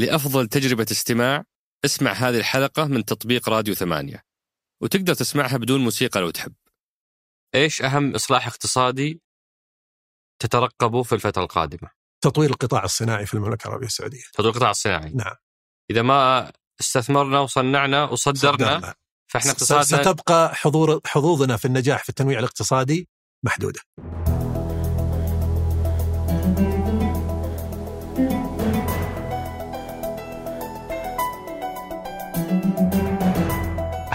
لأفضل تجربة استماع اسمع هذه الحلقة من تطبيق راديو ثمانية. وتقدر تسمعها بدون موسيقى لو تحب. إيش أهم إصلاح اقتصادي تترقبه في الفترة القادمة؟ تطوير القطاع الصناعي في المملكة العربية السعودية. تطوير القطاع الصناعي. نعم. إذا ما استثمرنا وصنعنا وصدرنا صدرنا. فإحنا س- اقتصادنا ستبقى حضور حظوظنا في النجاح في التنويع الاقتصادي محدودة.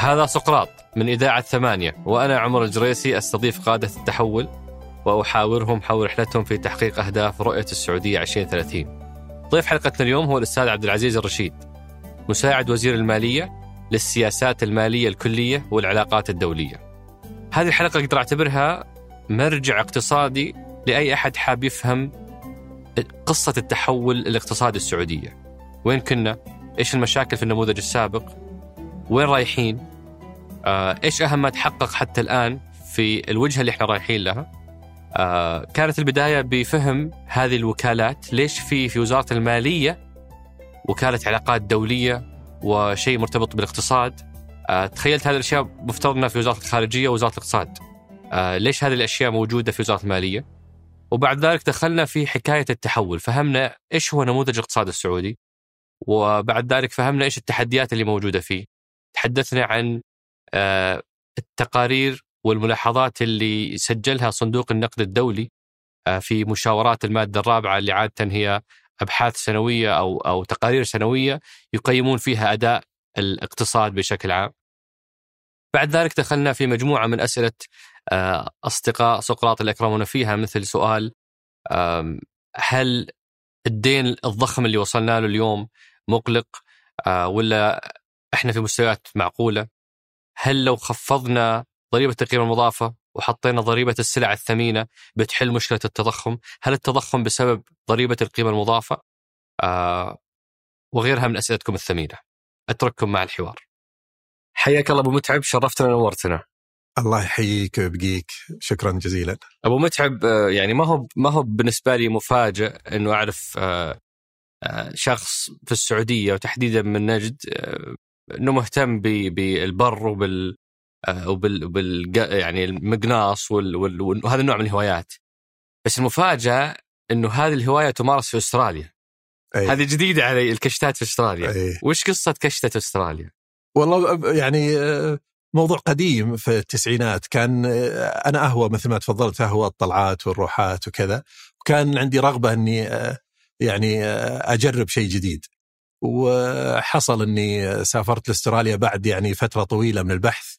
هذا سقراط من إذاعة ثمانية وأنا عمر الجريسي أستضيف قادة التحول وأحاورهم حول رحلتهم في تحقيق أهداف رؤية السعودية 2030 ضيف حلقتنا اليوم هو الأستاذ عبد العزيز الرشيد مساعد وزير المالية للسياسات المالية الكلية والعلاقات الدولية هذه الحلقة أقدر أعتبرها مرجع اقتصادي لأي أحد حاب يفهم قصة التحول الاقتصادي السعودية وين كنا؟ إيش المشاكل في النموذج السابق؟ وين رايحين؟ آه، إيش أهم ما تحقق حتى الآن في الوجهة اللي إحنا رايحين لها؟ آه، كانت البداية بفهم هذه الوكالات، ليش في في وزارة المالية وكالة علاقات دولية وشيء مرتبط بالاقتصاد؟ آه، تخيلت هذه الأشياء مفترض انها في وزارة الخارجية ووزارة الاقتصاد. آه، ليش هذه الأشياء موجودة في وزارة المالية؟ وبعد ذلك دخلنا في حكاية التحول، فهمنا إيش هو نموذج الاقتصاد السعودي؟ وبعد ذلك فهمنا إيش التحديات اللي موجودة فيه. تحدثنا عن التقارير والملاحظات اللي سجلها صندوق النقد الدولي آه، في مشاورات المادة الرابعة اللي عادة هي أبحاث سنوية أو أو تقارير سنوية يقيمون فيها أداء الاقتصاد بشكل عام. بعد ذلك دخلنا في مجموعة من أسئلة آه، أصدقاء سقراط اللي اكرمونا فيها مثل سؤال هل الدين الضخم اللي وصلنا له اليوم مقلق آه، ولا إحنا في مستويات معقولة؟ هل لو خفضنا ضريبة القيمة المضافة وحطينا ضريبة السلع الثمينة بتحل مشكلة التضخم؟ هل التضخم بسبب ضريبة القيمة المضافة؟ آه وغيرها من أسئلتكم الثمينة. أترككم مع الحوار. حياك الله أبو متعب شرفتنا ونورتنا. الله يحييك ويبقيك شكرا جزيلا أبو متعب آه، يعني ما هو ما هو بالنسبة لي مفاجئ إنه أعرف آه، آه، شخص في السعودية وتحديدا من نجد إنه مهتم بالبر وبال آه، وبال وبال يعني المقناص وال- وال- وهذا النوع من الهوايات. بس المفاجأة إنه هذه الهواية تمارس في أستراليا. أي. هذه جديدة علي الكشتات في أستراليا. أي. وش قصة كشتة أستراليا؟ والله يعني آه، موضوع قديم في التسعينات كان آه، أنا أهوى مثل ما تفضلت أهوى الطلعات والروحات وكذا وكان عندي رغبة إني يعني أجرب شيء جديد وحصل إني سافرت لأستراليا بعد يعني فترة طويلة من البحث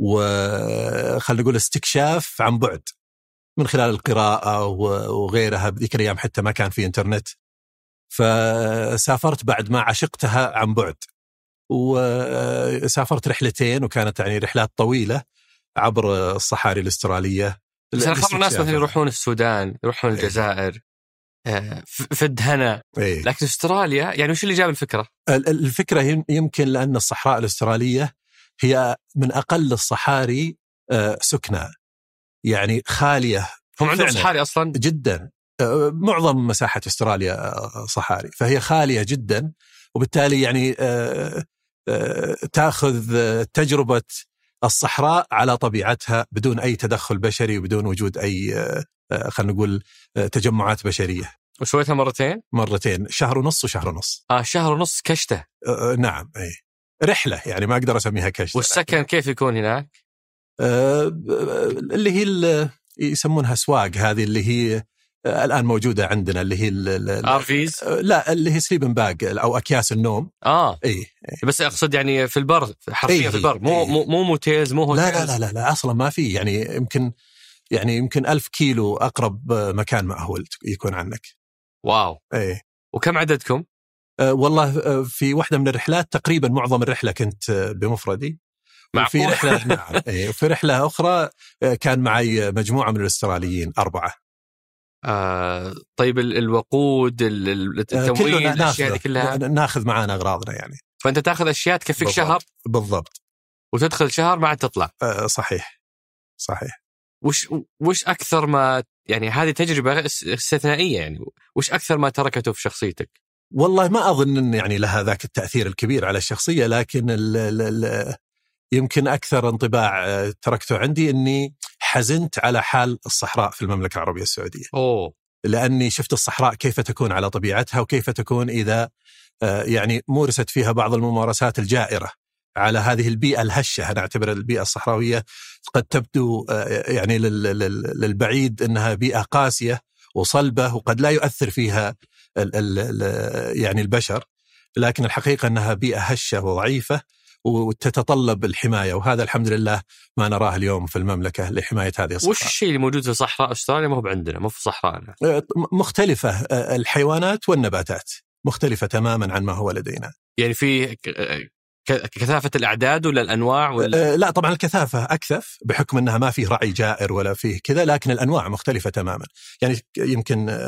وخلينا نقول استكشاف عن بعد من خلال القراءة وغيرها بذيك الأيام حتى ما كان في إنترنت فسافرت بعد ما عشقتها عن بعد وسافرت رحلتين وكانت يعني رحلات طويلة عبر الصحاري الأسترالية بس أنا خبر الناس. مثلا يروحون السودان، يروحون. الجزائر في الدهنه، إيه. لكن أستراليا يعني وش اللي جاب الفكرة؟ ال- ال- الفكرة يم- يمكن لأن الصحراء الأسترالية هي من أقل الصحاري آه، سكنى يعني خالية هم عندهم. صحاري أصلا جدا آه، معظم مساحة أستراليا آه، صحاري فهي خالية جدا وبالتالي يعني تأخذ تجربة الصحراء على طبيعتها بدون أي تدخل بشري وبدون وجود أي آه، خلينا نقول آه، تجمعات بشرية. وسويتها مرتين؟ مرتين. شهر ونص وشهر ونص. آه شهر ونص كشته، آه، آه، نعم اي رحلة يعني ما أقدر أسميها كشتة والسكن كيف يكون هناك؟ آه، اللي هي ال- يسمونها سواق هذه اللي هي آه، الآن موجودة عندنا اللي هي RVs؟ آه، لا اللي هي sleeping bag أو أكياس النوم. آه. اي بس أقصد يعني في البر حرفيا إيه، في البر. مو إيه. مو, مو motels مو لا hotels لا لا لا, لا أصلا ما في. يعني يمكن يعني يمكن ألف كيلو أقرب آه، مكان مأهول يكون عنك. واو. اي وكم عددكم؟ آه، والله آه، في واحدة من الرحلات تقريبا معظم الرحلة كنت آه، بمفردي. وفي معقول؟ رحلة نعم. إيه، وفي رحلة أخرى آه، كان معي مجموعة من الأستراليين أربعة. آه طيب ال- الوقود ال- ال- التموين كلنا الأشياء ناخذ دي كلها؟ ناخذ معانا أغراضنا يعني. فأنت تاخذ أشياء تكفيك بالضبط. شهر؟ بالضبط. وتدخل شهر ما عاد تطلع. آه، صحيح. صحيح. وش وش أكثر ما يعني هذه تجربة اس- استثنائية يعني وش أكثر ما تركته في شخصيتك؟ والله ما أظن إن يعني لها ذاك التأثير الكبير على الشخصية لكن ال ال ال يمكن أكثر انطباع آه، تركته عندي إني حزنت على حال الصحراء في المملكة العربية السعودية. أوه لأني شفت الصحراء كيف تكون على طبيعتها وكيف تكون إذا آه، يعني مورست فيها بعض الممارسات الجائرة على هذه البيئة الهشة أنا اعتبر البيئة الصحراوية قد تبدو آه، يعني للبعيد إنها بيئة قاسية وصلبة وقد لا يؤثر فيها يعني البشر لكن الحقيقة إنها بيئة هشة وضعيفة وتتطلب الحماية وهذا الحمد لله ما نراه اليوم في المملكة لحماية هذه الصحراء. وش الشيء اللي موجود في صحراء استراليا ما هو عندنا مو في صحراءنا؟ أه، مختلفة أه، الحيوانات والنباتات مختلفة تماما عن ما هو لدينا. يعني في كثافة الأعداد ولا الأنواع ولا؟ أه لا طبعا الكثافة أكثف بحكم أنها ما فيه رعي جائر ولا فيه كذا لكن الأنواع مختلفة تماما يعني يمكن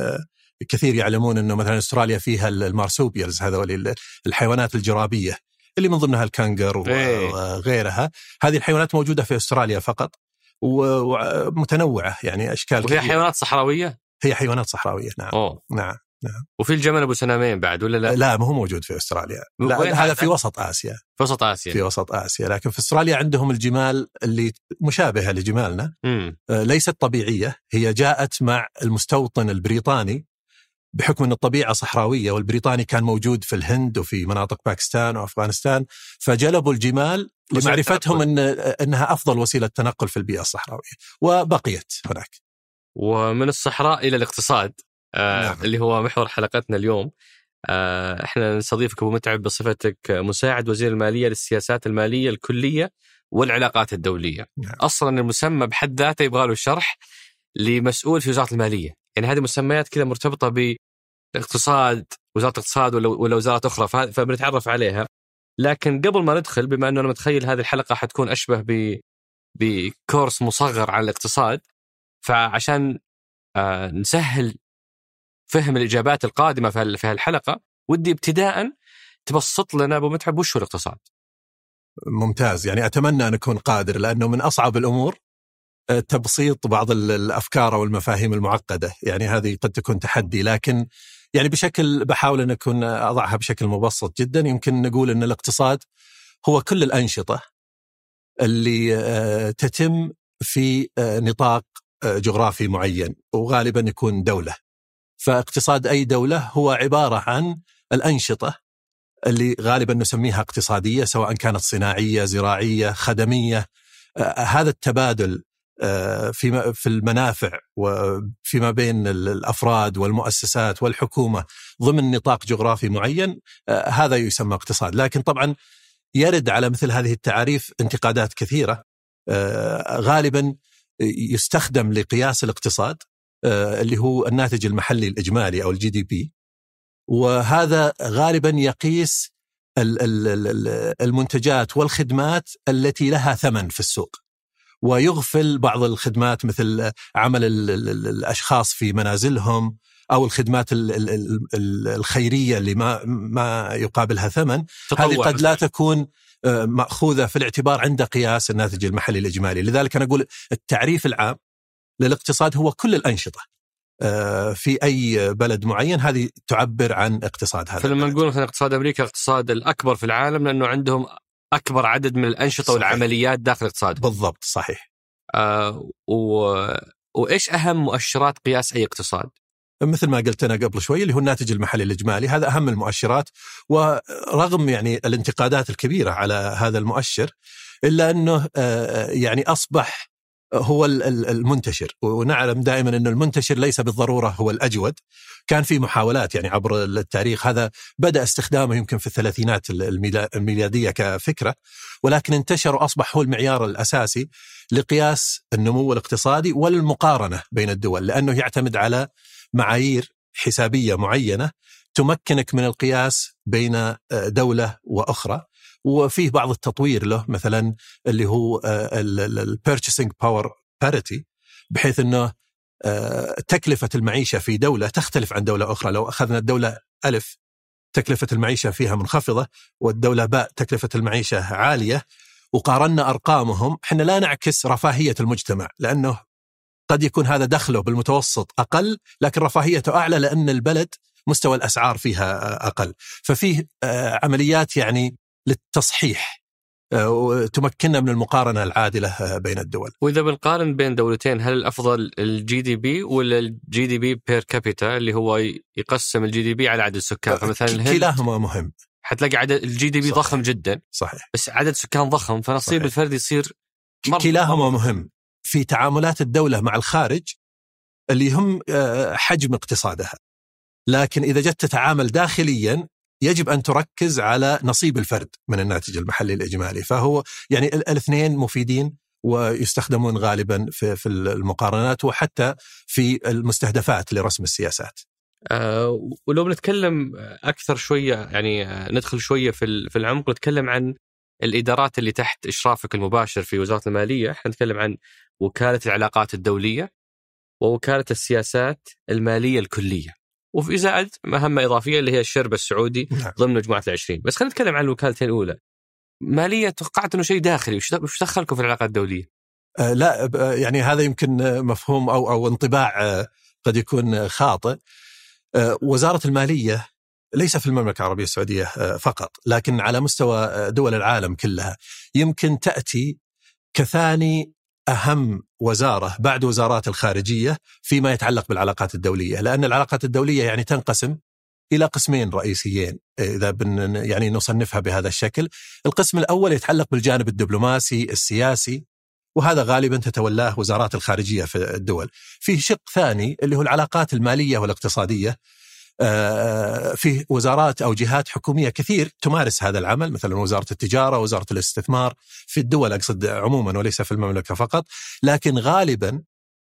كثير يعلمون أنه مثلا أستراليا فيها ال marsupials هذول الحيوانات الجرابية اللي من ضمنها الكنغر إيه. وغيرها هذه الحيوانات موجودة في أستراليا فقط ومتنوعة يعني أشكال وهي كثير. حيوانات صحراوية؟ هي حيوانات صحراوية نعم أوه. نعم نعم. وفي الجمل أبو سنامين بعد ولا لا؟ لا ما هو موجود في أستراليا. لا هذا في وسط آسيا. في وسط آسيا. في وسط آسيا. لكن في أستراليا عندهم الجمال اللي مشابهة لجمالنا. مم. آه، ليست طبيعية. هي جاءت مع المستوطن البريطاني بحكم أن الطبيعة صحراوية والبريطاني كان موجود في الهند وفي مناطق باكستان وأفغانستان. فجلبوا الجمال لمعرفتهم أن أنها أفضل وسيلة تنقل في البيئة الصحراوية. وبقيت هناك. ومن الصحراء إلى الاقتصاد. آه نعم. اللي هو محور حلقتنا اليوم آه إحنا نستضيفك ابو متعب بصفتك مساعد وزير المالية للسياسات المالية الكلية والعلاقات الدولية. نعم. أصلا المسمى بحد ذاته يبغى له شرح لمسؤول في وزارة المالية، يعني هذه مسميات كذا مرتبطة الاقتصاد وزارة الاقتصاد ولا ولا وزارات أخرى فبنتعرف عليها لكن قبل ما ندخل بما أنه أنا متخيل هذه الحلقة حتكون أشبه ب بكورس مصغر عن الاقتصاد فعشان آه نسهل فهم الإجابات القادمة في هالحلقة ودي ابتداء تبسط لنا أبو متعب وش هو الاقتصاد؟ ممتاز يعني أتمنى أن أكون قادر لأنه من أصعب الأمور آه، تبسيط بعض الأفكار أو المفاهيم المعقدة يعني هذه قد تكون تحدي لكن يعني بشكل بحاول أن أكون أضعها بشكل مبسط جدا يمكن نقول أن الاقتصاد هو كل الأنشطة اللي آه، تتم في آه، نطاق جغرافي معين وغالبا يكون دولة. فاقتصاد أي دولة هو عبارة عن الأنشطة اللي غالبا نسميها اقتصادية سواء كانت صناعية، زراعية، خدمية. هذا التبادل آه، في في المنافع وفيما بين الأفراد والمؤسسات والحكومة ضمن نطاق جغرافي معين آه، هذا يسمى اقتصاد، لكن طبعا يرد على مثل هذه التعاريف انتقادات كثيرة. آه، غالبا يستخدم لقياس الاقتصاد اللي هو الناتج المحلي الإجمالي أو الجي دي بي وهذا غالبا يقيس المنتجات والخدمات التي لها ثمن في السوق. ويغفل بعض الخدمات مثل عمل الأشخاص في منازلهم أو الخدمات الخيرية اللي ما ما يقابلها ثمن. هذه قد لا تكون آه، مأخوذة في الاعتبار عند قياس الناتج المحلي الإجمالي، لذلك أنا أقول التعريف العام للاقتصاد هو كل الأنشطة. آه، في أي بلد معين هذه تعبر عن اقتصاد هذا فلما نقول مثلا اقتصاد أمريكا الاقتصاد الأكبر في العالم لأنه عندهم أكبر عدد من الأنشطة صحيح. والعمليات داخل الاقتصاد بالضبط صحيح. آه و... وايش أهم مؤشرات قياس أي اقتصاد؟ مثل ما قلت أنا قبل شوي اللي هو الناتج المحلي الإجمالي. هذا أهم المؤشرات ورغم يعني الانتقادات الكبيرة على هذا المؤشر إلا أنه آه، يعني أصبح هو المنتشر. ونعلم دائما أن المنتشر ليس بالضرورة هو الأجود. كان في محاولات يعني عبر التاريخ. هذا بدأ استخدامه يمكن في الثلاثينات الميلادية كفكرة. ولكن انتشر وأصبح هو المعيار الأساسي لقياس النمو الاقتصادي والمقارنة بين الدول لأنه يعتمد على معايير حسابية معينة تمكنك من القياس بين دولة وأخرى. وفيه بعض التطوير له مثلا اللي هو ال purchasing power parity بحيث إنه آه، تكلفة المعيشة في دولة تختلف عن دولة أخرى. لو أخذنا الدولة ألف تكلفة المعيشة فيها منخفضة والدولة باء تكلفة المعيشة عالية وقارنا أرقامهم إحنا لا نعكس رفاهية المجتمع لأنه قد يكون هذا دخله بالمتوسط أقل لكن رفاهيته أعلى لأن البلد مستوى الأسعار فيها أقل. ففيه عمليات يعني للتصحيح وتمكننا من المقارنة العادلة بين الدول. وإذا بنقارن بين دولتين هل الأفضل ال GDP ولا ال GDP per capita اللي هو يقسم ال GDP على عدد السكان فمثلا الهند كلاهما مهم. حتلاقي عدد ال GDP ضخم جدا صحيح بس عدد سكان ضخم فنصيب صحيح. الفرد يصير كلاهما مهم في تعاملات الدولة مع الخارج اللي هم آه، حجم اقتصادها. لكن إذا جت تتعامل داخليا يجب أن تركز على نصيب الفرد من الناتج المحلي الإجمالي فهو يعني الاثنين مفيدين ويستخدمون غالبا في في المقارنات وحتى في المستهدفات لرسم السياسات. أه ولو بنتكلم أكثر شوية يعني ندخل شوية في في العمق نتكلم عن الإدارات اللي تحت إشرافك المباشر في وزارة المالية، إحنا نتكلم عن وكالة العلاقات الدولية ووكالة السياسات المالية الكلية. وفي زائد مهمة إضافية اللي هي الشرب السعودي نعم. ضمن مجموعة العشرين بس خلينا نتكلم عن الوكالتين الأولى مالية توقعت إنه شيء داخلي وش دخلكم في العلاقات الدولية؟ آه لا يعني هذا يمكن مفهوم أو أو انطباع آه قد يكون خاطئ آه وزارة المالية ليس في المملكة العربية السعودية آه فقط لكن على مستوى آه، دول العالم كلها يمكن تأتي كثاني أهم وزارة بعد وزارات الخارجية فيما يتعلق بالعلاقات الدولية، لأن العلاقات الدولية يعني تنقسم إلى قسمين رئيسيين إذا بن يعني نصنفها بهذا الشكل، القسم الأول يتعلق بالجانب الدبلوماسي السياسي وهذا غالبا تتولاه وزارات الخارجية في الدول. فيه شق ثاني اللي هو العلاقات المالية والاقتصادية آه، في وزارات أو جهات حكومية كثير تمارس هذا العمل مثلا وزارة التجارة وزارة الاستثمار في الدول أقصد عموما وليس في المملكة فقط لكن غالبا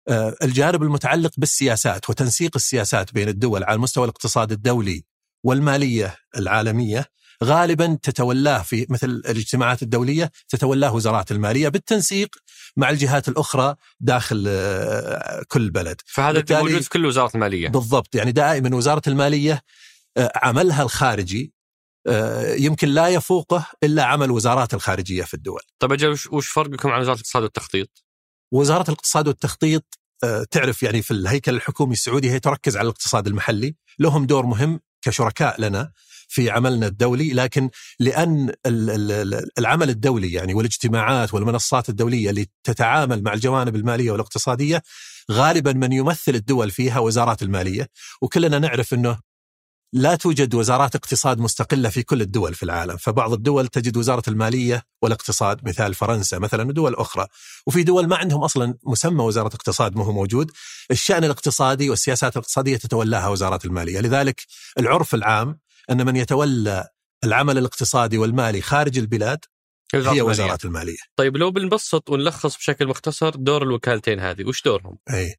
آه، الجانب المتعلق بالسياسات وتنسيق السياسات بين الدول على مستوى الاقتصاد الدولي والمالية العالمية غالبا تتولاه في مثل الاجتماعات الدولية تتولاه وزارات المالية بالتنسيق مع الجهات الأخرى داخل آه، كل بلد. فهذا موجود في كل وزاره المالية. بالضبط يعني دائما وزارة المالية آه، عملها الخارجي آه، يمكن لا يفوقه إلا عمل وزارات الخارجية في الدول. طيب أجل وش فرقكم عن وزارة الاقتصاد والتخطيط؟ وزارة الاقتصاد والتخطيط تعرف يعني في الهيكل الحكومي السعودي هي تركز على الاقتصاد المحلي، لهم دور مهم كشركاء لنا في عملنا الدولي لكن لأن العمل الدولي يعني والاجتماعات والمنصات الدولية اللي تتعامل مع الجوانب المالية والاقتصادية غالبا من يمثل الدول فيها وزارات المالية وكلنا نعرف إنه لا توجد وزارات اقتصاد مستقلة في كل الدول في العالم، فبعض الدول تجد وزارة المالية والاقتصاد مثال فرنسا مثلا ودول أخرى، وفي دول ما عندهم أصلا مسمى وزارة اقتصاد ما هو موجود، الشأن الاقتصادي والسياسات الاقتصادية تتولاها وزارات المالية، لذلك العرف العام أن من يتولى العمل الاقتصادي والمالي خارج البلاد هي وزارات المالية طيب لو بنبسط ونلخص بشكل مختصر دور الوكالتين هذه وش دورهم؟ أي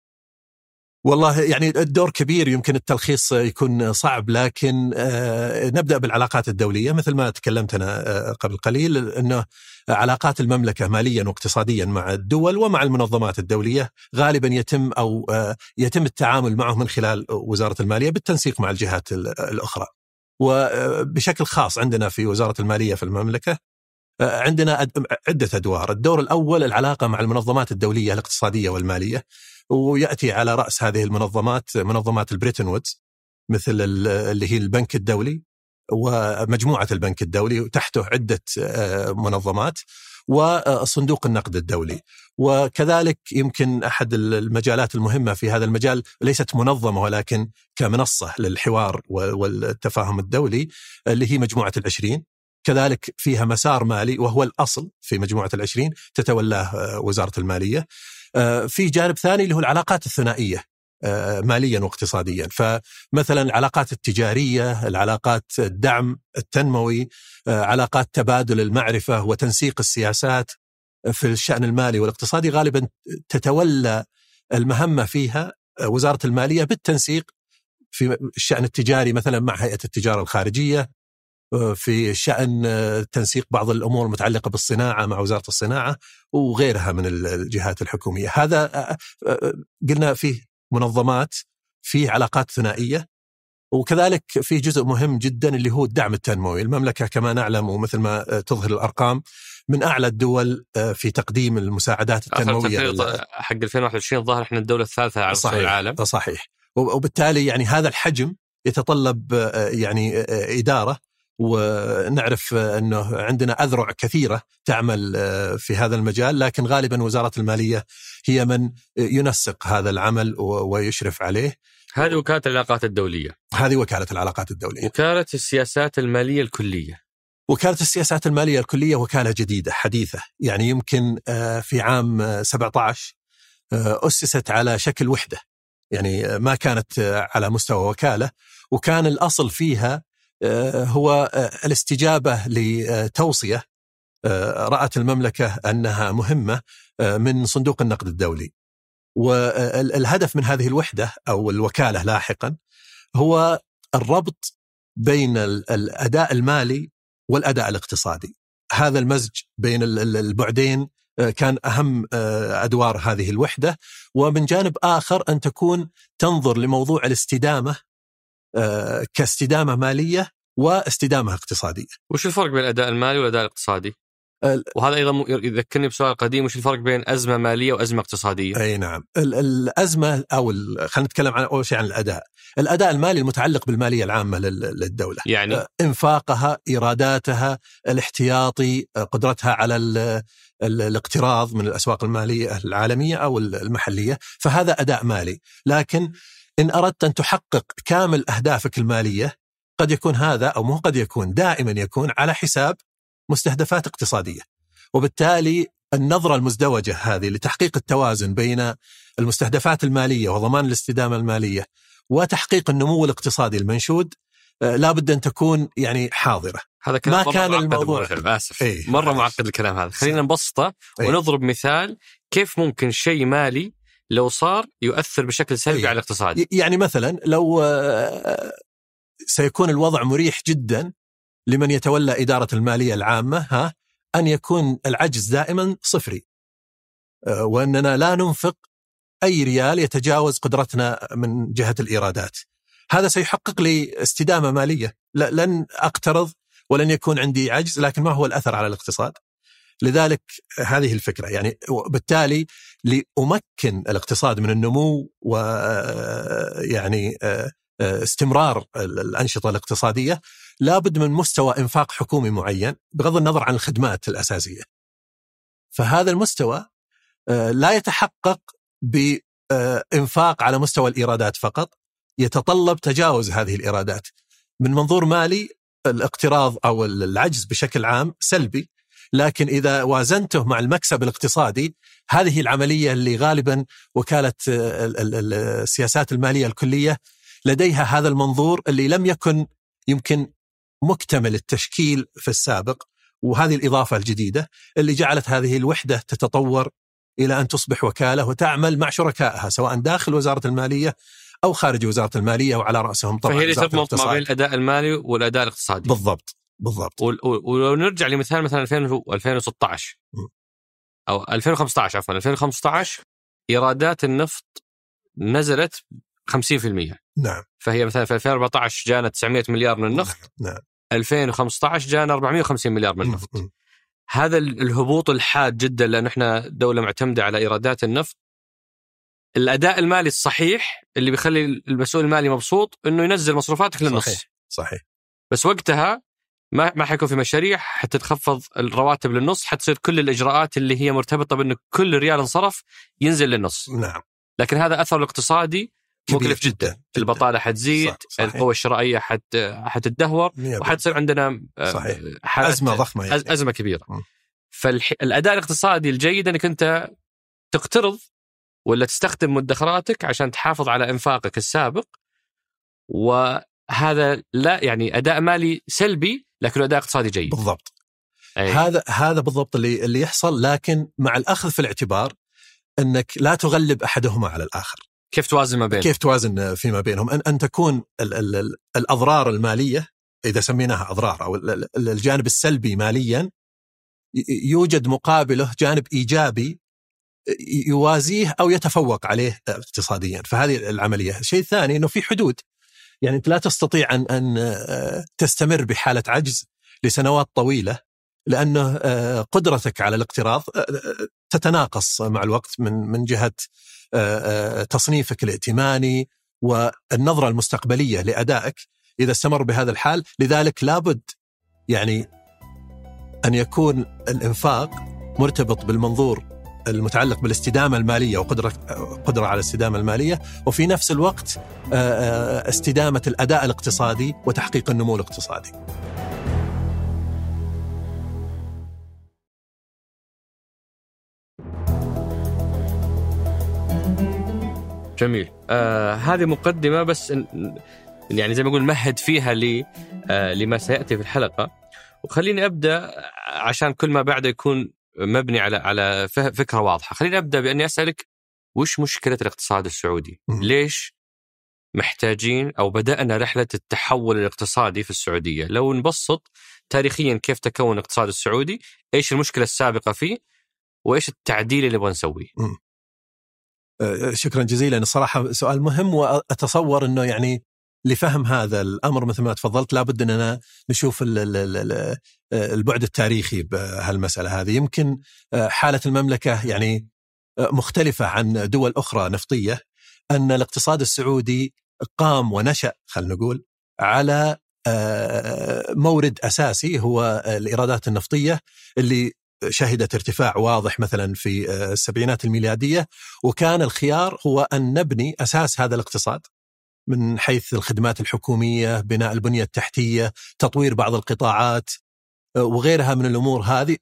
والله يعني الدور كبير يمكن التلخيص يكون صعب لكن آه، نبدأ بالعلاقات الدولية مثل ما تكلمت أنا آه، قبل قليل أنه علاقات المملكة ماليا واقتصاديا مع الدول ومع المنظمات الدولية غالبا يتم أو آه، يتم التعامل معه من خلال وزارة المالية بالتنسيق مع الجهات الأخرى. وبشكل خاص عندنا في وزارة المالية في المملكة آه، عندنا عدة أدوار، الدور الأول العلاقة مع المنظمات الدولية الاقتصادية والمالية ويأتي على رأس هذه المنظمات منظمات البريتون وودز مثل اللي هي البنك الدولي ومجموعة البنك الدولي وتحته عدة آه، منظمات. وصندوق النقد الدولي. وكذلك يمكن أحد المجالات المهمة في هذا المجال ليست منظمة ولكن كمنصة للحوار والتفاهم الدولي اللي هي مجموعة العشرين. كذلك فيها مسار مالي وهو الأصل في مجموعة العشرين تتولاه وزارة المالية. في جانب ثاني اللي هو العلاقات الثنائية. آه، ماليا واقتصاديا. فمثلا العلاقات التجارية العلاقات الدعم التنموي آه، علاقات تبادل المعرفة وتنسيق السياسات في الشأن المالي والاقتصادي غالبا تتولى المهمة فيها آه، وزارة المالية بالتنسيق في الشأن التجاري مثلا مع هيئة التجارة الخارجية في شأن تنسيق بعض الأمور المتعلقة بالصناعة مع وزارة الصناعة وغيرها من الجهات الحكومية. هذا قلنا فيه منظمات فيه علاقات ثنائية وكذلك في جزء مهم جدا اللي هو الدعم التنموي، المملكة كما نعلم ومثل ما تظهر الأرقام من أعلى الدول آه، في تقديم المساعدات التنموية حق 2021 ظهر إحنا الدولة الثالثة على مستوى العالم. صحيح. وبالتالي يعني هذا الحجم يتطلب يعني إدارة. ونعرف أنه عندنا أذرع كثيرة تعمل في هذا المجال لكن غالبا وزارة المالية هي من ينسق هذا العمل ويشرف عليه. هذه وكالة العلاقات الدولية. هذه وكالة العلاقات الدولية. وكالة السياسات المالية الكلية. وكالة السياسات المالية الكلية وكالة جديدة حديثة، يعني يمكن في عام 17 أسست على شكل وحدة. يعني ما كانت على مستوى وكالة وكان الأصل فيها آه، هو آه، الاستجابة لتوصية آه، رأت المملكة أنها مهمة من صندوق النقد الدولي. والهدف من هذه الوحدة أو الوكالة لاحقا هو الربط بين الأداء المالي والأداء الاقتصادي. هذا المزج بين البعدين كان أهم أدوار هذه الوحدة ومن جانب آخر أن تكون تنظر لموضوع الاستدامة آه، كاستدامة مالية واستدامة اقتصادية. وش الفرق بين الأداء المالي والأداء الاقتصادي؟ وهذا أيضا يذكرني بسؤال قديم وش الفرق بين أزمة مالية وأزمة اقتصادية؟ أي نعم، الأزمة أو خلينا نتكلم عن أول شيء عن الأداء. الأداء المالي المتعلق بالمالية العامة للدولة. يعني آه، إنفاقها، إيراداتها، الاحتياطي، آه، قدرتها على الاقتراض من الأسواق المالية العالمية أو المحلية، فهذا أداء مالي، لكن إن أردت أن تحقق كامل أهدافك المالية قد يكون هذا أو مو قد يكون دائما يكون على حساب مستهدفات اقتصادية. وبالتالي النظرة المزدوجة هذه لتحقيق التوازن بين المستهدفات المالية وضمان الاستدامة المالية وتحقيق النمو الاقتصادي المنشود آه، لابد أن تكون يعني حاضرة. هذا كلام ما كان الموضوع اسف إيه. مرة معقد الكلام هذا. خلينا نبسطه إيه. ونضرب مثال كيف ممكن شيء مالي لو صار يؤثر بشكل سلبي أيه. على الاقتصاد. يعني مثلا لو آه، سيكون الوضع مريح جدا لمن يتولى إدارة المالية العامة ها أن يكون العجز دائما صفري. آه، وأننا لا ننفق أي ريال يتجاوز قدرتنا من جهة الإيرادات. هذا سيحقق لي استدامة مالية. لن أقترض ولن يكون عندي عجز لكن ما هو الأثر على الاقتصاد؟ لذلك هذه الفكرة. يعني بالتالي لأمكن الاقتصاد من النمو ويعني آه، آه، استمرار الأنشطة الاقتصادية لابد من مستوى إنفاق حكومي معين بغض النظر عن الخدمات الأساسية. فهذا المستوى آه، لا يتحقق بانفاق على مستوى الإيرادات فقط يتطلب تجاوز هذه الإيرادات. من منظور مالي الاقتراض أو العجز بشكل عام سلبي لكن إذا وازنته مع المكسب الاقتصادي هذه العملية اللي غالبا وكالة السياسات المالية الكلية لديها هذا المنظور اللي لم يكن يمكن مكتمل التشكيل في السابق وهذه الإضافة الجديدة اللي جعلت هذه الوحدة تتطور إلى أن تصبح وكالة وتعمل مع شركائها سواء داخل وزارة المالية أو خارج وزارة المالية وعلى رأسهم طبعا فهي اللي ما بين الأداء المالي والأداء الاقتصادي. بالضبط بالضبط. ولو نرجع لمثال مثلا 2016 أو 2015 عفوا 2015 إيرادات النفط نزلت 50% نعم. فهي مثلا في 2014 جانا 900 مليار من النفط. نعم. 2015 جانا 450 مليار من النفط. هذا الهبوط الحاد جدا لأن إحنا دولة معتمدة على إيرادات النفط. الأداء المالي الصحيح اللي بيخلي المسؤول المالي مبسوط إنه ينزل مصروفاتك للنص. صحيح صحيح. بس وقتها ما ما حيكون في مشاريع حتتخفض الرواتب للنص حتصير كل الإجراءات اللي هي مرتبطة بإنه كل ريال انصرف ينزل للنص. نعم. لكن هذا أثر الاقتصادي مكلف جدا. جدا. البطالة حتزيد القوة الشرائية حت حتتدهور وحتصير عندنا صحيح. أزمة ضخمة يعني. أزمة كبيرة. فالاداء الاقتصادي الجيد إنك أنت تقترض ولا تستخدم مدخراتك عشان تحافظ على إنفاقك السابق وهذا لا يعني أداء مالي سلبي لكن أداء اقتصادي جيد. بالضبط. أي. هذا هذا بالضبط اللي اللي يحصل لكن مع الأخذ في الاعتبار إنك لا تغلب أحدهما على الآخر. كيف توازن ما بينهم؟ كيف توازن فيما بينهم؟ ان أن تكون ال ال ال الأضرار المالية إذا سميناها أضرار أو الجانب السلبي ماليا يوجد مقابله جانب إيجابي يوازيه أو يتفوق عليه اقتصاديا، فهذه العملية، الشيء الثاني إنه في حدود يعني أنت لا تستطيع ان أن آه، تستمر بحالة عجز لسنوات طويلة لأنه آه، قدرتك على الاقتراض آه، تتناقص مع الوقت من من جهة تصنيفك الائتماني والنظرة المستقبلية لأدائك إذا استمر بهذا الحال لذلك لابد يعني أن يكون الإنفاق مرتبط بالمنظور المتعلق بالاستدامة المالية وقدرة قدرة على الاستدامة المالية وفي نفس الوقت آه، آه، استدامة الأداء الاقتصادي وتحقيق النمو الاقتصادي. جميل. آه هذه مقدمة بس يعني زي ما أقول مهد فيها لي آه لما سيأتي في الحلقة. وخليني أبدأ عشان كل ما بعده يكون مبني على على فكرة واضحة. خليني أبدأ بأني أسألك وش مشكلة الاقتصاد السعودي. ليش محتاجين أو بدأنا رحلة التحول الاقتصادي في السعودية؟ لو نبسط تاريخيا كيف تكون الاقتصاد السعودي إيش المشكلة السابقة فيه وإيش التعديل اللي نبغى نسويه؟ شكرا جزيلا. الصراحة سؤال مهم وأتصور إنه يعني لفهم هذا الأمر مثل ما تفضلت لابد إننا نشوف البعد التاريخي بهالمسألة هذه. يمكن آه، حالة المملكة يعني آه، مختلفة عن دول أخرى نفطية أن الاقتصاد السعودي قام ونشأ خلينا نقول على آه، مورد أساسي هو الإيرادات النفطية اللي شهدت ارتفاع واضح مثلا في السبعينات الميلادية وكان الخيار هو أن نبني أساس هذا الاقتصاد من حيث الخدمات الحكومية، بناء البنية التحتية، تطوير بعض القطاعات آه، وغيرها من الأمور هذه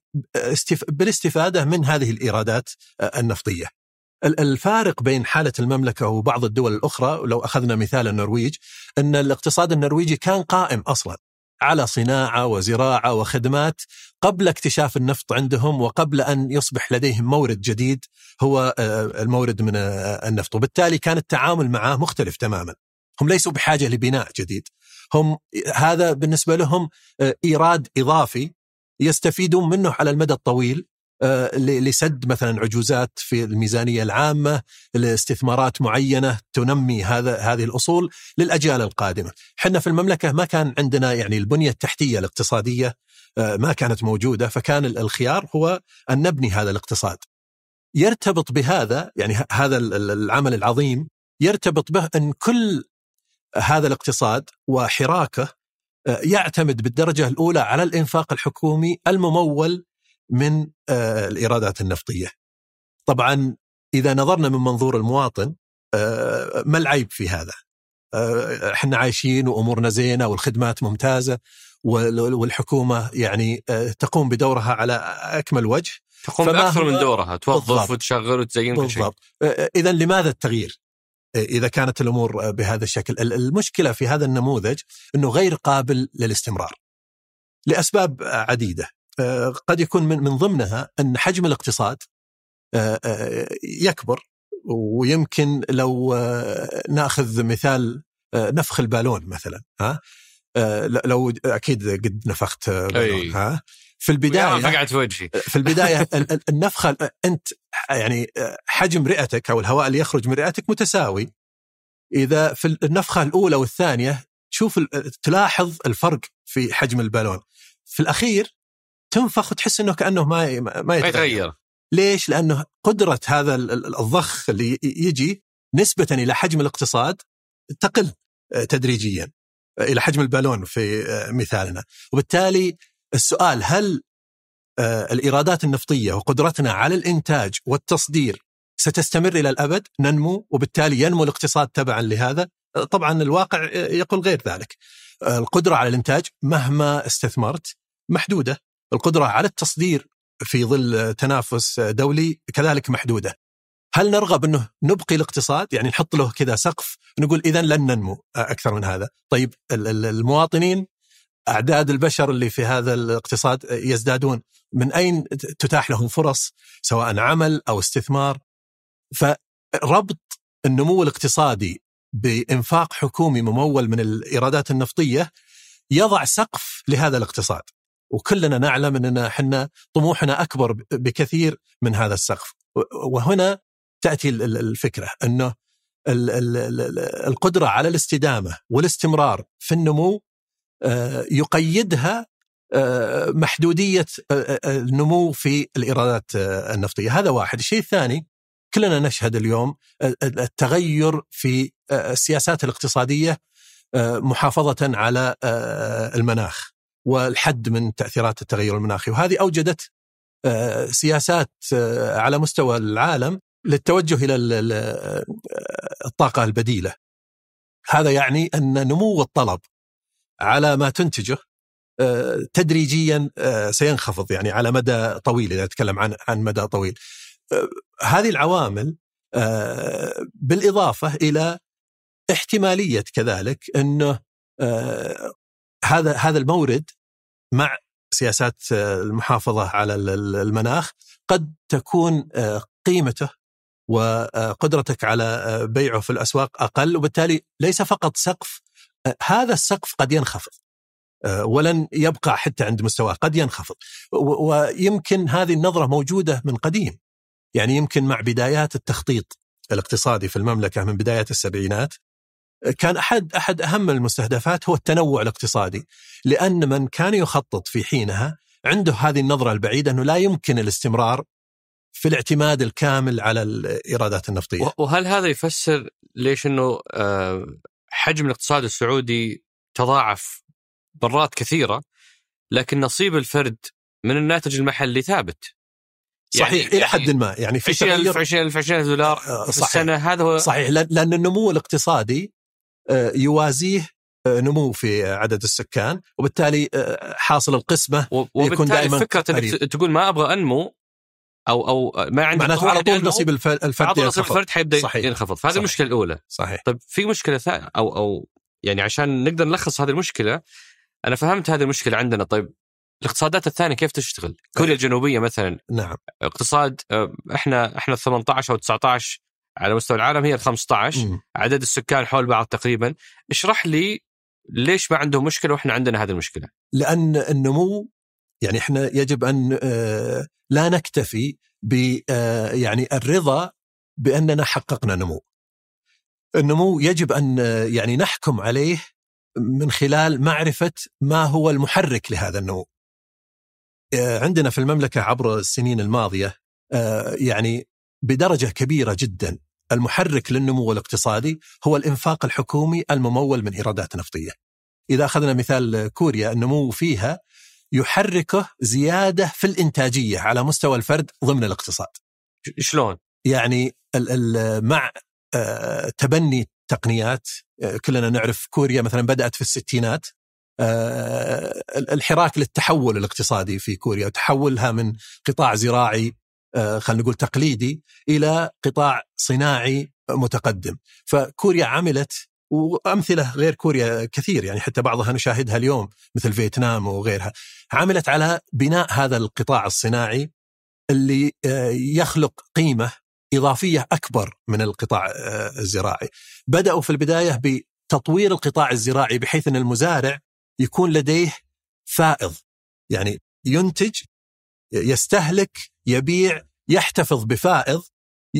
بالاستفادة من هذه الإيرادات آه، النفطية. الفارق بين حالة المملكة وبعض الدول الأخرى لو أخذنا مثال النرويج أن الاقتصاد النرويجي كان قائم أصلا على صناعة وزراعة وخدمات قبل اكتشاف النفط عندهم وقبل أن يصبح لديهم مورد جديد هو آه، المورد من النفط. وبالتالي كان التعامل معه مختلف تماما. هم ليسوا بحاجة لبناء جديد. هم هذا بالنسبة لهم آه، إيراد إضافي يستفيدون منه على المدى الطويل. آه، لسد مثلا عجوزات في الميزانية العامة لاستثمارات معينة تنمي هذا هذه الأصول للأجيال القادمة. إحنا في المملكة ما كان عندنا يعني البنية التحتية الاقتصادية آه، ما كانت موجودة فكان الخيار هو أن نبني هذا الاقتصاد. يرتبط بهذا يعني هذا العمل العظيم يرتبط به أن كل هذا الاقتصاد وحراكه آه، يعتمد بالدرجة الأولى على الإنفاق الحكومي الممول من آه، الإيرادات النفطية. طبعا إذا نظرنا من منظور المواطن آه، ما العيب في هذا؟ إحنا عايشين وأمورنا زينة والخدمات ممتازة والحكومة يعني تقوم بدورها على أكمل وجه تقوم بأكثر من دورها توظف وتشغل وتزين كل شيء إذا لماذا التغيير؟ إذا كانت الأمور بهذا الشكل المشكلة في هذا النموذج إنه غير قابل للاستمرار لأسباب عديدة قد يكون من من ضمنها أن حجم الاقتصاد يكبر ويمكن لو نأخذ مثال نفخ البالون مثلا ها؟ لو أكيد قد نفخت بالون ها؟ في البداية فقعت في وجهي. في البداية النفخه أنت يعني حجم رئتك أو الهواء اللي يخرج من رئتك متساوي. إذا في النفخة الأولى والثانية شوف تلاحظ الفرق في حجم البالون. في الأخير تنفخ وتحس إنه كأنه ما ما يتغير. ليش؟ لأنه قدرة هذا الضخ اللي يجي نسبة إلى حجم الاقتصاد تقل تدريجيا إلى حجم البالون في مثالنا. وبالتالي السؤال هل آه، الإيرادات النفطية وقدرتنا على الإنتاج والتصدير ستستمر إلى الأبد؟ ننمو وبالتالي ينمو الاقتصاد تبعا لهذا؟ آه، طبعا الواقع يقول غير ذلك. آه، القدرة على الإنتاج مهما استثمرت محدودة. القدرة على التصدير في ظل تنافس دولي كذلك محدودة. هل نرغب أنه نبقي الاقتصاد؟ يعني نحط له كذا سقف نقول اذا لن ننمو أكثر من هذا. طيب المواطنين أعداد البشر اللي في هذا الاقتصاد يزدادون من أين تتاح لهم فرص سواء عمل أو استثمار؟ فربط النمو الاقتصادي بإنفاق حكومي ممول من الإيرادات النفطية يضع سقف لهذا الاقتصاد. وكلنا نعلم أننا إحنا طموحنا أكبر بكثير من هذا السقف. وهنا تأتي الفكرة أنه القدرة على الاستدامة والاستمرار في النمو آه، يقيدها آه، محدودية آه، النمو في الإيرادات النفطية، هذا واحد، الشيء الثاني كلنا نشهد اليوم التغير في السياسات الاقتصادية محافظة على المناخ. والحد من تأثيرات التغير المناخي وهذه أوجدت سياسات على مستوى العالم للتوجه إلى الطاقة البديلة. هذا يعني أن نمو الطلب على ما تنتجه تدريجيا سينخفض يعني على مدى طويل إذا نتكلم عن عن مدى طويل. هذه العوامل بالإضافة إلى احتمالية كذلك أنه هذا هذا المورد مع سياسات المحافظة على المناخ قد تكون قيمته وقدرتك على بيعه في الأسواق أقل وبالتالي ليس فقط سقف هذا السقف قد ينخفض ولن يبقى حتى عند مستواه قد ينخفض. ويمكن هذه النظرة موجودة من قديم يعني يمكن مع بدايات التخطيط الاقتصادي في المملكة من بدايات السبعينات كان أحد أحد أهم المستهدفات هو التنوع الاقتصادي لأن من كان يخطط في حينها عنده هذه النظرة البعيدة أنه لا يمكن الاستمرار في الاعتماد الكامل على الإيرادات النفطية. وهل هذا يفسر ليش أنه حجم الاقتصاد السعودي تضاعف مرات كثيرة لكن نصيب الفرد من الناتج المحلي ثابت. صحيح يعني إلى حد ما يعني في 20000 20000 20000 دولار في صحيح السنة هذا هو صحيح لأن النمو الاقتصادي يوازيه نمو في عدد السكان وبالتالي حاصل القسمة يكون دائما فكرة إنك تقول ما أبغى أنمو أو أو ما عندي معناته على طول نصيب الفرد على طول نصيب الفرد حيبدأ صحيح. ينخفض. فهذه المشكلة الأولى. صحيح. طيب في مشكلة ثانية أو أو يعني عشان نقدر نلخص هذه المشكلة أنا فهمت هذه المشكلة عندنا. طيب الاقتصادات الثانية كيف تشتغل؟ كوريا الجنوبية مثلا نعم. اقتصاد إحنا إحنا 18 أو 19 على مستوى العالم هي ال 15 م. عدد السكان حول بعض تقريبا. اشرح لي ليش ما عندهم مشكلة وإحنا عندنا هذه المشكلة. لأن النمو يعني إحنا يجب أن لا نكتفي ب يعني الرضا بأننا حققنا نمو. النمو يجب أن يعني نحكم عليه من خلال معرفة ما هو المحرك لهذا النمو. عندنا في المملكة عبر السنين الماضية يعني بدرجة كبيرة جدا. المحرك للنمو الاقتصادي هو الإنفاق الحكومي الممول من إيرادات نفطية. إذا أخذنا مثال كوريا النمو فيها يحركه زيادة في الإنتاجية على مستوى الفرد ضمن الاقتصاد. شلون؟ يعني ال ال مع تبني تقنيات كلنا نعرف كوريا مثلا بدأت في الستينات الحراك للتحول الاقتصادي في كوريا وتحولها من قطاع زراعي خلينا نقول تقليدي إلى قطاع صناعي متقدم. فكوريا عملت وأمثلة غير كوريا كثير يعني حتى بعضها نشاهدها اليوم مثل فيتنام وغيرها. عملت على بناء هذا القطاع الصناعي اللي يخلق قيمة إضافية أكبر من القطاع الزراعي. بدأوا في البداية بتطوير القطاع الزراعي بحيث أن المزارع يكون لديه فائض. يعني ينتج يستهلك يبيع يحتفظ بفائض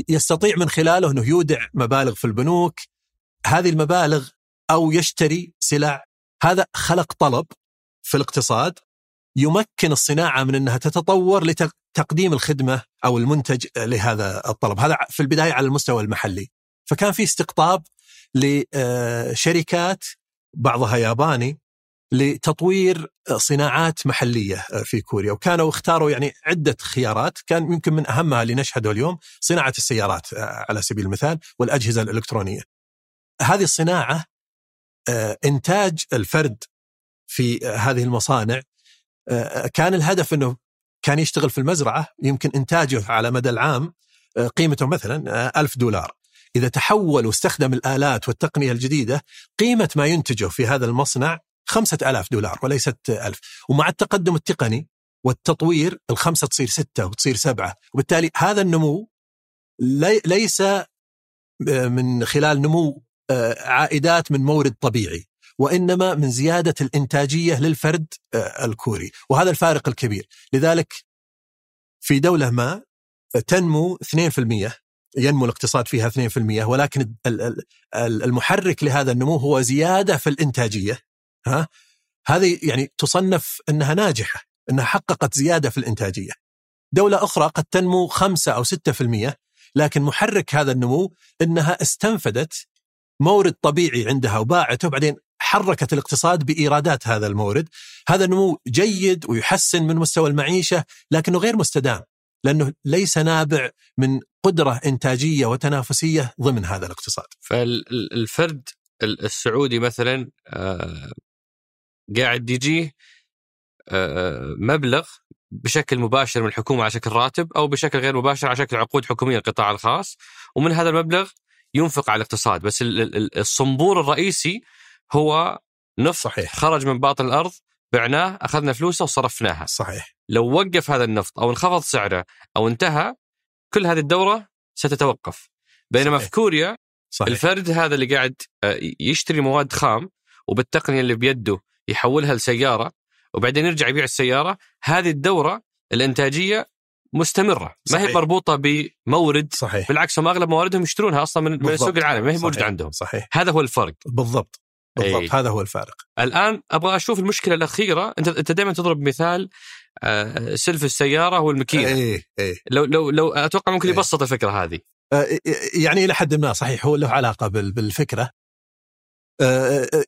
يستطيع من خلاله إنه يودع مبالغ في البنوك. هذه المبالغ أو يشتري سلع. هذا خلق طلب في الاقتصاد يمكن الصناعة من إنها تتطور لتقديم الخدمة أو المنتج لهذا الطلب، هذا في البداية على المستوى المحلي. فكان في استقطاب لشركات بعضها ياباني لتطوير صناعات محلية في كوريا وكانوا اختاروا يعني عدة خيارات كان يمكن من أهمها اللي نشهده اليوم صناعة السيارات على سبيل المثال والأجهزة الإلكترونية. هذه الصناعة إنتاج الفرد في هذه المصانع كان الهدف إنه كان يشتغل في المزرعة يمكن إنتاجه على مدى العام قيمته مثلا ألف دولار إذا تحول واستخدم الآلات والتقنية الجديدة قيمة ما ينتجه في هذا المصنع خمسة ألاف دولار وليست ألف. ومع التقدم التقني والتطوير الخمسة تصير ستة وتصير سبعة وبالتالي هذا النمو ليس من خلال نمو عائدات من مورد طبيعي وإنما من زيادة الإنتاجية للفرد الكوري. وهذا الفارق الكبير. لذلك في دولة ما تنمو 2% ينمو الاقتصاد فيها 2% ولكن المحرك لهذا النمو هو زيادة في الإنتاجية ها؟ هذه يعني تصنف أنها ناجحة أنها حققت زيادة في الإنتاجية. دولة أخرى قد تنمو 5 أو 6% لكن محرك هذا النمو إنها استنفدت مورد طبيعي عندها وباعته وبعدين حركت الاقتصاد بإيرادات هذا المورد. هذا النمو جيد ويحسن من مستوى المعيشة لكنه غير مستدام لأنه ليس نابع من قدرة إنتاجية وتنافسية ضمن هذا الاقتصاد. فالفرد السعودي مثلا آه، قاعد يجيه آه، مبلغ بشكل مباشر من الحكومة على شكل راتب أو بشكل غير مباشر على شكل عقود حكومية للقطاع الخاص ومن هذا المبلغ ينفق على الاقتصاد بس الصنبور الرئيسي هو نفط صحيح. خرج من باطن الأرض بعناه أخذنا فلوسه وصرفناها صحيح لو وقف هذا النفط أو انخفض سعره أو انتهى كل هذه الدورة ستتوقف بينما صحيح. في كوريا صحيح. الفرد هذا اللي قاعد آه، يشتري مواد خام وبالتقنية اللي بيده يحولها لسيارة وبعدين يرجع يبيع السيارة. هذه الدورة الإنتاجية مستمرة. صحيح. ما هي مربوطة بمورد صحيح. بالعكس هم أغلب مواردهم يشترونها أصلا من, من السوق العالمي ما هي موجودة عندهم. صحيح. هذا هو الفرق. بالضبط. بالضبط. أي. هذا هو الفارق. الآن أبغى أشوف المشكلة الأخيرة. انت أنت دائما تضرب مثال آه، سلف السيارة والماكينه اي اي لو لو لو أتوقع ممكن يبسط الفكرة هذه. آه، يعني إلى حد ما صحيح هو له علاقة بالفكرة.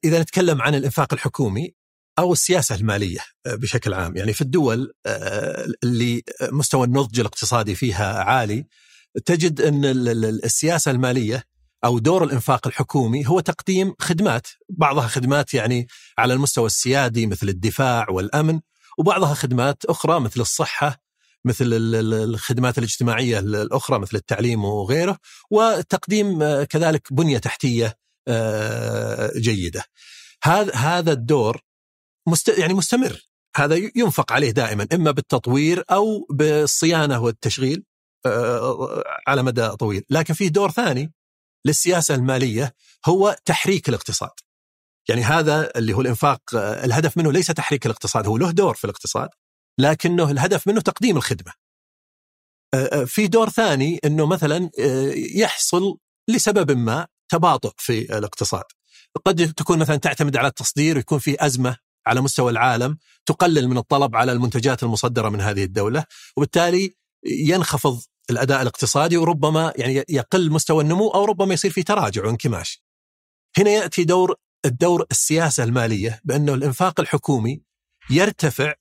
إذا نتكلم عن الإنفاق الحكومي أو السياسة المالية بشكل عام. يعني في الدول اللي مستوى النضج الاقتصادي فيها عالي تجد إن السياسة المالية أو دور الإنفاق الحكومي هو تقديم خدمات، بعضها خدمات يعني على المستوى السيادي مثل الدفاع والأمن، وبعضها خدمات أخرى مثل الصحة، مثل الخدمات الاجتماعية الأخرى مثل التعليم وغيره، وتقديم آه، كذلك بنية تحتية آه، جيدة. هذا هذا الدور مست يعني مستمر، هذا ينفق عليه دائما إما بالتطوير أو بالصيانة والتشغيل آه، على مدى طويل، لكن فيه دور ثاني للسياسة المالية هو تحريك الاقتصاد. يعني هذا اللي هو الإنفاق الهدف منه ليس تحريك الاقتصاد هو له دور في الاقتصاد لكنه الهدف منه تقديم الخدمة. في دور ثاني إنه مثلا يحصل لسبب ما تباطؤ في الاقتصاد. قد تكون مثلا تعتمد على التصدير ويكون في أزمة على مستوى العالم تقلل من الطلب على المنتجات المصدرة من هذه الدولة وبالتالي ينخفض الأداء الاقتصادي وربما يعني يقل مستوى النمو أو ربما يصير في تراجع وانكماش. هنا يأتي دور الدور السياسة المالية بانه الإنفاق الحكومي يرتفع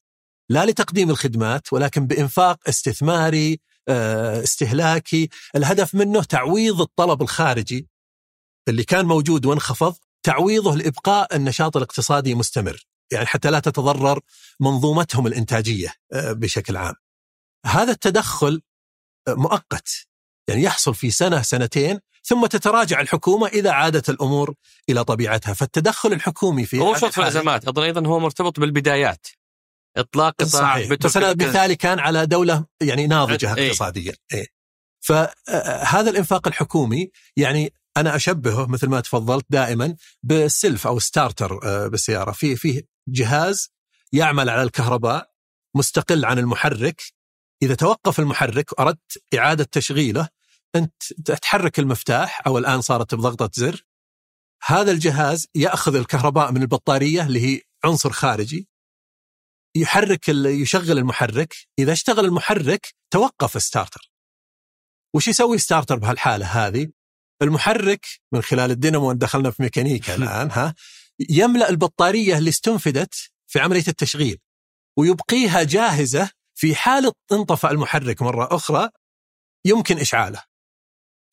لا لتقديم الخدمات ولكن بإنفاق استثماري آه، استهلاكي، الهدف منه تعويض الطلب الخارجي اللي كان موجود وانخفض، تعويضه لإبقاء النشاط الاقتصادي مستمر، يعني حتى لا تتضرر منظومتهم الإنتاجية آه، بشكل عام. هذا التدخل مؤقت. يعني يحصل في سنة سنتين ثم تتراجع الحكومة إذا عادت الأمور إلى طبيعتها. فالتدخل الحكومي في هو شوف في الأزمات أظن أيضا هو مرتبط بالبدايات. إطلاق قطاع بس أنا مثالي كان على دولة يعني ناضجة إيه. اقتصاديا. إيه. فهذا الإنفاق الحكومي يعني أنا أشبهه مثل ما تفضلت دائما بالسلف أو starter آه، بالسيارة. في فيه جهاز يعمل على الكهرباء مستقل عن المحرك. إذا توقف المحرك واردت إعادة تشغيله. أنت تحرك المفتاح أو الآن صارت بضغطة زر. هذا الجهاز يأخذ الكهرباء من البطارية اللي هي عنصر خارجي. يحرك يشغل المحرك. إذا اشتغل المحرك توقف starter وش يسوي starter بهالحالة هذه؟ المحرك من خلال الدينامو دخلنا في ميكانيكا الآن ها يملأ البطارية اللي استنفدت في عملية التشغيل ويبقيها جاهزة في حالة انطفأ المحرك مرة أخرى يمكن إشعاله.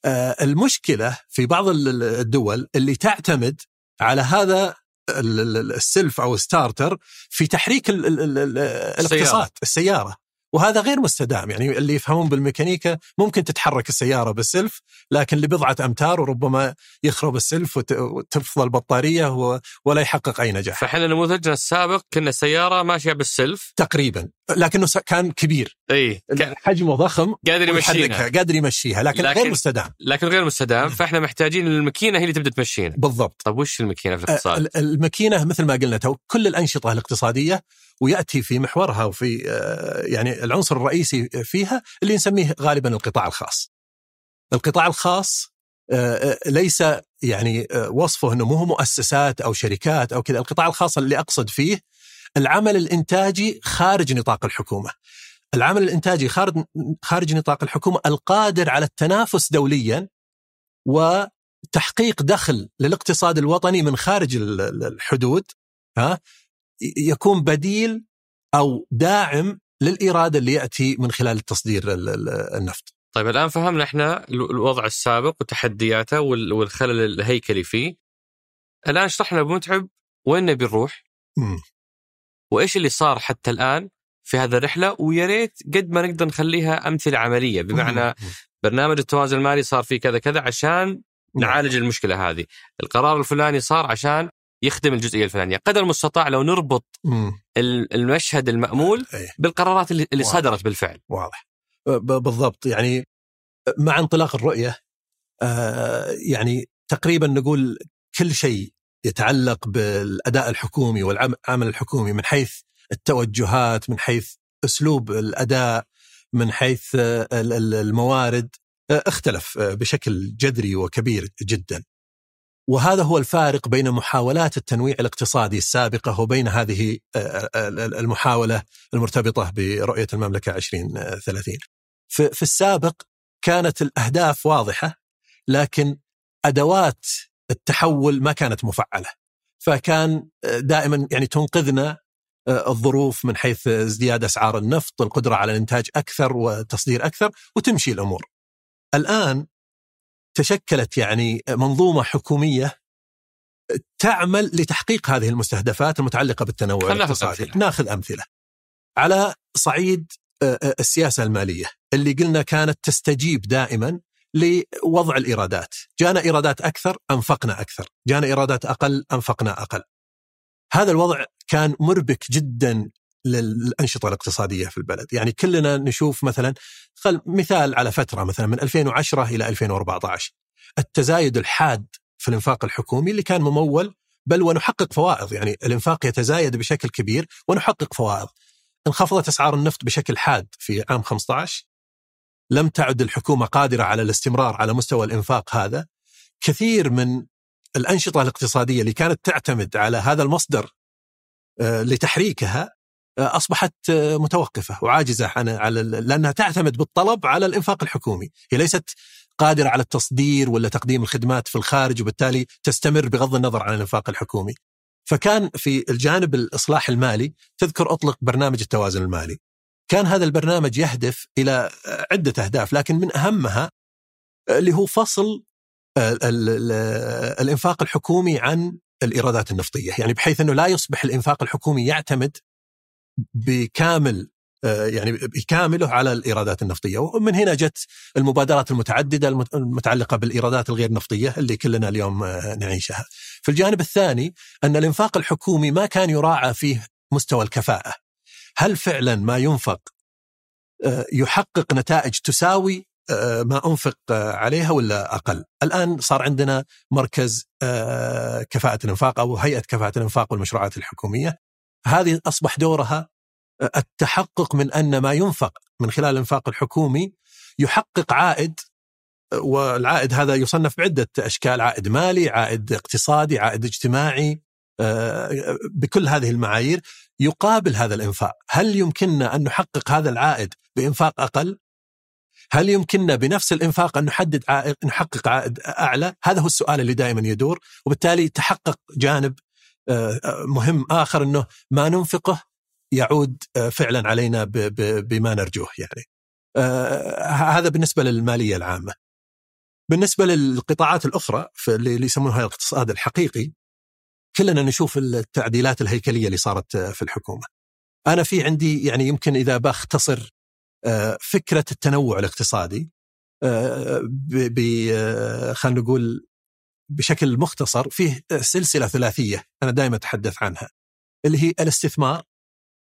آه، المشكلة في بعض الدول اللي تعتمد على هذا السلف أو starter في تحريك الاقتصاد السيارة. وهذا غير مستدام يعني اللي يفهمون بالميكانيكا ممكن تتحرك السيارة بالسلف لكن لبضعه أمتار وربما يخرب السلف وتفضل البطاريه ولا يحقق أي نجاح. فإحنا نموذجنا السابق كنا السياره ماشية بالسلف تقريبا لكنه كان كبير. إي حجمه ضخم قادر يمشيها قادر يمشيها لكن, لكن غير مستدام. لكن غير مستدام فإحنا محتاجين الماكينة هي اللي تبدأ تمشينا. بالضبط. طيب وش الماكينة في الاقتصاد؟ الماكينة مثل ما قلنا تو كل الأنشطة الاقتصادية ويأتي في محورها وفي آه، يعني العنصر الرئيسي فيها اللي نسميه غالبا القطاع الخاص. القطاع الخاص آه، آه، ليس يعني وصفه إنه مو مؤسسات أو شركات أو كذا، القطاع الخاص اللي أقصد فيه العمل الإنتاجي خارج نطاق الحكومة. العمل الإنتاجي خارج خارج نطاق الحكومة القادر على التنافس دوليا وتحقيق دخل للاقتصاد الوطني من خارج الحدود ها يكون بديل أو داعم للإرادة اللي يأتي من خلال التصدير النفط. طيب الآن فهمنا إحنا الوضع السابق وتحدياته والخلل الهيكلي فيه. الآن شرحنا بمتعب وين نبي نروح؟ وإيش اللي صار حتى الآن في هذه الرحلة ويا ريت قد ما نقدر نخليها أمثلة عملية بمعنى برنامج التوازن المالي صار فيه كذا كذا عشان نعم. نعالج المشكلة هذه، القرار الفلاني صار عشان يخدم الجزئية الفلانية، قدر المستطاع لو نربط المشهد المأمول إيه. بالقرارات اللي صدرت بالفعل. واضح. بالضبط يعني مع انطلاق الرؤية آه يعني تقريبا نقول كل شيء يتعلق بالأداء الحكومي والعمل الحكومي من حيث التوجهات من حيث أسلوب الأداء من حيث الموارد اختلف بشكل جذري وكبير جدا. وهذا هو الفارق بين محاولات التنويع الاقتصادي السابقة وبين هذه المحاولة المرتبطة برؤية المملكة 2030. في السابق كانت الأهداف واضحة لكن أدوات التحول ما كانت مفعلة. فكان دائما يعني تنقذنا آه، الظروف من حيث ازدياد أسعار النفط، القدرة على الإنتاج أكثر وتصدير أكثر وتمشي الأمور. الآن تشكلت يعني منظومة حكومية تعمل لتحقيق هذه المستهدفات المتعلقة بالتنوع الاقتصادي. أمثلة. ناخذ أمثلة. على صعيد آه، آه، السياسة المالية اللي قلنا كانت تستجيب دائما لوضع الإيرادات، جانا إيرادات أكثر أنفقنا أكثر، جانا إيرادات أقل أنفقنا أقل. هذا الوضع كان مربك جدا للأنشطة الاقتصادية في البلد، يعني كلنا نشوف مثلا خل مثال على فترة مثلا من 2010 إلى 2014 التزايد الحاد في الإنفاق الحكومي اللي كان ممول بل ونحقق فوائض. يعني الإنفاق يتزايد بشكل كبير ونحقق فوائض. انخفضت أسعار النفط بشكل حاد في عام 15 لم تعد الحكومة قادرة على الاستمرار على مستوى الإنفاق هذا كثير من الأنشطة الاقتصادية اللي كانت تعتمد على هذا المصدر آه، لتحريكها آه، أصبحت آه، متوقفة وعاجزة عن على لأنها تعتمد بالطلب على الإنفاق الحكومي، هي ليست قادرة على التصدير ولا تقديم الخدمات في الخارج وبالتالي تستمر بغض النظر عن الإنفاق الحكومي. فكان في الجانب الإصلاح المالي تذكر أطلق برنامج التوازن المالي. كان هذا البرنامج يهدف إلى عدة أهداف لكن من أهمها اللي هو فصل الإنفاق الحكومي عن الإيرادات النفطية، يعني بحيث إنه لا يصبح الإنفاق الحكومي يعتمد بكامل يعني بكامله على الإيرادات النفطية، ومن هنا جت المبادرات المتعددة المتعلقة بالإيرادات الغير نفطية اللي كلنا اليوم نعيشها. في الجانب الثاني أن الإنفاق الحكومي ما كان يراعى فيه مستوى الكفاءة. هل فعلا ما ينفق يحقق نتائج تساوي آه، ما أنفق آه، عليها ولا أقل؟ الآن صار عندنا مركز آه، كفاءة الإنفاق أو هيئة كفاءة الإنفاق والمشروعات الحكومية. هذه أصبح دورها التحقق من أن ما ينفق من خلال الإنفاق الحكومي يحقق عائد والعائد هذا يصنف بعدة أشكال، عائد مالي، عائد اقتصادي، عائد اجتماعي بكل هذه المعايير يقابل هذا الإنفاق، هل يمكننا أن نحقق هذا العائد بإنفاق أقل؟ هل يمكننا بنفس الإنفاق أن نحدد عائد نحقق عائد أعلى؟ هذا هو السؤال اللي دائما يدور وبالتالي تحقق جانب آه، آه، مهم آخر أنه ما ننفقه يعود آه، فعلا علينا بما نرجوه يعني. هذا بالنسبة للمالية العامة. بالنسبة للقطاعات الأخرى اللي يسمونها الاقتصاد الحقيقي كلنا نشوف التعديلات الهيكلية اللي صارت في الحكومة. أنا في عندي يعني يمكن إذا بختصر آه، فكرة التنوع الاقتصادي آه، آه، خلينا نقول بشكل مختصر فيه سلسلة ثلاثية أنا دائما أتحدث عنها اللي هي الاستثمار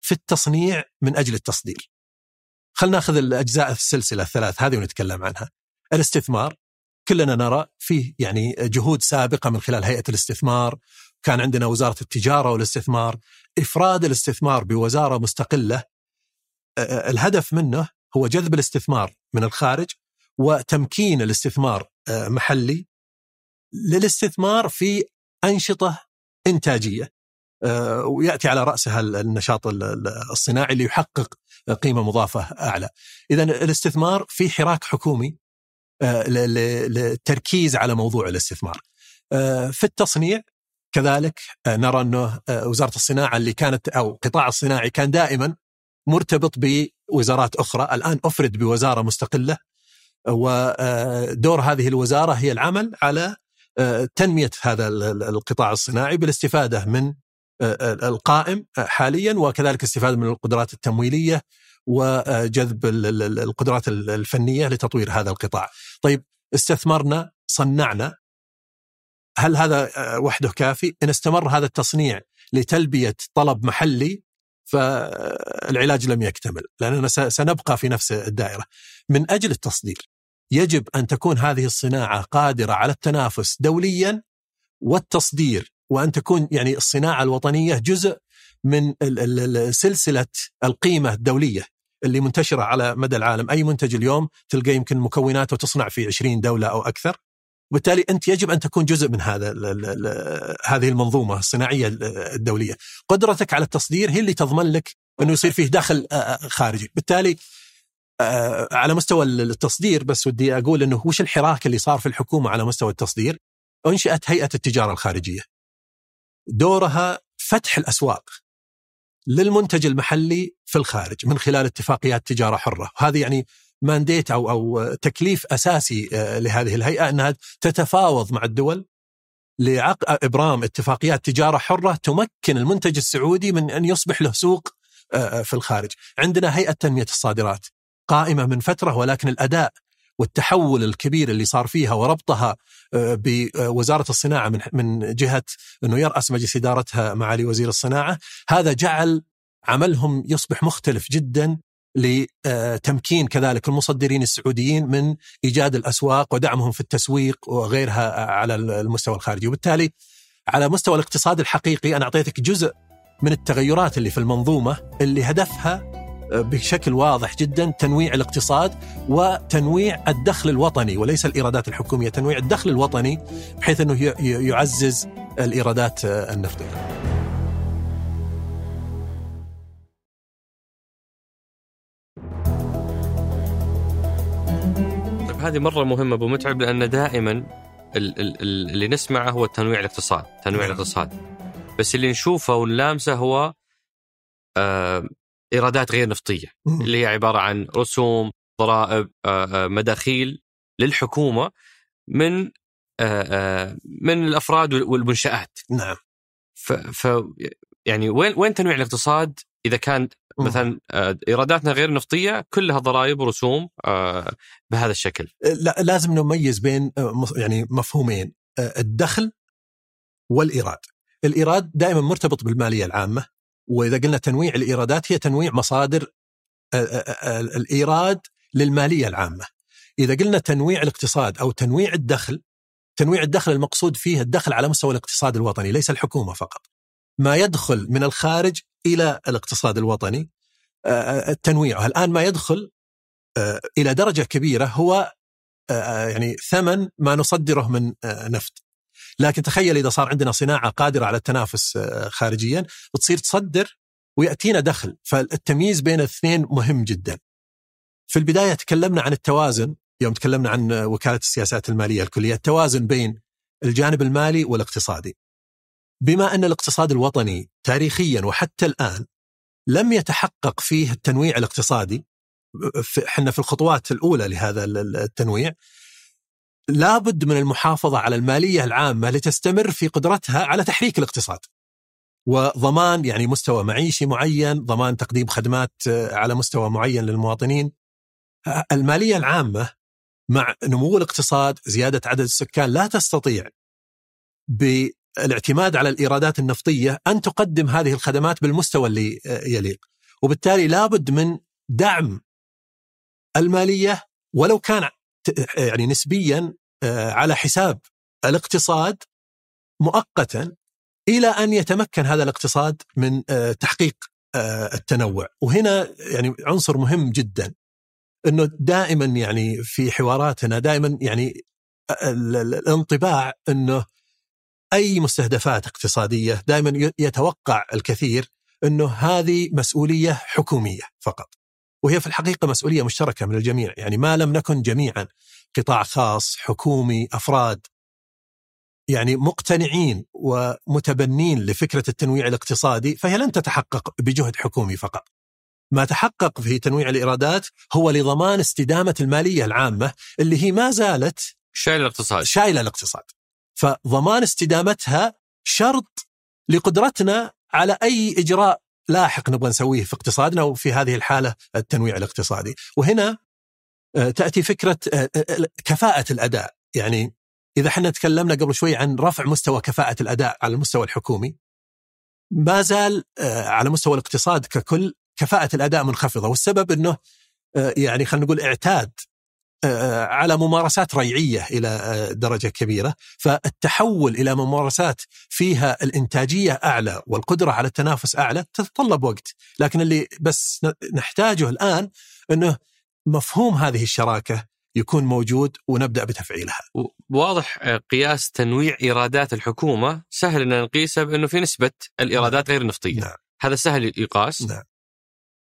في التصنيع من أجل التصدير. خلينا ناخذ الأجزاء السلسلة الثلاث هذه ونتكلم عنها. الاستثمار كلنا نرى فيه يعني جهود سابقة من خلال هيئة الاستثمار، كان عندنا وزارة التجارة والاستثمار، إفراد الاستثمار بوزارة مستقلة الهدف منه هو جذب الاستثمار من الخارج وتمكين الاستثمار محلي للاستثمار في أنشطة إنتاجية ويأتي على رأسها النشاط الصناعي اللي يحقق قيمة مضافة أعلى. اذا الاستثمار في حراك حكومي للتركيز على موضوع الاستثمار. في التصنيع كذلك نرى أنه وزارة الصناعة اللي كانت أو القطاع الصناعي كان دائما مرتبط بوزارات أخرى، الآن أفرد بوزارة مستقلة ودور هذه الوزارة هي العمل على تنمية هذا القطاع الصناعي بالاستفادة من القائم حاليا وكذلك استفادة من القدرات التمويلية وجذب القدرات الفنية لتطوير هذا القطاع. طيب استثمرنا صنعنا هل هذا وحده كافي؟ إن استمر هذا التصنيع لتلبية طلب محلي فالعلاج لم يكتمل لأننا سنبقى في نفس الدائرة. من أجل التصدير يجب أن تكون هذه الصناعة قادرة على التنافس دوليا والتصدير وأن تكون يعني الصناعة الوطنية جزء من سلسلة القيمة الدولية اللي منتشرة على مدى العالم، أي منتج اليوم تلقى يمكن مكوناته تصنع في 20 دولة أو أكثر. وبالتالي أنت يجب أن تكون جزء من هذا هذه المنظومة الصناعية الدولية. قدرتك على التصدير هي اللي تضمن لك أنه يصير فيه دخل خارجي، بالتالي على مستوى التصدير بس ودي أقول أنه وش الحراك اللي صار في الحكومة على مستوى التصدير؟ أنشئت هيئة التجارة الخارجية. دورها فتح الأسواق للمنتج المحلي في الخارج من خلال اتفاقيات تجارة حرة، هذه يعني مانديت أو أو تكليف أساسي لهذه الهيئة أنها تتفاوض مع الدول لعقد إبرام اتفاقيات تجارة حرة تمكن المنتج السعودي من أن يصبح له سوق في الخارج. عندنا هيئة تنمية الصادرات قائمة من فترة ولكن الأداء والتحول الكبير اللي صار فيها وربطها بوزارة الصناعة من من جهة انه يراس مجلس ادارتها معالي وزير الصناعة، هذا جعل عملهم يصبح مختلف جدا لتمكين كذلك المصدرين السعوديين من إيجاد الأسواق ودعمهم في التسويق وغيرها على المستوى الخارجي، وبالتالي على مستوى الاقتصاد الحقيقي أنا أعطيتك جزء من التغيرات اللي في المنظومة اللي هدفها بشكل واضح جدا تنويع الاقتصاد وتنويع الدخل الوطني وليس الإيرادات الحكومية، تنويع الدخل الوطني بحيث أنه يعزز الإيرادات النفطية. هذه مرة مهمة أبو متعب لأن دائما اللي نسمعه هو تنويع الاقتصاد، تنويع الاقتصاد. بس اللي نشوفه ونلامسه هو آه إيرادات غير نفطية اللي هي عبارة عن رسوم ضرائب مداخيل للحكومة من من الأفراد والمنشآت. نعم. ف, ف يعني وين وين تنويع الاقتصاد إذا كان مثلا إيراداتنا غير نفطية كلها ضرائب ورسوم بهذا الشكل لا لازم نميز بين يعني مفهومين الدخل والإيراد الإيراد دائما مرتبط بالمالية العامة وإذا قلنا تنويع الإيرادات هي تنويع مصادر الإيراد للمالية العامة. إذا قلنا تنويع الاقتصاد أو تنويع الدخل تنويع الدخل المقصود فيه الدخل على مستوى الاقتصاد الوطني ليس الحكومة فقط. ما يدخل من الخارج إلى الاقتصاد الوطني تنويعه، الآن ما يدخل إلى درجة كبيرة هو يعني ثمن ما نصدره من نفط. لكن تخيل إذا صار عندنا صناعة قادرة على التنافس خارجيا بتصير تصدر ويأتينا دخل فالتمييز بين الاثنين مهم جدا. في البداية تكلمنا عن التوازن يوم تكلمنا عن وكالة السياسات المالية الكلية، التوازن بين الجانب المالي والاقتصادي. بما أن الاقتصاد الوطني تاريخيا وحتى الآن لم يتحقق فيه التنويع الاقتصادي إحنا في الخطوات الأولى لهذا التنويع لابد من المحافظة على المالية العامة لتستمر في قدرتها على تحريك الاقتصاد. وضمان يعني مستوى معيشي معين، ضمان تقديم خدمات على مستوى معين للمواطنين. المالية العامة مع نمو الاقتصاد، زيادة عدد السكان لا تستطيع بالاعتماد على الإيرادات النفطية أن تقدم هذه الخدمات بالمستوى اللي يليق. وبالتالي لابد من دعم المالية ولو كان يعني نسبيا على حساب الاقتصاد مؤقتا إلى أن يتمكن هذا الاقتصاد من تحقيق التنوع وهنا يعني عنصر مهم جدا إنه دائما يعني في حواراتنا دائما يعني الانطباع إنه أي مستهدفات اقتصادية دائما يتوقع الكثير إنه هذه مسؤولية حكومية فقط. وهي في الحقيقة مسؤولية مشتركة من الجميع، يعني ما لم نكن جميعا قطاع خاص، حكومي، أفراد يعني مقتنعين ومتبنين لفكرة التنويع الاقتصادي فهي لن تتحقق بجهد حكومي فقط. ما تحقق في تنويع الإيرادات هو لضمان استدامة المالية العامة اللي هي ما زالت شايله الاقتصاد شايلة الاقتصاد. فضمان استدامتها شرط لقدرتنا على أي إجراء لاحق نبغى نسويه في اقتصادنا وفي هذه الحالة التنويع الاقتصادي، وهنا آه، تأتي فكرة آه، آه، كفاءة الأداء، يعني إذا إحنا تكلمنا قبل شوي عن رفع مستوى كفاءة الأداء على المستوى الحكومي ما زال على مستوى الاقتصاد ككل كفاءة الأداء منخفضة. والسبب إنه يعني خلينا نقول إعتاد على ممارسات ريعية إلى آه، درجة كبيرة، فالتحول إلى ممارسات فيها الإنتاجية أعلى والقدرة على التنافس أعلى تتطلب وقت، لكن اللي بس نحتاجه الآن إنه مفهوم هذه الشراكة يكون موجود ونبدأ بتفعيلها. واضح آه، قياس تنويع إيرادات الحكومة سهل إن نقيسه بإنه في نسبة الإيرادات غير النفطيه. نعم. هذا سهل يقاس. نعم.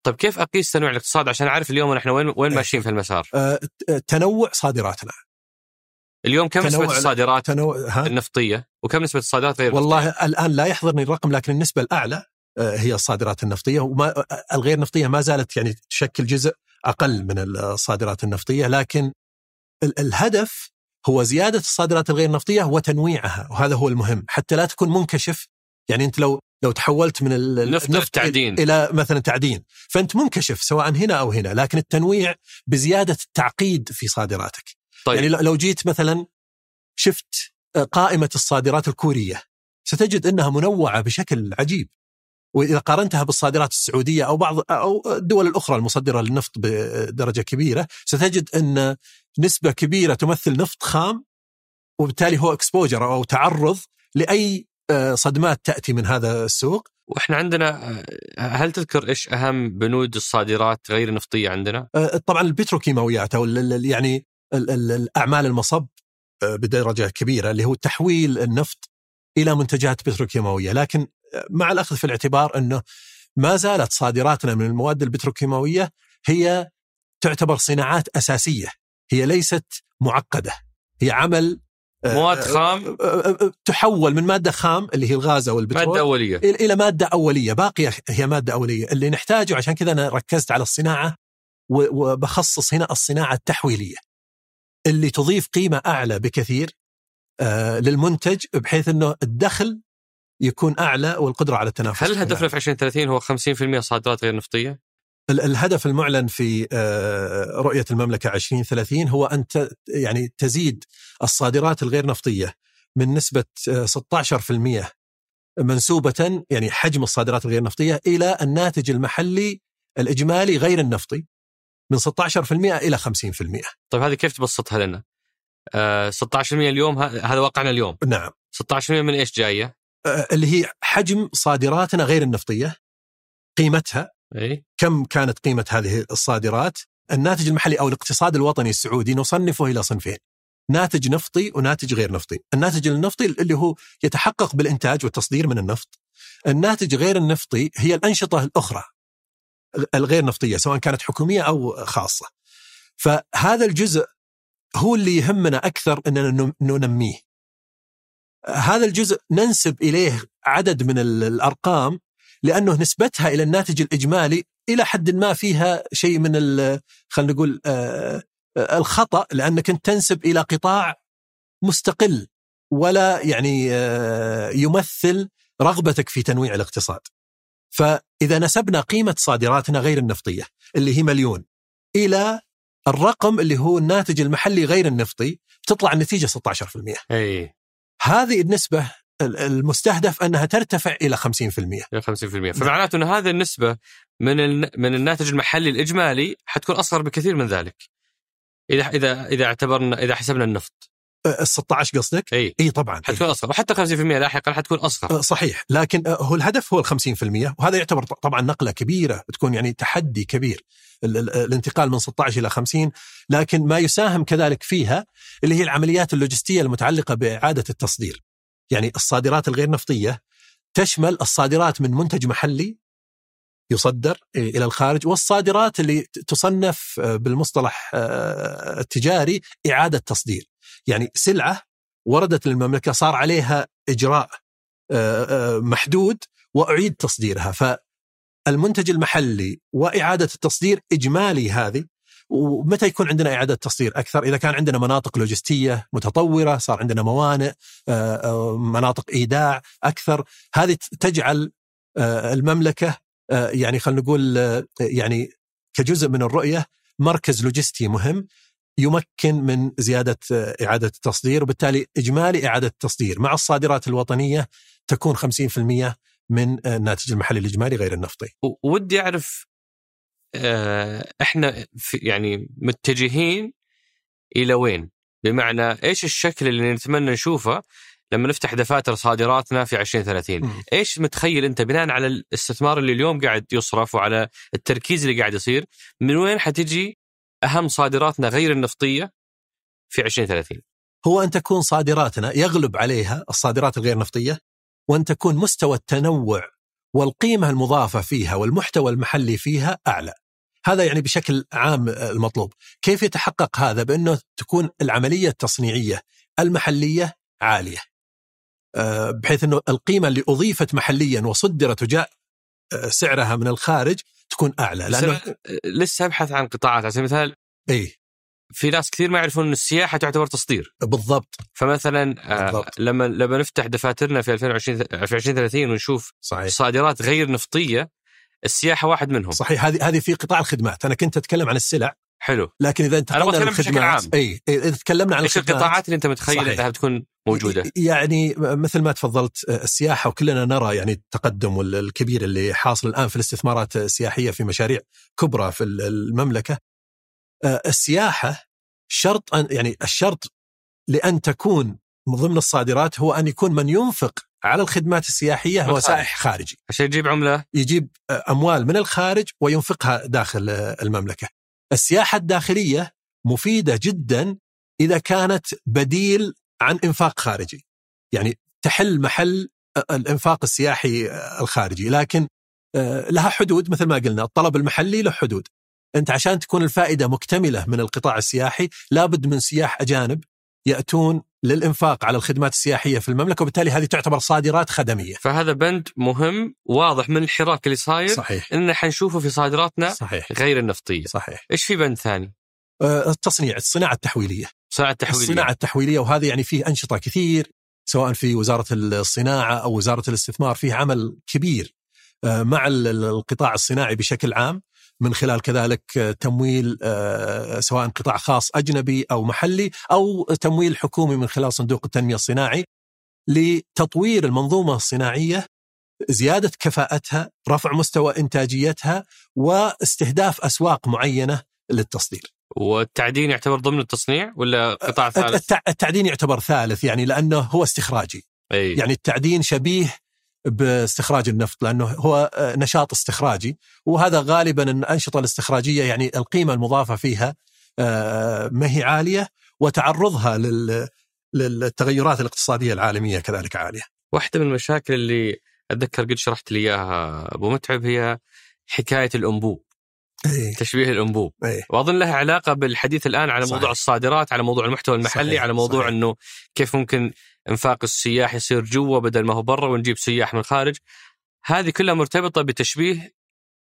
طيب كيف أقيس تنوع الاقتصاد عشان أعرف اليوم نحن وين وين إيه. ماشيين في المسار؟ أه تنوع صادراتنا اليوم كم نسبة الصادرات تنوع؟ النفطية وكم نسبة الصادرات غير والله نفطية؟ الآن لا يحضرني الرقم لكن النسبة الأعلى آه، هي الصادرات النفطية وما آه، الغير نفطية ما زالت يعني تشكل جزء أقل من الصادرات النفطية لكن الهدف هو زيادة الصادرات الغير نفطية وتنويعها وهذا هو المهم حتى لا تكون منكشف يعني أنت لو لو تحولت من النفط التعدين إلى مثلا تعدين. فأنت منكشف سواء هنا أو هنا لكن التنويع بزيادة التعقيد في صادراتك. طيب. يعني لو جيت مثلا شفت قائمة الصادرات الكورية ستجد إنها منوعة بشكل عجيب. وإذا قارنتها بالصادرات السعودية أو بعض أو الدول الأخرى المصدرة للنفط بدرجة كبيرة ستجد أن نسبة كبيرة تمثل نفط خام وبالتالي هو اكسبوجر أو تعرض لأي آه، صدمات تأتي من هذا السوق؟ وإحنا عندنا آه، هل تذكر إيش أهم بنود الصادرات غير النفطية عندنا؟ آه، طبعا البتروكيماويات أو يعني الأعمال المصب بدرجة كبيرة اللي هو تحويل النفط إلى منتجات بتروكيماويه، لكن مع الأخذ في الاعتبار إنه ما زالت صادراتنا من المواد البتروكيماويه هي تعتبر صناعات أساسية، هي ليست معقدة، هي عمل مواد خام؟ تحول من مادة خام اللي هي الغاز أو البترول مادة أولية. إلى مادة أولية. باقيه هي مادة أولية. اللي نحتاجه عشان كذا أنا ركزت على الصناعة وبخصص هنا الصناعة التحويلية اللي تضيف قيمة أعلى بكثير للمنتج بحيث إنه الدخل يكون أعلى والقدرة على التنافس هل هدفنا في 2030 هو 50% صادرات غير نفطية؟ الهدف المعلن في آه، رؤية المملكة 2030 هو أن يعني تزيد الصادرات الغير نفطية من نسبة 16% آه، منسوبة يعني حجم الصادرات الغير نفطية إلى الناتج المحلي الإجمالي غير النفطي من 16% إلى 50% طيب هذه كيف تبسطها لنا؟ آه 16% اليوم هذا واقعنا اليوم نعم 16% من إيش جاية؟ آه اللي هي حجم صادراتنا غير النفطية قيمتها أي؟ كم كانت قيمة هذه الصادرات؟ الناتج المحلي أو الاقتصاد الوطني السعودي نصنفه إلى صنفين. ناتج نفطي وناتج غير نفطي. الناتج النفطي اللي هو يتحقق بالإنتاج والتصدير من النفط. الناتج غير النفطي هي الأنشطة الأخرى الغير نفطية سواء كانت حكومية أو خاصة. فهذا الجزء هو اللي يهمنا أكثر أننا ننميه. هذا الجزء ننسب إليه عدد من الأرقام لأنه نسبتها إلى الناتج الإجمالي إلى حد ما فيها شيء من خلينا نقول آه، آه، الخطأ لأنك أنت تنسب إلى قطاع مستقل ولا يعني آه، يمثل رغبتك في تنويع الاقتصاد. فإذا نسبنا قيمة صادراتنا غير النفطية اللي هي مليون إلى الرقم اللي هو الناتج المحلي غير النفطي تطلع النتيجة 16%. اي هذه النسبة المستهدف أنها ترتفع إلى 50% إلى 50% فمعناته إن هذه النسبة من من الناتج المحلي الإجمالي حتكون أصغر بكثير من ذلك. اذا اذا إذا اعتبرنا إذا حسبنا النفط. ال 16 قصدك؟ إي. إي طبعا. حتكون أصغر. وحتى 50% لاحقا حتكون أصغر. صحيح. لكن هو الهدف هو ال 50% وهذا يعتبر طبعا نقلة كبيرة بتكون يعني تحدي كبير. الانتقال من 16 إلى 50 لكن ما يساهم كذلك فيها اللي هي العمليات اللوجستية المتعلقة بإعادة التصدير. يعني الصادرات الغير نفطية تشمل الصادرات من منتج محلي يصدر إلى الخارج والصادرات اللي تصنف بالمصطلح التجاري إعادة تصدير. يعني سلعة وردت للمملكة صار عليها إجراء محدود وأعيد تصديرها. فالمنتج المحلي وإعادة التصدير إجمالي هذه ومتى يكون عندنا إعادة تصدير أكثر؟ إذا كان عندنا مناطق لوجستية متطورة، صار عندنا موانئ، مناطق إيداع أكثر، هذه تجعل المملكة يعني خلينا نقول يعني كجزء من الرؤية مركز لوجستي مهم يمكن من زيادة إعادة التصدير وبالتالي إجمالي إعادة التصدير مع الصادرات الوطنية تكون 50% من الناتج المحلي الإجمالي غير النفطي. ودي أعرف إحنا في يعني متجهين إلى وين؟ بمعنى إيش الشكل اللي نتمنى نشوفه لما نفتح دفاتر صادراتنا في 2030 م. إيش متخيل أنت بناء على الاستثمار اللي اليوم قاعد يصرف وعلى التركيز اللي قاعد يصير من وين حتجي أهم صادراتنا غير النفطية في 2030 هو أن تكون صادراتنا يغلب عليها الصادرات الغير نفطية وأن تكون مستوى التنوع والقيمة المضافة فيها والمحتوى المحلي فيها أعلى. هذا يعني بشكل عام المطلوب. كيف يتحقق هذا؟ بأنه تكون العملية التصنيعية المحلية عالية. بحيث أنه القيمة اللي أضيفت محليا وصدرت وجاء سعرها من الخارج تكون أعلى. لأنه لسه أبحث عن قطاعات. على سبيل المثال اي في ناس كثير ما يعرفون إن السياحة تعتبر تصدير. بالضبط. فمثلا بالضبط. آه لما لما نفتح دفاترنا في 2020 في 2030 ونشوف صحيح. صادرات غير نفطية السياحة واحد منهم. صحيح. هذه هذه في قطاع الخدمات. أنا كنت أتكلم عن السلع. حلو. لكن إذا انتقلنا عن الخدمات إي إذا تكلمنا عن إيش القطاعات اللي أنت متخيل إنها بتكون موجودة؟ يعني مثل ما تفضلت السياحة وكلنا نرى يعني التقدم الكبير اللي حاصل الآن في الاستثمارات السياحية في مشاريع كبرى في المملكة. السياحة شرط أن يعني الشرط لأن تكون من ضمن الصادرات هو أن يكون من ينفق على الخدمات السياحية هو سائح خارجي. عشان يجيب عملة يجيب أموال من الخارج وينفقها داخل المملكة. السياحة الداخلية مفيدة جدا إذا كانت بديل عن إنفاق خارجي. يعني تحل محل الإنفاق السياحي الخارجي، لكن لها حدود مثل ما قلنا، الطلب المحلي له حدود. أنت عشان تكون الفائدة مكتملة من القطاع السياحي لابد من سياح أجانب يأتون للإنفاق على الخدمات السياحية في المملكة وبالتالي هذه تعتبر صادرات خدمية. فهذا بند مهم واضح من الحراك اللي صاير صحيح اننا حنشوفه في صادراتنا صحيح غير النفطية. صحيح إيش في بند ثاني؟ آه التصنيع الصناعة التحويلية. الصناعة التحويلية الصناعة التحويلية وهذا يعني فيه أنشطة كثير سواء في وزارة الصناعة أو وزارة الاستثمار فيه عمل كبير آه مع القطاع الصناعي بشكل عام من خلال كذلك تمويل سواء قطاع خاص أجنبي أو محلي أو تمويل حكومي من خلال صندوق التنمية الصناعي لتطوير المنظومة الصناعية زيادة كفاءتها، رفع مستوى إنتاجيتها واستهداف أسواق معينة للتصدير. والتعدين يعتبر ضمن التصنيع ولا قطاع ثالث؟ التعدين يعتبر ثالث يعني لأنه هو استخراجي. أي. يعني التعدين شبيه باستخراج النفط لأنه هو نشاط استخراجي وهذا غالبا الأنشطة الاستخراجية يعني القيمة المضافة فيها ما هي عالية وتعرضها للتغيرات الاقتصادية العالمية كذلك عالية. واحدة من المشاكل اللي أتذكر قد شرحت لي إياها أبو متعب هي حكاية الأنبوب. أيه. تشبيه الأنبوب أيه. وأظن لها علاقة بالحديث الآن على موضوع صحيح. الصادرات على موضوع المحتوى المحلي صحيح. على موضوع صحيح. إنه كيف ممكن انفاق السياح يصير جوا بدل ما هو برا ونجيب سياح من الخارج هذه كلها مرتبطة بتشبيه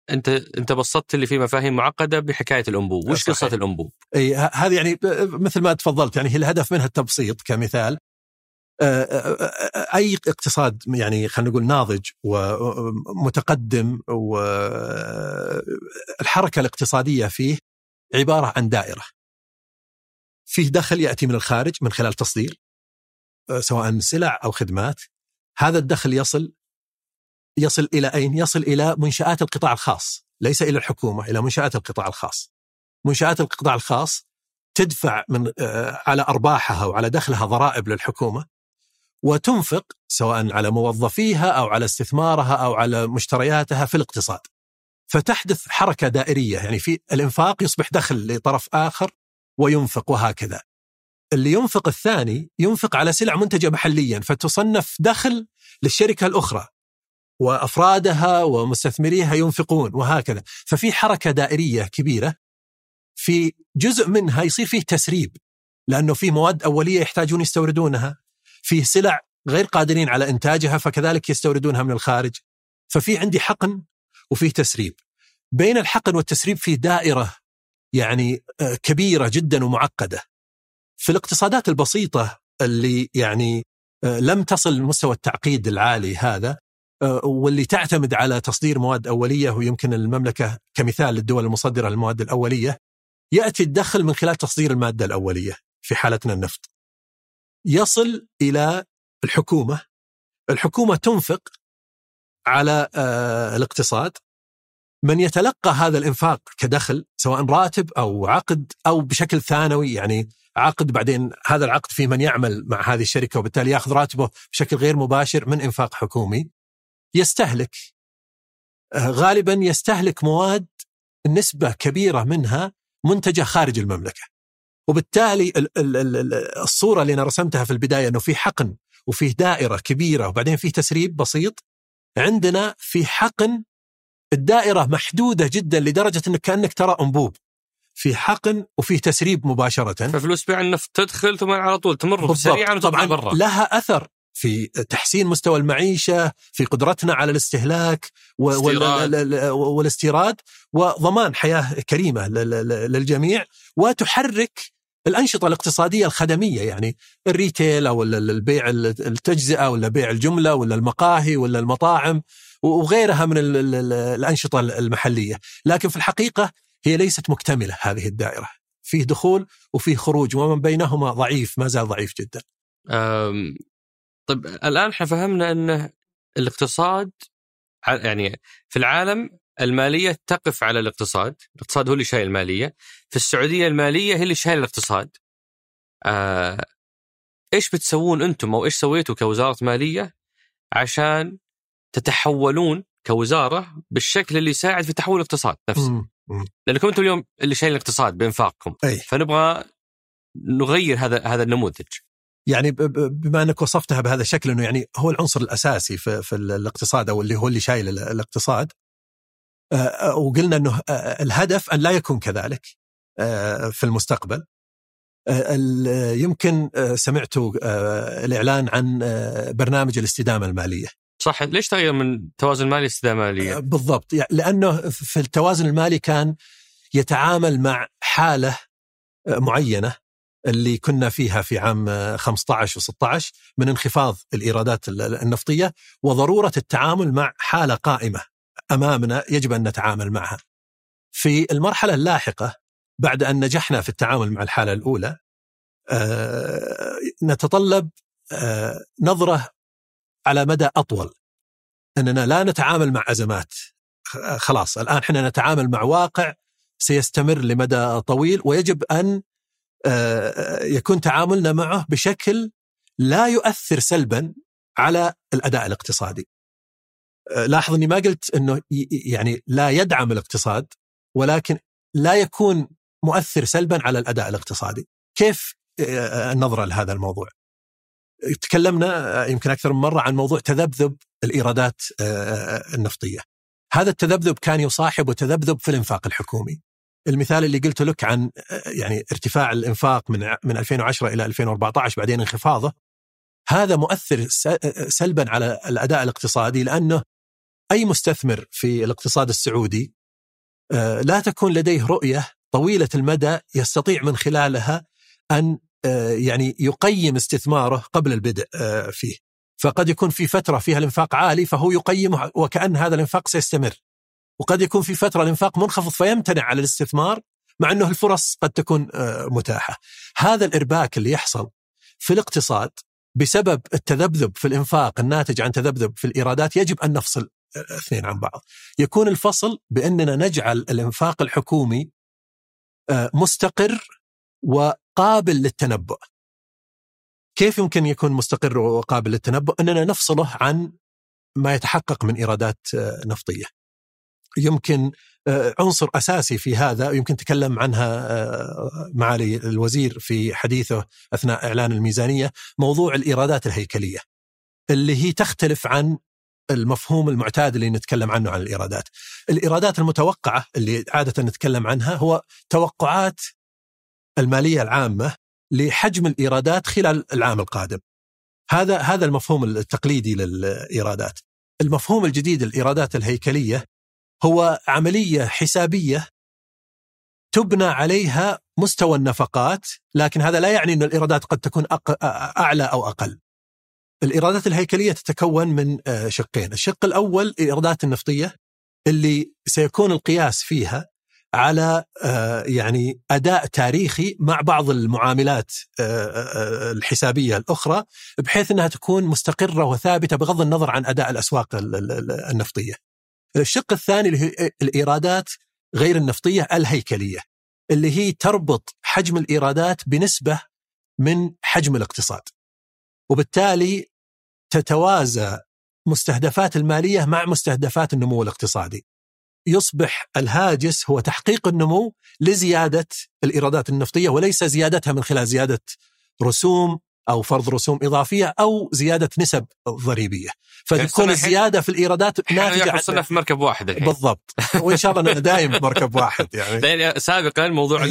انت انت بسطت لي في مفاهيم معقدة بحكاية الأنبوب. وش صحيح. قصة الأنبوب؟ إي هذه يعني مثل ما تفضلت يعني هي الهدف منها التبسيط كمثال. أي اقتصاد يعني خلينا نقول ناضج ومتقدم والحركه الاقتصادية فيه عبارة عن دائرة. فيه دخل يأتي من الخارج من خلال تصدير. سواء سلع أو خدمات هذا الدخل يصل يصل إلى أين؟ يصل إلى منشآت القطاع الخاص، ليس إلى الحكومة، إلى منشآت القطاع الخاص. منشآت القطاع الخاص تدفع من على أرباحها وعلى دخلها ضرائب للحكومة وتنفق سواء على موظفيها أو على استثمارها أو على مشترياتها في الاقتصاد. فتحدث حركة دائرية يعني في الإنفاق يصبح دخل لطرف آخر وينفق وهكذا. اللي ينفق الثاني ينفق على سلع منتجة محليا فتصنف دخل للشركة الأخرى وأفرادها ومستثمريها ينفقون وهكذا. ففي حركة دائرية كبيرة في جزء منها يصير فيه تسريب لأنه في مواد أولية يحتاجون يستوردونها فيه سلع غير قادرين على إنتاجها فكذلك يستوردونها من الخارج. ففي عندي حقن وفيه تسريب. بين الحقن والتسريب في دائرة يعني آه، كبيرة جدا ومعقدة. في الاقتصادات البسيطة اللي يعني آه، لم تصل لمستوى التعقيد العالي هذا آه، واللي تعتمد على تصدير مواد أولية ويمكن المملكة كمثال للدول المصدرة للمواد الأولية يأتي الدخل من خلال تصدير المادة الأولية في حالتنا النفط. يصل إلى الحكومة. الحكومة تنفق على الاقتصاد. من يتلقى هذا الإنفاق كدخل سواء راتب أو عقد أو بشكل ثانوي يعني عقد بعدين هذا العقد في من يعمل مع هذه الشركة وبالتالي ياخذ راتبه بشكل غير مباشر من إنفاق حكومي يستهلك. آه، غالبا يستهلك مواد نسبة كبيرة منها منتجة خارج المملكة. وبالتالي الصورة اللي أنا رسمتها في البداية إنه في حقن وفيه دائرة كبيرة وبعدين فيه تسريب بسيط عندنا في حقن الدائرة محدودة جدا لدرجة إنك كأنك ترى أنبوب. في حقن وفي تسريب مباشرة. ففلوس بيع النفط تدخل ثم على طول تمر سريعا طبعا برا. لها أثر في تحسين مستوى المعيشة في قدرتنا على الاستهلاك والاستيراد وضمان حياة كريمة للجميع وتحرك الأنشطة الاقتصادية الخدمية يعني الريتيل أو البيع التجزئة ولا بيع الجملة ولا المقاهي ولا المطاعم وغيرها من الأنشطة المحلية. لكن في الحقيقة هي ليست مكتملة هذه الدائرة. فيه دخول وفيه خروج ومن بينهما ضعيف ما زال ضعيف جدا. طيب الآن إحنا فهمنا أن الاقتصاد يعني في العالم المالية تقف على الاقتصاد. الاقتصاد هو اللي شايل المالية. في السعودية المالية هي اللي شايل الاقتصاد. آه، إيش بتسوون أنتم أو إيش سويتوا كوزارة مالية عشان تتحولون كوزارة بالشكل اللي يساعد في تحول الاقتصاد نفسه؟ لانكم أنتم اليوم اللي شايلين الاقتصاد بإنفاقكم أي. فنبغى نغير هذا هذا النموذج. يعني بما أنك وصفتها بهذا الشكل إنه يعني هو العنصر الأساسي في, في الاقتصاد أو اللي هو اللي شايل الاقتصاد آه، آه، وقلنا إنه آه، الهدف أن لا يكون كذلك في المستقبل. يمكن سمعتوا الإعلان عن برنامج الاستدامة المالية. صح ليش تغير من توازن مالي لإستدامة مالية؟ بالضبط لأنه في التوازن المالي كان يتعامل مع حالة معينة اللي كنا فيها في عام 15 و16 من انخفاض الإيرادات النفطية وضرورة التعامل مع حالة قائمة أمامنا يجب أن نتعامل معها. في المرحلة اللاحقة بعد أن نجحنا في التعامل مع الحالة الأولى آه، نتطلب آه، نظرة على مدى أطول إننا لا نتعامل مع أزمات خلاص الآن إحنا نتعامل مع واقع سيستمر لمدى طويل ويجب أن آه، يكون تعاملنا معه بشكل لا يؤثر سلبا على الأداء الاقتصادي. آه، لاحظ إني ما قلت إنه يعني لا يدعم الاقتصاد ولكن لا يكون مؤثر سلبا على الأداء الاقتصادي. كيف آه، النظره لهذا الموضوع؟ تكلمنا آه، يمكن أكثر من مرة عن موضوع تذبذب الإيرادات آه، آه، النفطية. هذا التذبذب كان يصاحب تذبذب في الإنفاق الحكومي. المثال اللي قلت لك عن يعني ارتفاع الإنفاق من من 2010 إلى 2014 بعدين انخفاضه هذا مؤثر سلبا على الأداء الاقتصادي لأنه أي مستثمر في الاقتصاد السعودي لا تكون لديه رؤية طويلة المدى يستطيع من خلالها أن يعني يقيم استثماره قبل البدء آه، فيه. فقد يكون في فترة فيها الانفاق عالي فهو يقيمه وكأن هذا الانفاق سيستمر. وقد يكون في فترة الانفاق منخفض فيمتنع على الاستثمار مع أنه الفرص قد تكون آه، متاحة. هذا الإرباك اللي يحصل في الاقتصاد بسبب التذبذب في الانفاق الناتج عن تذبذب في الإيرادات يجب أن نفصل الاثنين عن بعض. يكون الفصل بأننا نجعل الانفاق الحكومي مستقر وقابل للتنبؤ. كيف يمكن يكون مستقر وقابل للتنبؤ؟ أننا نفصله عن ما يتحقق من إيرادات آه، نفطية. يمكن عنصر أساسي في هذا يمكن تكلم عنها معالي الوزير في حديثه أثناء إعلان الميزانية موضوع الإيرادات الهيكلية اللي هي تختلف عن المفهوم المعتاد اللي نتكلم عنه عن الإيرادات. الإيرادات المتوقعة اللي عادة نتكلم عنها هو توقعات المالية العامة لحجم الإيرادات خلال العام القادم. هذا هذا المفهوم التقليدي للإيرادات. المفهوم الجديد الايرادات الهيكلية هو عملية حسابية تبنى عليها مستوى النفقات لكن هذا لا يعني أن الإيرادات قد تكون أعلى أو أقل. الإيرادات الهيكلية تتكون من آه، شقين، الشق الأول الإيرادات النفطية اللي سيكون القياس فيها على آه، يعني أداء تاريخي مع بعض المعاملات آه، الحسابية الأخرى بحيث إنها تكون مستقرة وثابتة بغض النظر عن أداء الأسواق النفطية. الشق الثاني اللي هي الإيرادات غير النفطية الهيكلية اللي هي تربط حجم الإيرادات بنسبة من حجم الاقتصاد. وبالتالي تتوازى مستهدفات المالية مع مستهدفات النمو الاقتصادي. يصبح الهاجس هو تحقيق النمو لزيادة الإيرادات النفطية وليس زيادتها من خلال زيادة رسوم أو فرض رسوم إضافية أو زيادة نسب ضريبية. فتكون الزيادة في الإيرادات ناتجة عن في مركب واحد الحين. بالضبط. وإن شاء الله دائم بمركب واحد يعني. سابقا موضوع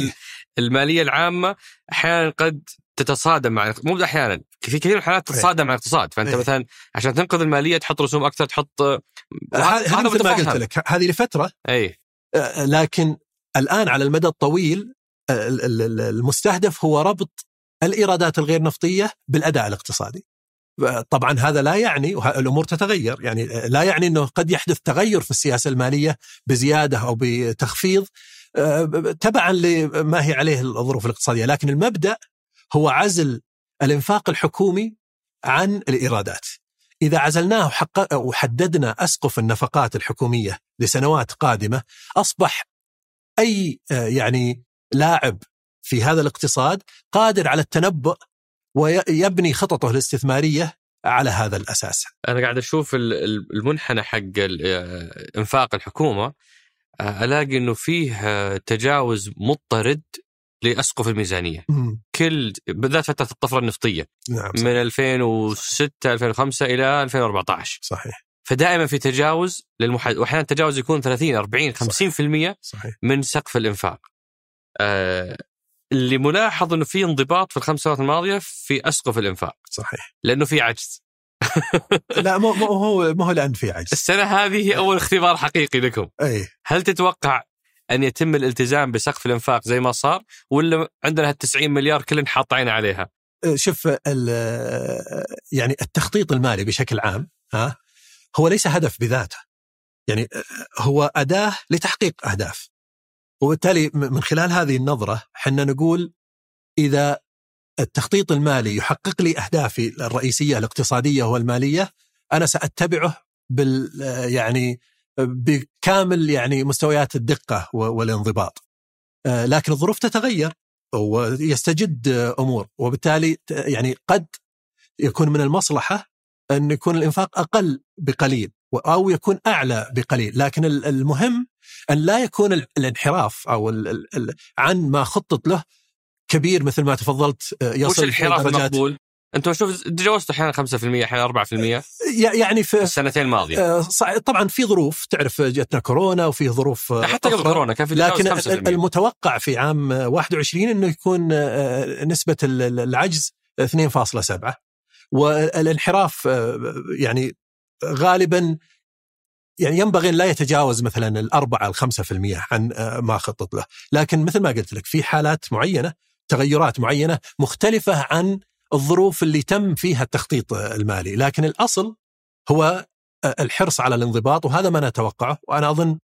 المالية العامة أحيانا قد تتصادم مع مو أحيانا في كثير من الحالات تتصادم مع الاقتصاد. فأنت إيه. مثلا عشان تنقذ المالية تحط رسوم أكثر تحط هذا مثل ما قلت لك. هذه لفترة اي لكن الآن على المدى الطويل المستهدف هو ربط الإيرادات الغير نفطية بالأداء الاقتصادي. طبعا هذا لا يعني الأمور تتغير. يعني لا يعني إنه قد يحدث تغير في السياسة المالية بزيادة أو بتخفيض. تبعا لما هي عليه الظروف الاقتصادية. لكن المبدأ هو عزل الإنفاق الحكومي عن الإيرادات. إذا عزلناه وحددنا أسقف النفقات الحكومية لسنوات قادمة أصبح أي آه، يعني لاعب في هذا الاقتصاد قادر على التنبؤ ويبني خططه الاستثمارية على هذا الأساس. أنا قاعد أشوف المنحنى حق آه، إنفاق الحكومة آه، ألاقي إنه فيه تجاوز مضطرد لأسقف الميزانية. مم. كل بالذات فترة الطفرة النفطية. نعم صحيح. من 2006 2005 إلى 2014 صحيح. فدائما في تجاوز للمحد واحيانا التجاوز يكون 30 40 50% صحيح. صحيح. من سقف الإنفاق. آه اللي ملاحظ إنه في انضباط في الخمس سنوات الماضية في أسقف الإنفاق. صحيح. لأنه في عجز. لا مو هو مو هو لأن في عجز. السنة هذه هي أول اختبار حقيقي لكم. اي هل تتوقع أن يتم الالتزام بسقف الإنفاق زي ما صار ولا عندنا ال 90 مليار كلنا حاط عينه عليها؟ أه، شوف يعني التخطيط المالي بشكل عام ها هو ليس هدف بذاته يعني أه، هو أداة لتحقيق أهداف وبالتالي من خلال هذه النظرة إحنا نقول إذا التخطيط المالي يحقق لي أهدافي الرئيسية الاقتصادية والمالية أنا سأتبعه بال يعني بكامل يعني مستويات الدقة والانضباط. آه، لكن الظروف تتغير ويستجد أمور وبالتالي يعني قد يكون من المصلحة أن يكون الإنفاق أقل بقليل أو يكون أعلى بقليل، لكن المهم أن لا يكون الانحراف أو عن ما خطط له كبير مثل ما تفضلت آه، يصل وش الانحراف المقبول؟ أنتم شوف تجاوزت أحيانا 5% أحيانا 4% يعني في السنتين الماضية. آه، طبعا في ظروف تعرف جتنا كورونا وفي ظروف آه، حتى قبل كورونا كان في لكن 5%. المتوقع في عام 21 إنه يكون نسبة العجز 2.7 والانحراف يعني غالبا يعني ينبغي أن لا يتجاوز مثلا الأربعة الخمسة في المية عن ما خطط له. لكن مثل ما قلت لك في حالات معينة تغيرات معينة مختلفة عن الظروف اللي تم فيها التخطيط المالي لكن الأصل هو الحرص على الانضباط وهذا ما نتوقعه وأنا أظن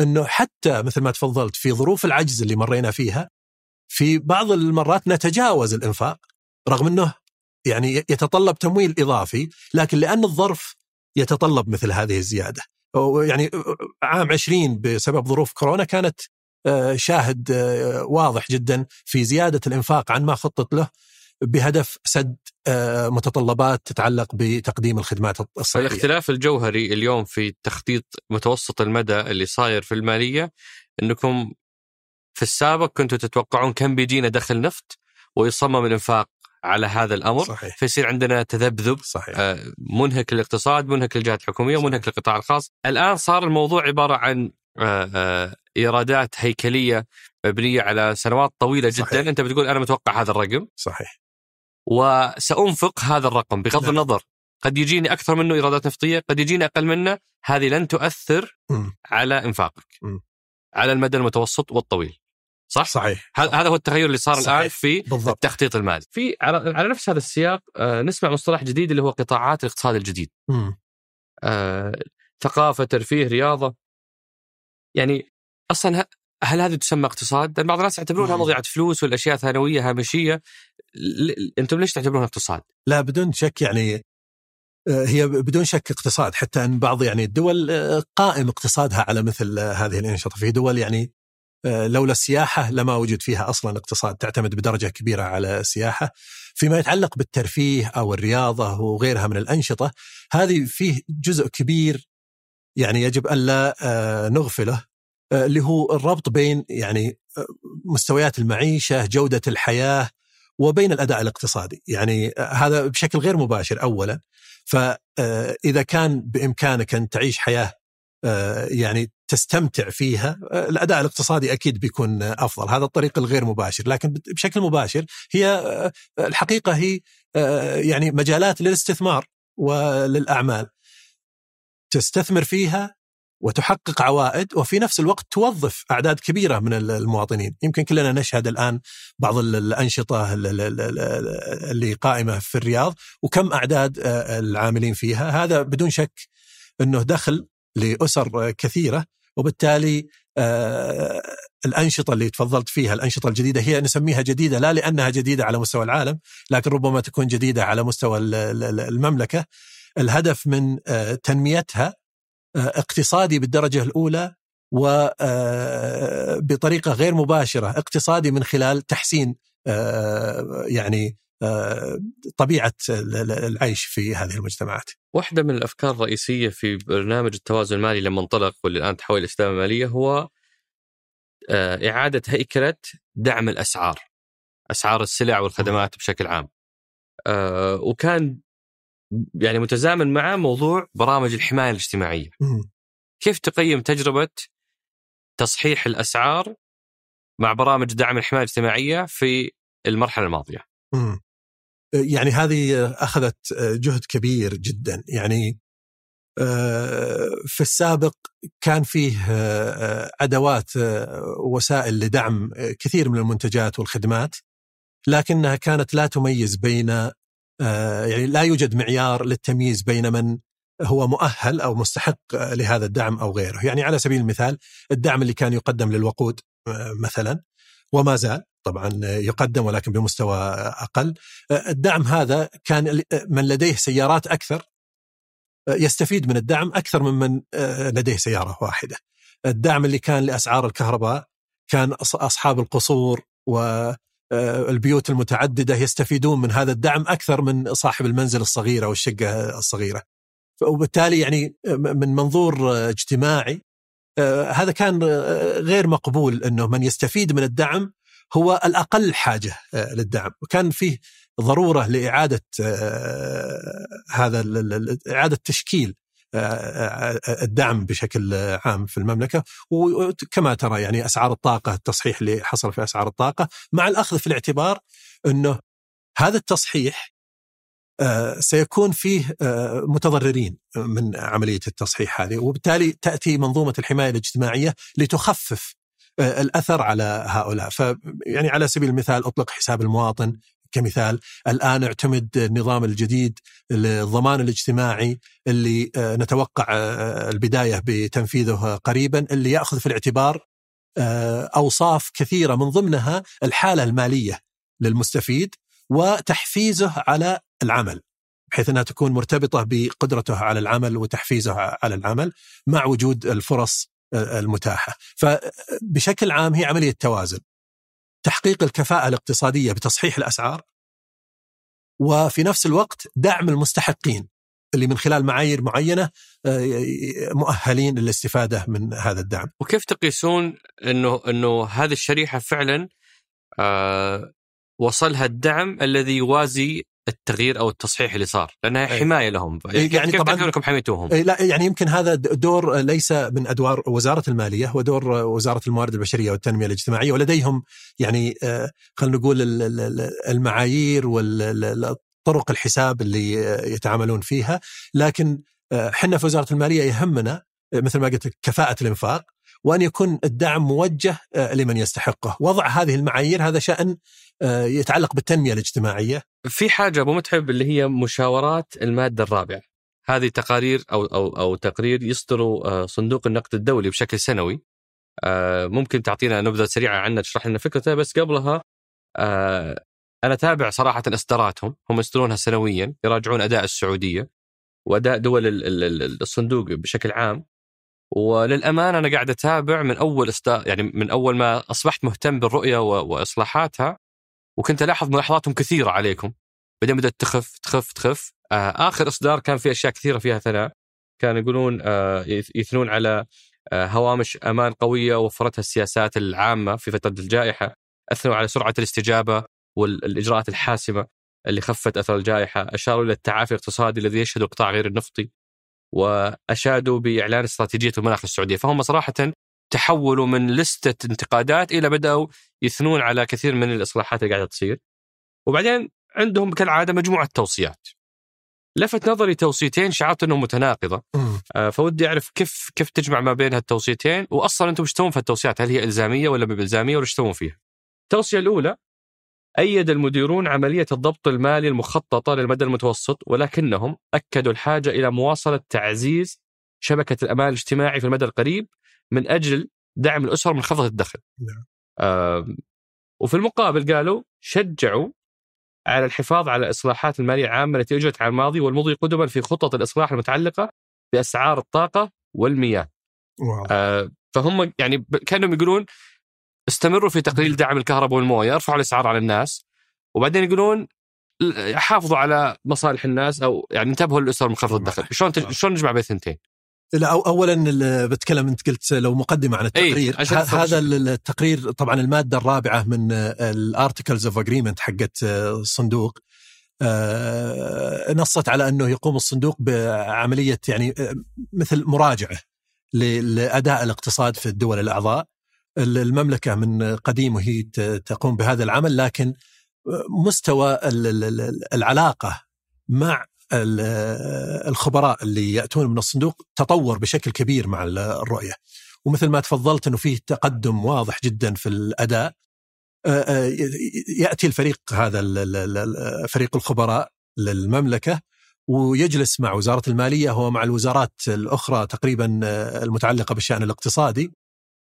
أنه حتى مثل ما تفضلت في ظروف العجز اللي مرينا فيها في بعض المرات نتجاوز الإنفاق رغم أنه يعني يتطلب تمويل إضافي لكن لأن الظرف يتطلب مثل هذه الزيادة. يعني عام 20 بسبب ظروف كورونا كانت آه، شاهد آه، واضح جدا في زيادة الإنفاق عن ما خطط له بهدف سد آه، متطلبات تتعلق بتقديم الخدمات الصحية. الاختلاف الجوهري اليوم في تخطيط متوسط المدى اللي صاير في المالية إنكم في السابق كنتوا تتوقعون كم بيجينا دخل نفط ويصمم الإنفاق على هذا الأمر صحيح. فيصير عندنا تذبذب صحيح. آه، منهك للاقتصاد منهك للجهات الحكومية ومنهك للقطاع الخاص الآن صار الموضوع عبارة عن آه، إيرادات هيكلية مبنية على سنوات طويلة جدا صحيح. أنت بتقول أنا متوقع هذا الرقم صحيح وسأنفق هذا الرقم بغض نعم. النظر قد يجيني أكثر منه إيرادات نفطية قد يجيني أقل منه هذه لن تؤثر مم. على إنفاقك مم. على المدى المتوسط والطويل صح صحيح هذا هذا هو التغير اللي صار صحيح. الان في بالضبط التخطيط المالي في على, على نفس هذا السياق آه، نسمع مصطلح جديد اللي هو قطاعات الاقتصاد الجديد. آه، ثقافة ترفيه رياضة يعني أصلا ه- هل هذه تسمى اقتصاد؟ لأن بعض الناس يعتبرونها مم. مضيعة فلوس والاشياء ثانوية هامشية أنتم ليش تعتبرونها اقتصاد؟ لا بدون شك يعني آه، هي بدون شك اقتصاد حتى أن بعض يعني الدول آه، قائم اقتصادها على مثل آه، هذه الأنشطة في دول يعني لولا السياحة لما وجد فيها أصلا اقتصاد تعتمد بدرجة كبيرة على السياحة فيما يتعلق بالترفيه أو الرياضة وغيرها من الأنشطة هذه فيه جزء كبير يعني يجب أن لا آه، نغفله اللي هو الربط بين يعني آه، مستويات المعيشة جودة الحياة وبين الأداء الاقتصادي. يعني آه، هذا بشكل غير مباشر اولا. فاذا كان بإمكانك أن تعيش حياة آه، يعني تستمتع فيها آه، الأداء الاقتصادي أكيد بيكون آه، أفضل. هذا الطريق الغير مباشر. لكن بشكل مباشر هي آه، الحقيقة هي آه، يعني مجالات للاستثمار وللأعمال. تستثمر فيها وتحقق عوائد وفي نفس الوقت توظف أعداد كبيرة من المواطنين، يمكن كلنا نشهد الآن بعض ال- الأنشطة ال- ال- ال- ال- اللي قائمة في الرياض وكم أعداد آه، العاملين فيها، هذا بدون شك إنه دخل لأسر كثيرة وبالتالي آه، الأنشطة اللي تفضلت فيها الأنشطة الجديدة هي نسميها جديدة لا لأنها جديدة على مستوى العالم لكن ربما تكون جديدة على مستوى ال- ال- المملكة. الهدف من آه، تنميتها اقتصادي بالدرجة الأولى وبطريقه غير مباشرة اقتصادي من خلال تحسين آه، يعني آه، طبيعة ال- ال- العيش في هذه المجتمعات. واحدة من الأفكار الرئيسية في برنامج التوازن المالي لما انطلق واللي الآن تحول إلى استدامة مالية هو آه، إعادة هيكلة دعم الأسعار أسعار السلع والخدمات بشكل عام آه، وكان يعني متزامن مع موضوع برامج الحماية الاجتماعية مم. كيف تقيم تجربة تصحيح الأسعار مع برامج دعم الحماية الاجتماعية في المرحلة الماضية مم. يعني هذه أخذت جهد كبير جدا يعني آه، في السابق كان فيه آه، أدوات آه، وسائل لدعم كثير من المنتجات والخدمات لكنها كانت لا تميز بين يعني لا يوجد معيار للتمييز بين من هو مؤهل أو مستحق آه، لهذا الدعم أو غيره، يعني على سبيل المثال الدعم اللي كان يقدم للوقود آه، مثلا وما زال طبعا آه، يقدم ولكن بمستوى آه، أقل، آه، الدعم هذا كان من لديه سيارات أكثر آه، يستفيد من الدعم أكثر من من آه، لديه سيارة واحدة. الدعم اللي كان لأسعار الكهرباء كان أصحاب القصور و آه، البيوت المتعددة يستفيدون من هذا الدعم أكثر من صاحب المنزل الصغير أو الشقة الصغيرة. وبالتالي يعني من منظور آه، اجتماعي آه، هذا كان آه، غير مقبول إنه من يستفيد من الدعم هو الأقل حاجة آه، للدعم، وكان فيه ضرورة لإعادة آه، هذا إعادة تشكيل آه، آه، الدعم بشكل آه، عام في المملكة. وكما ترى يعني أسعار الطاقة التصحيح اللي حصل في أسعار الطاقة مع الأخذ في الاعتبار إنه هذا التصحيح آه، سيكون فيه آه، متضررين من عملية التصحيح هذه. وبالتالي تأتي منظومة الحماية الاجتماعية لتخفف آه، الأثر على هؤلاء. ف يعني على سبيل المثال أطلق حساب المواطن كمثال الآن اعتمد النظام الجديد للضمان الاجتماعي اللي آه، نتوقع آه، البداية بتنفيذه قريبا اللي يأخذ في الاعتبار آه، أوصاف كثيرة من ضمنها الحالة المالية للمستفيد وتحفيزه على العمل بحيث أنها تكون مرتبطة بقدرته على العمل وتحفيزه على العمل مع وجود الفرص المتاحة. فبشكل عام هي عملية توازن. تحقيق الكفاءة الاقتصادية بتصحيح الأسعار وفي نفس الوقت دعم المستحقين اللي من خلال معايير معينة آه، مؤهلين للاستفادة من هذا الدعم. وكيف تقيسون إنه إنه هذه الشريحة فعلا آه وصلها الدعم الذي يوازي التغيير أو التصحيح اللي صار لأنها حماية لهم. يعني كيف طبعا انكم حميتوهم؟ لا يعني يمكن هذا دور ليس من أدوار وزارة المالية هو دور وزارة الموارد البشرية والتنمية الاجتماعية ولديهم يعني آه، خلينا نقول المعايير والطرق الحساب اللي يتعاملون فيها. لكن إحنا في وزارة المالية يهمنا مثل ما قلت كفاءة الإنفاق وأن يكون الدعم موجه آه، لمن يستحقه، وضع هذه المعايير هذا شأن آه، يتعلق بالتنمية الاجتماعية. في حاجة أبو متعب اللي هي مشاورات المادة الرابعة. هذه تقارير أو أو أو تقرير يصدره آه، صندوق النقد الدولي بشكل سنوي. ممكن تعطينا نبذة سريعة عنها تشرح لنا فكرته بس قبلها أنا تابع صراحة إصداراتهم هم يصدرونها سنويا يراجعون أداء السعودية وأداء دول الصندوق بشكل عام وللأمانة أنا قاعد أتابع من أول استا يعني من أول ما أصبحت مهتم بالرؤية وإصلاحاتها وكنت ألاحظ ملاحظاتهم كثيرة عليكم. بعدين بدأت تخف تخف تخف. آه آخر إصدار كان فيه أشياء كثيرة فيها ثناء. كانوا يقولون آه يثنون على آه هوامش أمان قوية وفرتها السياسات العامة في فترة الجائحة. أثنوا على سرعة الاستجابة والإجراءات الحاسمة اللي خفت أثر الجائحة. أشاروا إلى التعافي الاقتصادي الذي يشهده القطاع غير النفطي. وأشادوا بإعلان استراتيجية المناخ السعودية. فهم صراحة تحولوا من لستة انتقادات إلى بدأوا يثنون على كثير من الإصلاحات اللي قاعدة تصير. وبعدين عندهم كالعادة مجموعة توصيات. لفت نظري توصيتين شعرت إنهم متناقضة. آه فودي أعرف كيف كيف تجمع ما بين هالتوصيتين؟ واصلا أنتم إيش في التوصيات؟ هل هي إلزامية ولا ما بالزاميه ولا إيش فيها؟ التوصية الأولى أيد المديرون عملية الضبط المالي المخططة للمدى المتوسط ولكنهم أكدوا الحاجة إلى مواصلة تعزيز شبكة الأمان الاجتماعي في المدى القريب من أجل دعم الأسر منخفضة الدخل. نعم. آه وفي المقابل قالوا شجعوا على الحفاظ على الإصلاحات المالية العامة التي أجرت على الماضي والمضي قدما في خطط الإصلاح المتعلقة بأسعار الطاقة والمياه. آه فهم يعني كأنهم يقولون استمروا في تقليل دعم الكهرباء والمويه ارفعوا الأسعار على الناس وبعدين يقولون حافظوا على مصالح الناس أو يعني انتبهوا للأسر منخفض الدخل. شلون شلون نجمع بين الثنتين؟ لا اولا بتكلم أنت قلت لو مقدمة عن التقرير. أي هذا التقرير طبعا المادة الرابعة من ال Articles of Agreement حقت الصندوق. آه، نصت على أنه يقوم الصندوق بعملية يعني آه، مثل مراجعة لأداء الاقتصاد في الدول الأعضاء. المملكة من قديم وهي تقوم بهذا العمل لكن مستوى العلاقة مع الخبراء اللي يأتون من الصندوق تطور بشكل كبير مع الرؤية. ومثل ما تفضلت إنه فيه تقدم واضح جدا في الأداء يأتي الفريق هذا فريق الخبراء للمملكة ويجلس مع وزارة المالية ومع الوزارات الأخرى تقريبا المتعلقة بالشأن الاقتصادي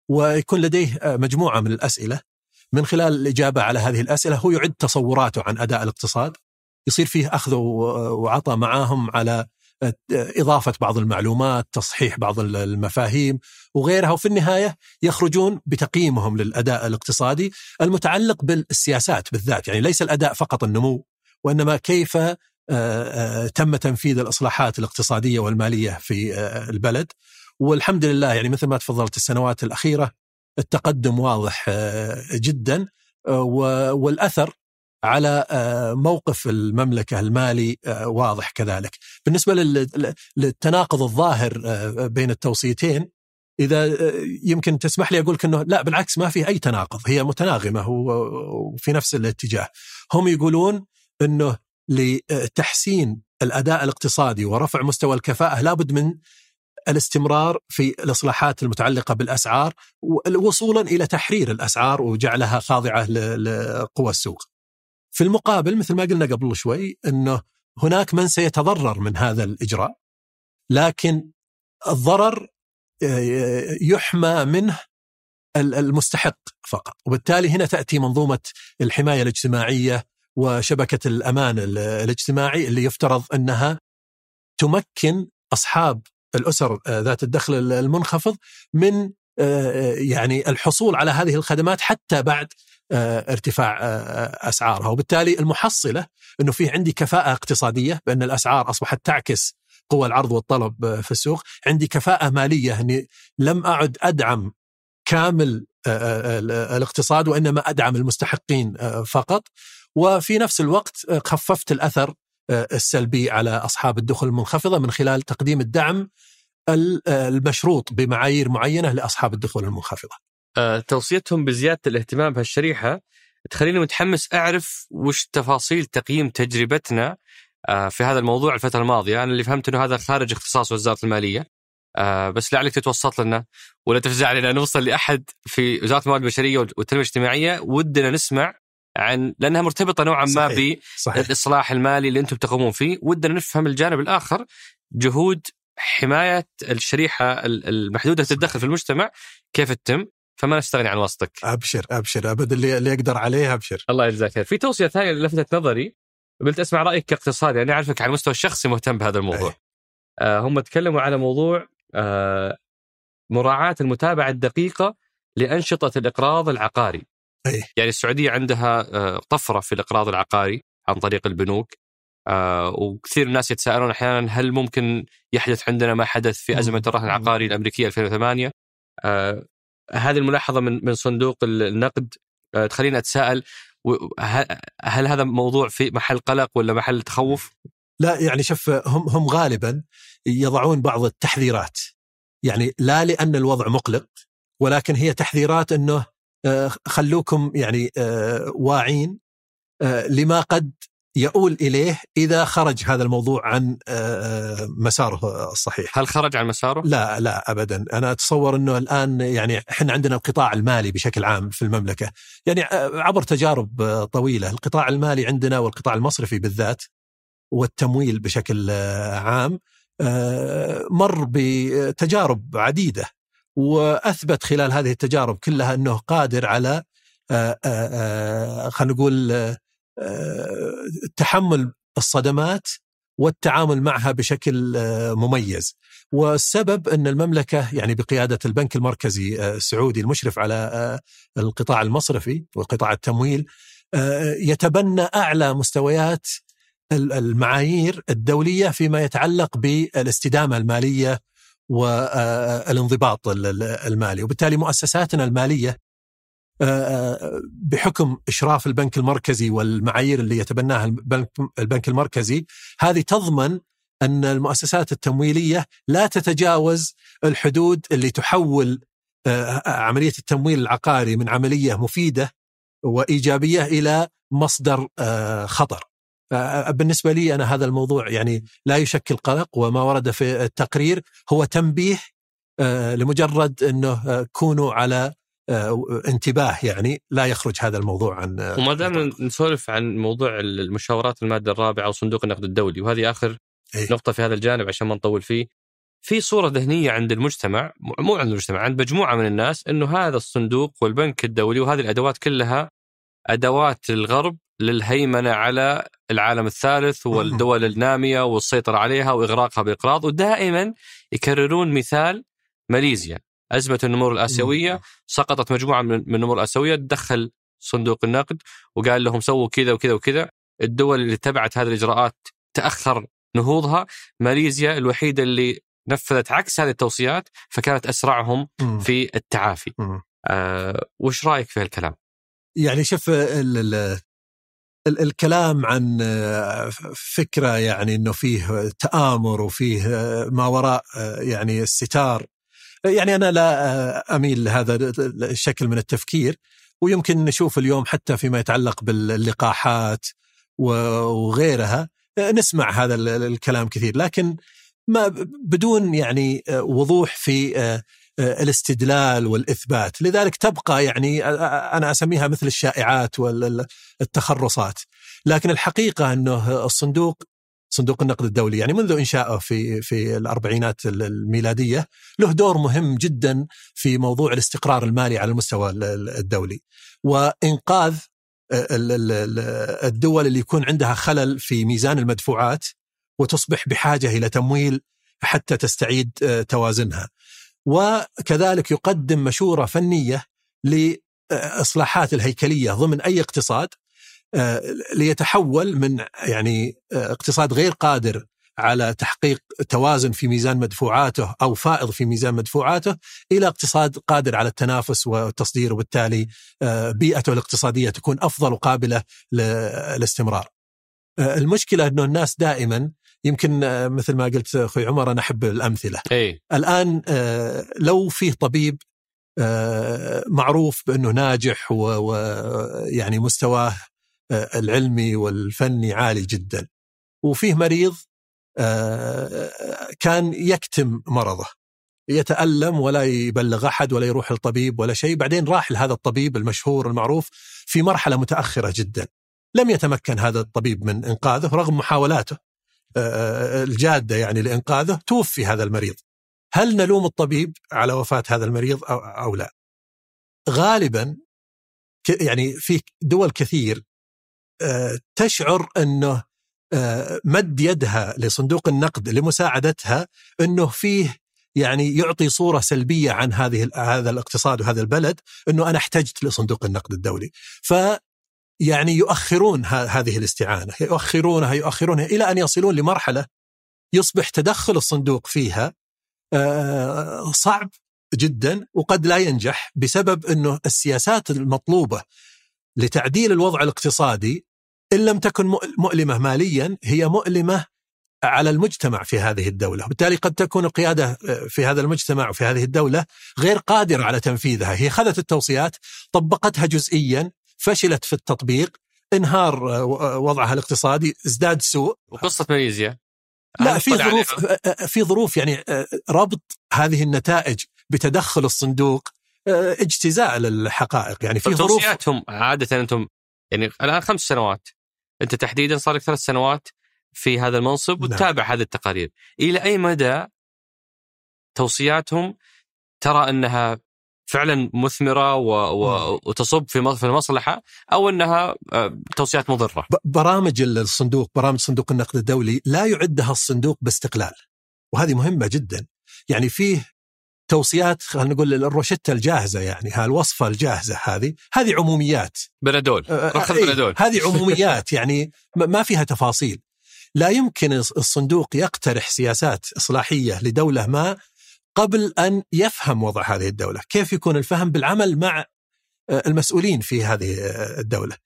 ويكون لديه مجموعة من الأسئلة. من خلال الإجابة على هذه الأسئلة هو يعد تصوراته عن أداء الاقتصاد. يصير فيه أخذ وعطاء معاهم على إضافة بعض المعلومات، تصحيح بعض المفاهيم. وغيرها. وفي النهاية يخرجون بتقييمهم للأداء الاقتصادي المتعلق بالسياسات بالذات، يعني ليس الأداء فقط النمو وإنما كيف تم تنفيذ الإصلاحات الاقتصادية والمالية في البلد. والحمد لله يعني مثل ما تفضلت السنوات الأخيرة التقدم واضح آه، جدا آه، والأثر على آه، موقف المملكة المالي واضح كذلك. بالنسبة للتناقض الظاهر بين التوصيتين إذا يمكن تسمح لي أقول لك إنه لا بالعكس ما في أي تناقض هي متناغمة وفي نفس الاتجاه. هم يقولون إنه لتحسين الأداء الاقتصادي ورفع مستوى الكفاءة لابد من الاستمرار في الإصلاحات المتعلقة بالأسعار وصولا إلى تحرير الأسعار وجعلها خاضعة لقوى السوق. في المقابل مثل ما قلنا قبل شوي إنه هناك من سيتضرر من هذا الإجراء لكن الضرر آه، يحمى منه المستحق فقط وبالتالي هنا تأتي منظومة الحماية الاجتماعية وشبكة الأمان الاجتماعي اللي يفترض أنها تمكن أصحاب الأسر آه، ذات الدخل المنخفض من يعني الحصول على هذه الخدمات حتى بعد ارتفاع أسعارها. وبالتالي المحصلة إنه في عندي كفاءة اقتصادية بأن الأسعار أصبحت تعكس قوى العرض والطلب في السوق. عندي كفاءة مالية إني لم أعد أدعم كامل الاقتصاد وإنما أدعم المستحقين فقط. وفي نفس الوقت خففت الأثر السلبي على أصحاب الدخل المنخفضة من خلال تقديم الدعم المشروط بمعايير معينة لأصحاب الدخول المنخفضة. أه، توصيتهم بزيادة الاهتمام بهالشريحة تخليني متحمس أعرف وش تفاصيل تقييم تجربتنا في هذا الموضوع الفترة الماضية، أنا اللي فهمت إنه هذا خارج اختصاص وزارة المالية. بس لعلك تتوسط لنا ولا تفزع لنا نوصل لأحد في وزارة الموارد البشرية والتنمية الاجتماعية ودنا نسمع عن لأنها مرتبطة نوعا ما بالاصلاح المالي اللي أنتم تقومون فيه، ودنا نفهم الجانب الآخر جهود حماية الشريحة المحدودة الدخل في المجتمع كيف تتم؟ فما نستغني عن وسطك أبشر أبشر. أبد اللي, اللي يقدر عليه أبشر. الله يجزاك خير. في توصية ثانية لفتت نظري. قلت أسمع رأيك كاقتصادي. أنا أعرفك على المستوى الشخصي مهتم بهذا الموضوع. آه هم تكلموا على موضوع آه مراعاة المتابعة الدقيقة لأنشطة الإقراض العقاري. أيه. يعني السعودية عندها آه طفرة في الإقراض العقاري عن طريق البنوك آه وكثير الناس يتساءلون أحيانا هل ممكن يحدث عندنا ما حدث في أزمة الرهن العقاري الأمريكية 2008 آه هذه الملاحظة من من صندوق النقد تخليني أتساءل هل هذا موضوع في محل قلق ولا محل تخوف؟ لا يعني شوف هم هم غالبا يضعون بعض التحذيرات يعني لا لأن الوضع مقلق ولكن هي تحذيرات إنه خلوكم يعني آه، واعين آه، لما قد يؤول إليه إذا خرج هذا الموضوع عن آه، مساره الصحيح. هل خرج عن مساره؟ لا لا ابدا، أنا أتصور إنه الآن يعني إحنا عندنا القطاع المالي بشكل عام في المملكة، يعني آه، عبر تجارب آه، طويلة، القطاع المالي عندنا والقطاع المصرفي بالذات والتمويل بشكل عام مر بتجارب عديدة وأثبت خلال هذه التجارب كلها أنه قادر على خلينا نقول تحمل الصدمات والتعامل معها بشكل آه، مميز. والسبب أن المملكة يعني بقيادة البنك المركزي آه، السعودي المشرف على آه، القطاع المصرفي وقطاع التمويل يتبنى أعلى مستويات المعايير الدولية فيما يتعلق بالاستدامة المالية والانضباط المالي وبالتالي مؤسساتنا المالية بحكم إشراف البنك المركزي والمعايير اللي يتبناها البنك, المركزي هذه تضمن أن المؤسسات التمويلية لا تتجاوز الحدود اللي تحول آه، عملية التمويل العقاري من عملية مفيدة وإيجابية إلى مصدر آه، خطر. آه، بالنسبة لي أنا هذا الموضوع يعني لا يشكل قلق وما ورد في التقرير هو تنبيه لمجرد إنه كونوا على آه، انتباه يعني لا يخرج هذا الموضوع عن آه، وما دام نسولف عن موضوع المشاورات المادة الرابعة وصندوق النقد الدولي وهذه آخر إيه؟ نقطة في هذا الجانب عشان ما نطول فيه في صورة ذهنية عند المجتمع مو عند المجتمع عند مجموعة من الناس إنه هذا الصندوق والبنك الدولي وهذه الأدوات كلها أدوات الغرب للهيمنة على العالم الثالث والدول النامية والسيطرة عليها وإغراقها بإقراض ودائما يكررون مثال ماليزيا. أزمة النمور الآسيوية سقطت مجموعة من النمور الآسيوية تدخل صندوق النقد وقال لهم سووا كذا وكذا وكذا. الدول اللي اتبعت هذه الإجراءات تأخر نهوضها. ماليزيا الوحيدة اللي نفذت عكس هذه التوصيات فكانت أسرعهم في التعافي. آه وش رأيك في هالكلام؟ يعني شوف الكلام عن فكرة يعني إنه فيه تآمر وفيه ما وراء يعني الستار. يعني أنا لا أميل لهذا الشكل من التفكير. ويمكن نشوف اليوم حتى فيما يتعلق باللقاحات وغيرها نسمع هذا الكلام كثير. لكن ما بدون يعني وضوح في الاستدلال والإثبات. لذلك تبقى يعني أنا أسميها مثل الشائعات والتخرصات لكن الحقيقة أنه الصندوق صندوق النقد الدولي يعني منذ انشائه في في الأربعينات الميلادية له دور مهم جدا في موضوع الاستقرار المالي على المستوى الدولي. وإنقاذ الدول اللي يكون عندها خلل في ميزان المدفوعات وتصبح بحاجة إلى تمويل حتى تستعيد توازنها. وكذلك يقدم مشورة فنية لإصلاحات الهيكلية ضمن أي اقتصاد آه، ليتحول من يعني آه، اقتصاد غير قادر على تحقيق توازن في ميزان مدفوعاته أو فائض في ميزان مدفوعاته إلى اقتصاد قادر على التنافس والتصدير وبالتالي آه، بيئته الاقتصادية تكون أفضل وقابلة للاستمرار. المشكلة إنه الناس دائما يمكن مثل ما قلت أخوي عمر أنا أحب الأمثلة. أي. الآن لو فيه طبيب معروف بأنه ناجح ويعني مستواه العلمي والفني عالي جدا وفيه مريض آه، كان يكتم مرضه يتألم ولا يبلغ أحد ولا يروح للطبيب ولا شيء بعدين راح لهذا الطبيب المشهور المعروف في مرحلة متأخرة جدا لم يتمكن هذا الطبيب من إنقاذه رغم محاولاته آه، الجادة يعني لإنقاذه توفي هذا المريض. هل نلوم الطبيب على وفاة هذا المريض أو لا؟ غالبا يعني في دول كثير آه، تشعر إنه آه، مد يدها لصندوق النقد لمساعدتها إنه فيه يعني يعطي صورة سلبية عن هذه هذا الاقتصاد وهذا البلد إنه أنا احتجت لصندوق النقد الدولي. ف يعني يؤخرون هذه الاستعانة يؤخرونها يؤخرونها إلى أن يصلون لمرحلة يصبح تدخل الصندوق فيها آه، صعب جدا وقد لا ينجح بسبب إنه السياسات المطلوبة لتعديل الوضع الاقتصادي إن لم تكن مؤلمة ماليا هي مؤلمة على المجتمع في هذه الدولة، وبالتالي قد تكون القيادة آه، في هذا المجتمع وفي هذه الدولة غير قادرة على تنفيذها، هي اخذت التوصيات طبقتها جزئيا، فشلت في التطبيق، انهار آه، آه، وضعها الاقتصادي، ازداد سوء. وقصة ماليزيا لا في ظروف في ظروف يعني ربط هذه النتائج بتدخل الصندوق اجتزاء للحقائق يعني في ظروف توصياتهم عادة أنتم يعني الآن خمس سنوات أنت تحديدا صار لك ثلاث سنوات في هذا المنصب نعم. وتتابع نعم. هذه التقارير إلى أي مدى توصياتهم ترى أنها فعلا مثمرة و... و... وتصب في في المصلحة أو إنها آه، توصيات مضرة. برامج الصندوق برامج صندوق النقد الدولي لا يعدها الصندوق باستقلال وهذه مهمة جدا. يعني فيه توصيات خلينا نقول الروشتة الجاهزة يعني هالوصفه الجاهزة هذه. هذه عموميات. بنادول رخص أه بنادول. هذه عموميات يعني ما فيها تفاصيل. لا يمكن الصندوق يقترح سياسات إصلاحية لدولة ما قبل أن يفهم وضع هذه الدولة، كيف يكون الفهم بالعمل مع المسؤولين في هذه الدولة.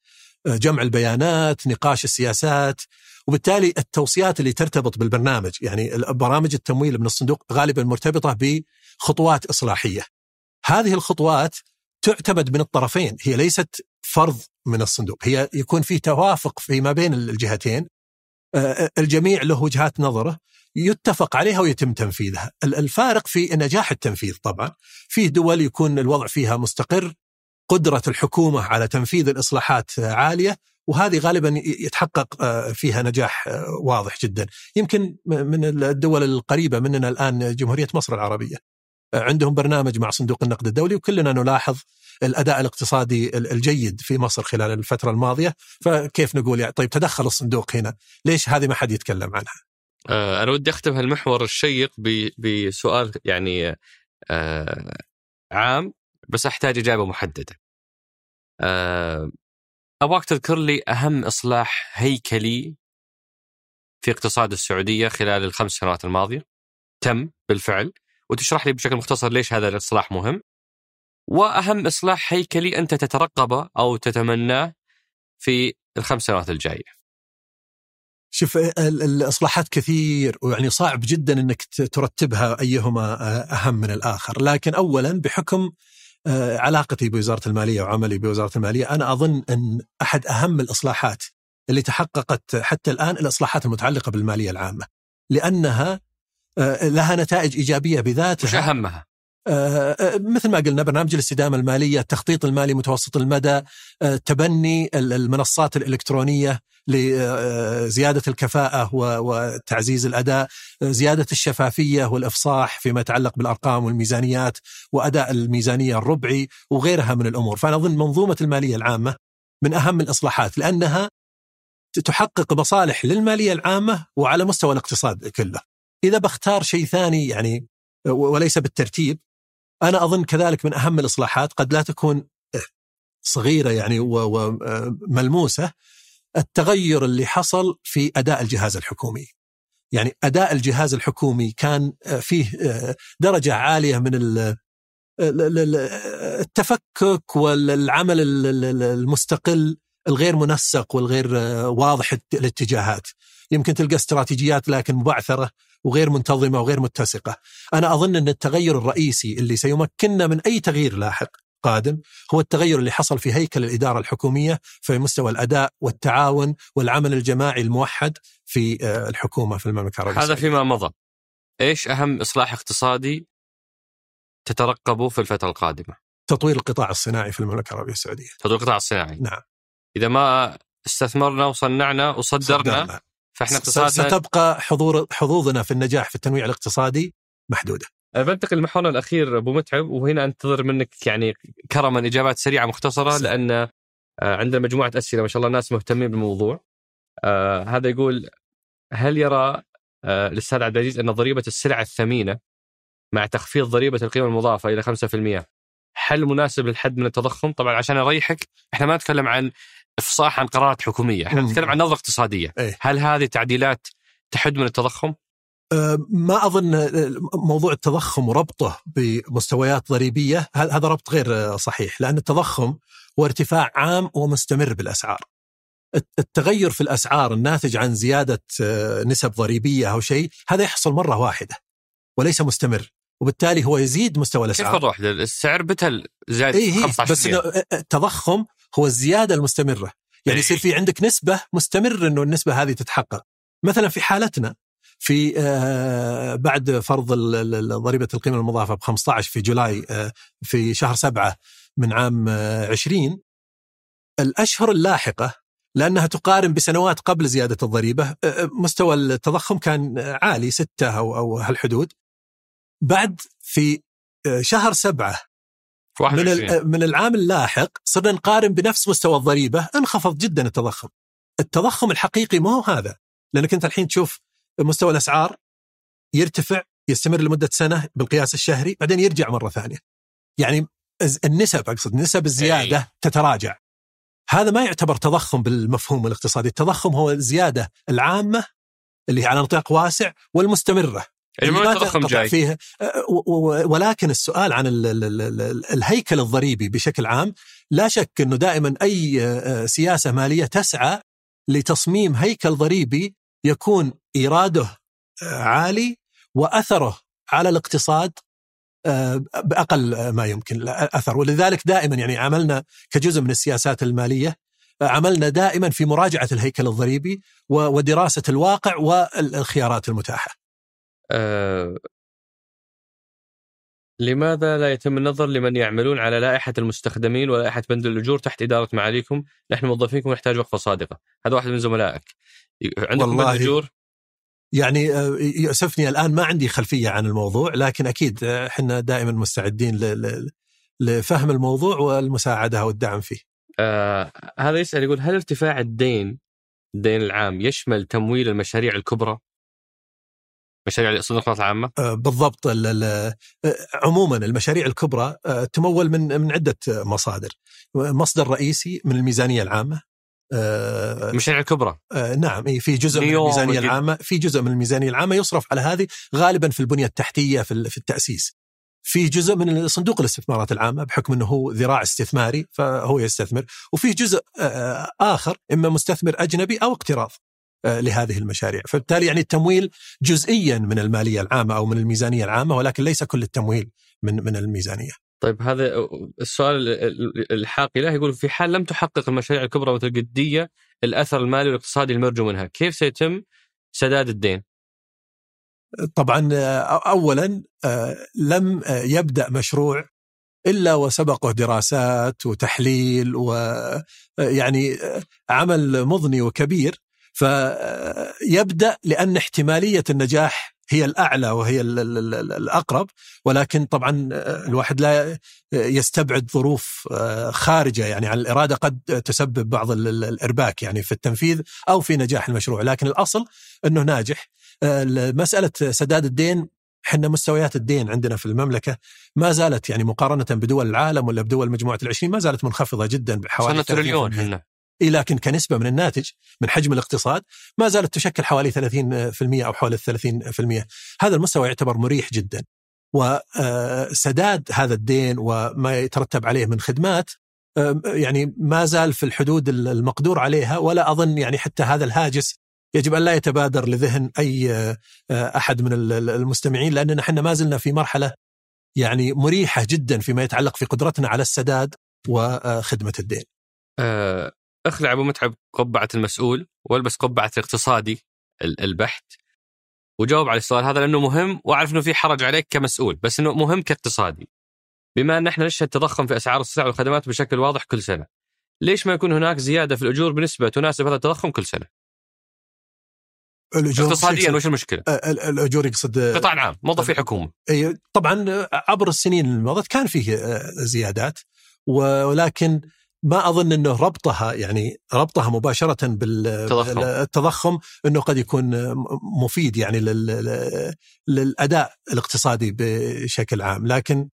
جمع البيانات، نقاش السياسات، وبالتالي التوصيات اللي ترتبط بالبرنامج يعني برامج التمويل من الصندوق غالبا مرتبطة بخطوات إصلاحية. هذه الخطوات تعتمد من الطرفين، هي ليست فرض من الصندوق، هي يكون في توافق فيما بين الجهتين. الجميع له وجهات نظره يتفق عليها ويتم تنفيذها. الفارق في نجاح التنفيذ طبعا، في دول يكون الوضع فيها مستقر، قدرة الحكومة على تنفيذ الإصلاحات عالية، وهذه غالبا يتحقق آه، فيها نجاح آه، واضح جدا يمكن من الدول القريبة مننا الآن جمهورية مصر العربية آه، عندهم برنامج مع صندوق النقد الدولي وكلنا نلاحظ الأداء الاقتصادي الجيد في مصر خلال الفترة الماضية فكيف نقول يعني طيب تدخل الصندوق هنا؟ ليش هذه ما حد يتكلم عنها؟ أنا ودي أختم هالمحور الشيق بسؤال يعني عام بس أحتاج إجابة محددة. أبغاك تذكر لي أهم إصلاح هيكلي في اقتصاد السعودية خلال الخمس سنوات الماضية. تم بالفعل. وتشرح لي بشكل مختصر ليش هذا الإصلاح مهم. وأهم اصلاح هيكلي انت تترقبه أو تتمناه في الخمس سنوات الجاية. شوف الإصلاحات كثير ويعني صعب جدا إنك ترتبها أيهما أهم من الآخر، لكن اولا بحكم آه، علاقتي بوزارة المالية وعملي بوزارة المالية أنا أظن أن أحد أهم الإصلاحات اللي تحققت حتى الآن الإصلاحات المتعلقة بالمالية العامة لأنها آه، لها نتائج إيجابية بذاتها وش أهمها؟ آه، مثل ما قلنا برنامج الاستدامة المالية، التخطيط المالي متوسط المدى، تبني المنصات الإلكترونية لزياده الكفاءة وتعزيز الأداء، زيادة الشفافية والإفصاح فيما يتعلق بالأرقام والميزانيات وأداء الميزانية الربعي وغيرها من الأمور، فأنا أظن منظومة المالية العامة من أهم الإصلاحات لأنها تحقق مصالح للمالية العامة وعلى مستوى الاقتصاد كله. إذا بختار شيء ثاني يعني وليس بالترتيب أنا أظن كذلك من أهم الإصلاحات قد لا تكون صغيرة يعني وملموسه التغير اللي حصل في أداء الجهاز الحكومي. يعني أداء الجهاز الحكومي كان فيه درجة عالية من التفكك والعمل المستقل الغير منسق والغير واضح الاتجاهات يمكن تلقى استراتيجيات لكن مبعثرة وغير منتظمة وغير متسقة. أنا أظن أن التغير الرئيسي اللي سيمكننا من أي تغيير لاحق قادم هو التغير اللي حصل في هيكل الإدارة الحكومية في مستوى الأداء والتعاون والعمل الجماعي الموحد في الحكومة في المملكة العربية هذا فيما مضى. إيش أهم إصلاح اقتصادي تترقبه في الفترة القادمة؟ تطوير القطاع الصناعي في المملكة العربية السعودية. تطوير القطاع الصناعي. نعم. إذا ما استثمرنا وصنعنا وصدرنا صدرنا. فإحنا اقتصادنا ستبقى حضور حظوظنا في النجاح في التنويع الاقتصادي محدودة بنتقل لمحورنا الأخير أبو متعب وهنا أنتظر منك يعني كرما إجابات سريعة مختصرة. لأن آه، عندنا مجموعة أسئلة ما شاء الله الناس مهتمين بالموضوع. آه، هذا يقول هل يرى آه، الأستاذ عبد العزيز أن ضريبة السلع الثمينة مع تخفيض ضريبة القيمة المضافة إلى 5% حل مناسب للحد من التضخم؟ طبعا عشان أريحك إحنا ما نتكلم عن إفصاح عن قرارات حكومية، إحنا. نتكلم عن نظرة اقتصادية. إيه. هل هذه تعديلات تحد من التضخم؟ أه، ما أظن أه، موضوع التضخم وربطه بمستويات ضريبية هذا ربط غير أه، صحيح لأن التضخم هو ارتفاع عام ومستمر بالأسعار. الت- التغير في الأسعار الناتج عن زيادة نسب ضريبية أو شيء هذا يحصل مرة واحدة وليس مستمر وبالتالي هو يزيد مستوى كيف الأسعار. مره واحدة؟ السعر بتل زاد اي هي 15% بس التضخم هو الزيادة المستمرة يعني. يصير في عندك نسبة مستمر إنه النسبة هذه تتحقق مثلا في حالتنا في آه، بعد فرض ضريبة القيمة المضافة ب 15 في جولاي آه، في شهر سبعة من عام آه، 20 الأشهر اللاحقة لأنها تقارن بسنوات قبل زيادة الضريبة آه، آه، مستوى التضخم كان آه، عالي ستة أو أو هالحدود بعد في آه، شهر سبعة من 21 ال- من العام اللاحق صرنا نقارن بنفس مستوى الضريبة انخفض جدا التضخم. التضخم الحقيقي ما هو هذا لأنك أنت الحين تشوف مستوى الأسعار يرتفع يستمر لمدة سنة بالقياس الشهري بعدين يرجع مرة ثانية. يعني النسب أقصد نسب الزيادة أي. تتراجع. هذا ما يعتبر تضخم بالمفهوم الاقتصادي، التضخم هو الزيادة العامة اللي على نطاق واسع والمستمرة. يعني ما تنقطع جاي فيه أه، ولكن السؤال عن ال- ال- ال- ال- الهيكل الضريبي بشكل عام لا شك إنه دائما أي أه، سياسة مالية تسعى لتصميم هيكل ضريبي يكون إيراده أه، عالي وأثره على الاقتصاد أه، بأقل ما يمكن اثر ولذلك دائما يعني عملنا كجزء من السياسات المالية أه، عملنا دائما في مراجعة الهيكل الضريبي ودراسة الواقع والخيارات المتاحة. آه لماذا لا يتم النظر لمن يعملون على لائحة المستخدمين ولائحة بند الأجور تحت إدارة معاليكم؟ نحن موظفينكم نحتاج وقفة صادقة. هذا واحد من زملائك. عندكم بند والله أجور؟ يعني آه، يؤسفني الآن ما عندي خلفية عن الموضوع لكن أكيد آه، إحنا دائما مستعدين لفهم الموضوع والمساعدة والدعم فيه. آه هذا يسأل يقول هل ارتفاع الدين الدين العام يشمل تمويل المشاريع الكبرى؟ مشاريع صندوق العامة؟ آه، بالضبط. ال- ال- آه، عموما المشاريع الكبرى آه، تمول من من عدة مصادر. مصدر رئيسي من الميزانية العامة. المشاريع الكبرى؟ نعم في جزء من الميزانية وجد- العامة في جزء من الميزانية العامة يصرف على هذه غالبا في البنية التحتية في ال- في التأسيس. في جزء من صندوق الاستثمارات العامة بحكم إنه هو ذراع استثماري فهو يستثمر. وفي جزء آخر إما مستثمر أجنبي أو اقتراض. لهذه المشاريع. فبالتالي يعني التمويل جزئيا من المالية العامة أو من الميزانية العامة ولكن ليس كل التمويل من من الميزانية. طيب هذا السؤال الحاقي له يقول في حال لم تحقق المشاريع الكبرى مثل الجدية الأثر المالي والاقتصادي المرجو منها كيف سيتم سداد الدين؟ طبعا آه، اولا آه، لم آه، يبدأ مشروع إلا وسبقه دراسات وتحليل ويعني عمل مضني وكبير فيبدأ لأن احتمالية النجاح هي الأعلى وهي ال- ال- ال- الأقرب ولكن طبعا الواحد لا يستبعد ظروف خارجة. يعني عن الإرادة قد تسبب بعض ال- ال- الإرباك يعني في التنفيذ أو في نجاح المشروع. لكن الأصل إنه ناجح. مسألة سداد الدين إحنا مستويات الدين عندنا في المملكة ما زالت يعني مقارنة بدول العالم ولا بدول مجموعة العشرين ما زالت منخفضة جدا بحوالي تريليون إحنا. إيه لكن كنسبة من الناتج من حجم الاقتصاد ما زالت تشكل حوالي 30% أو حول 30% هذا المستوى يعتبر مريح جدا. وسداد هذا الدين وما يترتب عليه من خدمات يعني ما زال في الحدود المقدور عليها ولا أظن يعني حتى هذا الهاجس يجب أن لا يتبادر لذهن أي أحد من المستمعين لأننا إحنا ما زلنا في مرحلة يعني مريحة جدا فيما يتعلق في قدرتنا على السداد وخدمة الدين. أه أخلع أبو متعب قبعة المسؤول وألبس قبعة الاقتصادي البحت وجاوب على السؤال هذا لأنه مهم وأعرف إنه في حرج عليك كمسؤول بس إنه مهم كاقتصادي. بما أن إحنا نشهد تضخم في أسعار السلع والخدمات بشكل واضح كل سنة؟ ليش ما يكون هناك زيادة في الأجور بنسبة تناسب هذا التضخم كل سنة؟ الأجور اقتصاديا وش المشكلة؟ الأجور يقصد قطاع عام موظفي حكومة. إي طبعا عبر السنين الماضيه كان فيه زيادات ولكن ما أظن إنه ربطها يعني ربطها مباشرة بالتضخم إنه قد يكون مفيد يعني للأداء الاقتصادي بشكل عام. لكن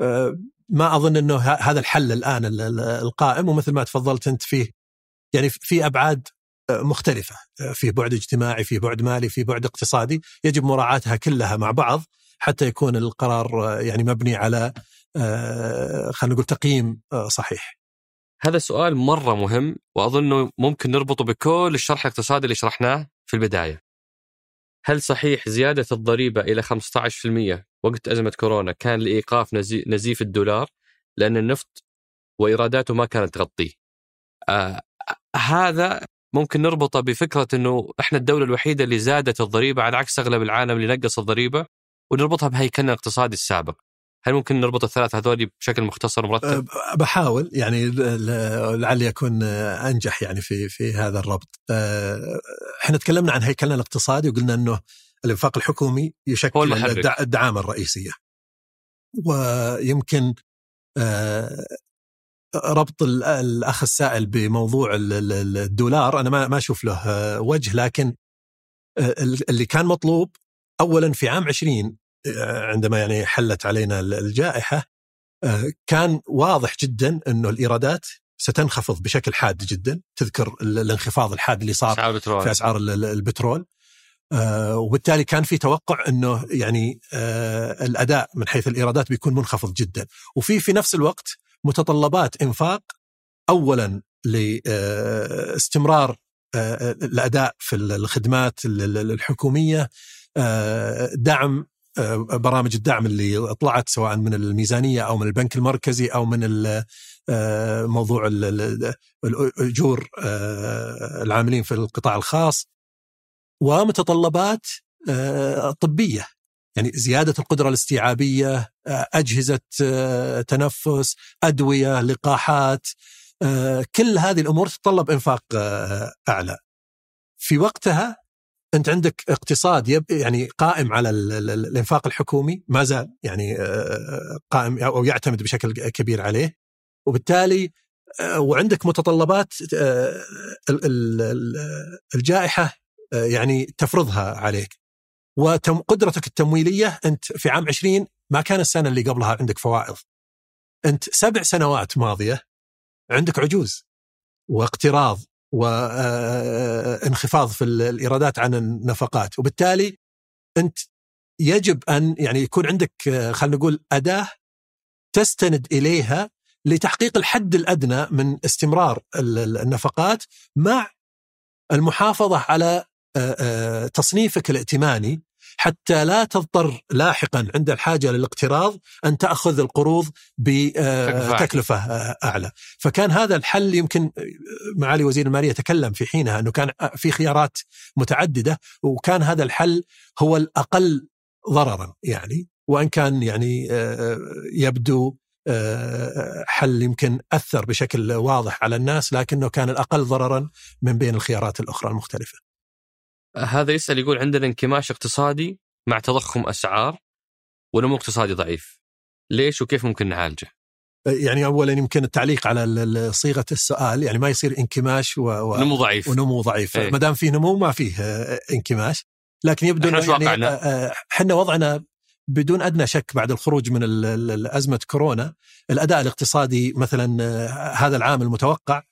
آه، ما أظن إنه هذا الحل الآن القائم ومثل ما تفضلت أنت فيه يعني في أبعاد آه، مختلفة. آه، في بعد اجتماعي في بعد مالي في بعد اقتصادي. يجب مراعاتها كلها مع بعض حتى يكون القرار يعني مبني على خلينا نقول تقييم صحيح. هذا سؤال مرة مهم وأظنه ممكن نربطه بكل الشرح الاقتصادي اللي شرحناه في البداية. هل صحيح زيادة الضريبة إلى 15% وقت أزمة كورونا كان لإيقاف نزيف الدولار؟ لأن النفط وإيراداته ما كانت تغطيه. آه هذا ممكن نربطه بفكرة أنه إحنا الدولة الوحيدة اللي زادت الضريبة على عكس أغلب العالم اللي نقص الضريبة ونربطها بهيكلنا الاقتصادي السابق. هل ممكن نربط الثلاث هذول بشكل مختصر مرتب؟ أه، بحاول يعني لعلي اكون أنجح يعني في في هذا الربط. أه، إحنا تكلمنا عن هيكلنا الاقتصادي وقلنا إنه الإنفاق الحكومي يشكل الدعامة الرئيسية. ويمكن أه، ربط الأخ السائل بموضوع الدولار أنا ما أشوف له وجه لكن اللي كان مطلوب اولا في عام 20 عندما يعني حلت علينا الجائحة آه، كان واضح جدا إنه الإيرادات ستنخفض بشكل حاد جدا. تذكر الانخفاض الحاد اللي صار أسعار البترول. في أسعار البترول. آه، وبالتالي كان في توقع إنه يعني آه، الأداء من حيث الإيرادات بيكون منخفض جدا. وفي في نفس الوقت متطلبات إنفاق اولا لاستمرار الأداء في الخدمات الحكومية دعم آه، برامج الدعم اللي طلعت سواء من الميزانية أو من البنك المركزي أو من آه، موضوع الأجور آه، العاملين في القطاع الخاص ومتطلبات طبية. يعني زيادة القدرة الاستيعابية أجهزة تنفس أدوية لقاحات كل هذه الأمور تتطلب إنفاق أعلى. في وقتها أنت عندك اقتصاد يب يعني قائم على الإنفاق الحكومي ما زال يعني قائم أو يعتمد بشكل كبير عليه. وبالتالي وعندك متطلبات الجائحة يعني تفرضها عليك. وقدرتك التمويلية أنت في عام 20 ما كان السنة اللي قبلها عندك فوائض. أنت سبع سنوات ماضية عندك عجوز واقتراض. وانخفاض في الإيرادات عن النفقات. وبالتالي أنت يجب أن يعني يكون عندك خلينا نقول أداة تستند إليها لتحقيق الحد الأدنى من استمرار النفقات مع المحافظة على تصنيفك الائتماني حتى لا تضطر لاحقا عند الحاجة للاقتراض أن تأخذ القروض بتكلفه أعلى، فكان هذا الحل يمكن معالي وزير المالية تكلم في حينها أنه كان في خيارات متعددة وكان هذا الحل هو الأقل ضررا يعني. وإن كان يعني يبدو حل يمكن أثر بشكل واضح على الناس لكنه كان الأقل ضررا من بين الخيارات الأخرى المختلفة. هذا يسأل يقول عندنا انكماش اقتصادي مع تضخم أسعار ونمو اقتصادي ضعيف. ليش وكيف ممكن نعالجه؟ يعني اولا يمكن التعليق على صيغة السؤال يعني ما يصير انكماش و... و... نمو ضعيف. ونمو ضعيف. إيه؟ ما دام فيه نمو ما فيه انكماش. لكن يبدو إحنا يعني إحنا وضعنا بدون أدنى شك بعد الخروج من أزمة كورونا الأداء الاقتصادي مثلا هذا العام المتوقع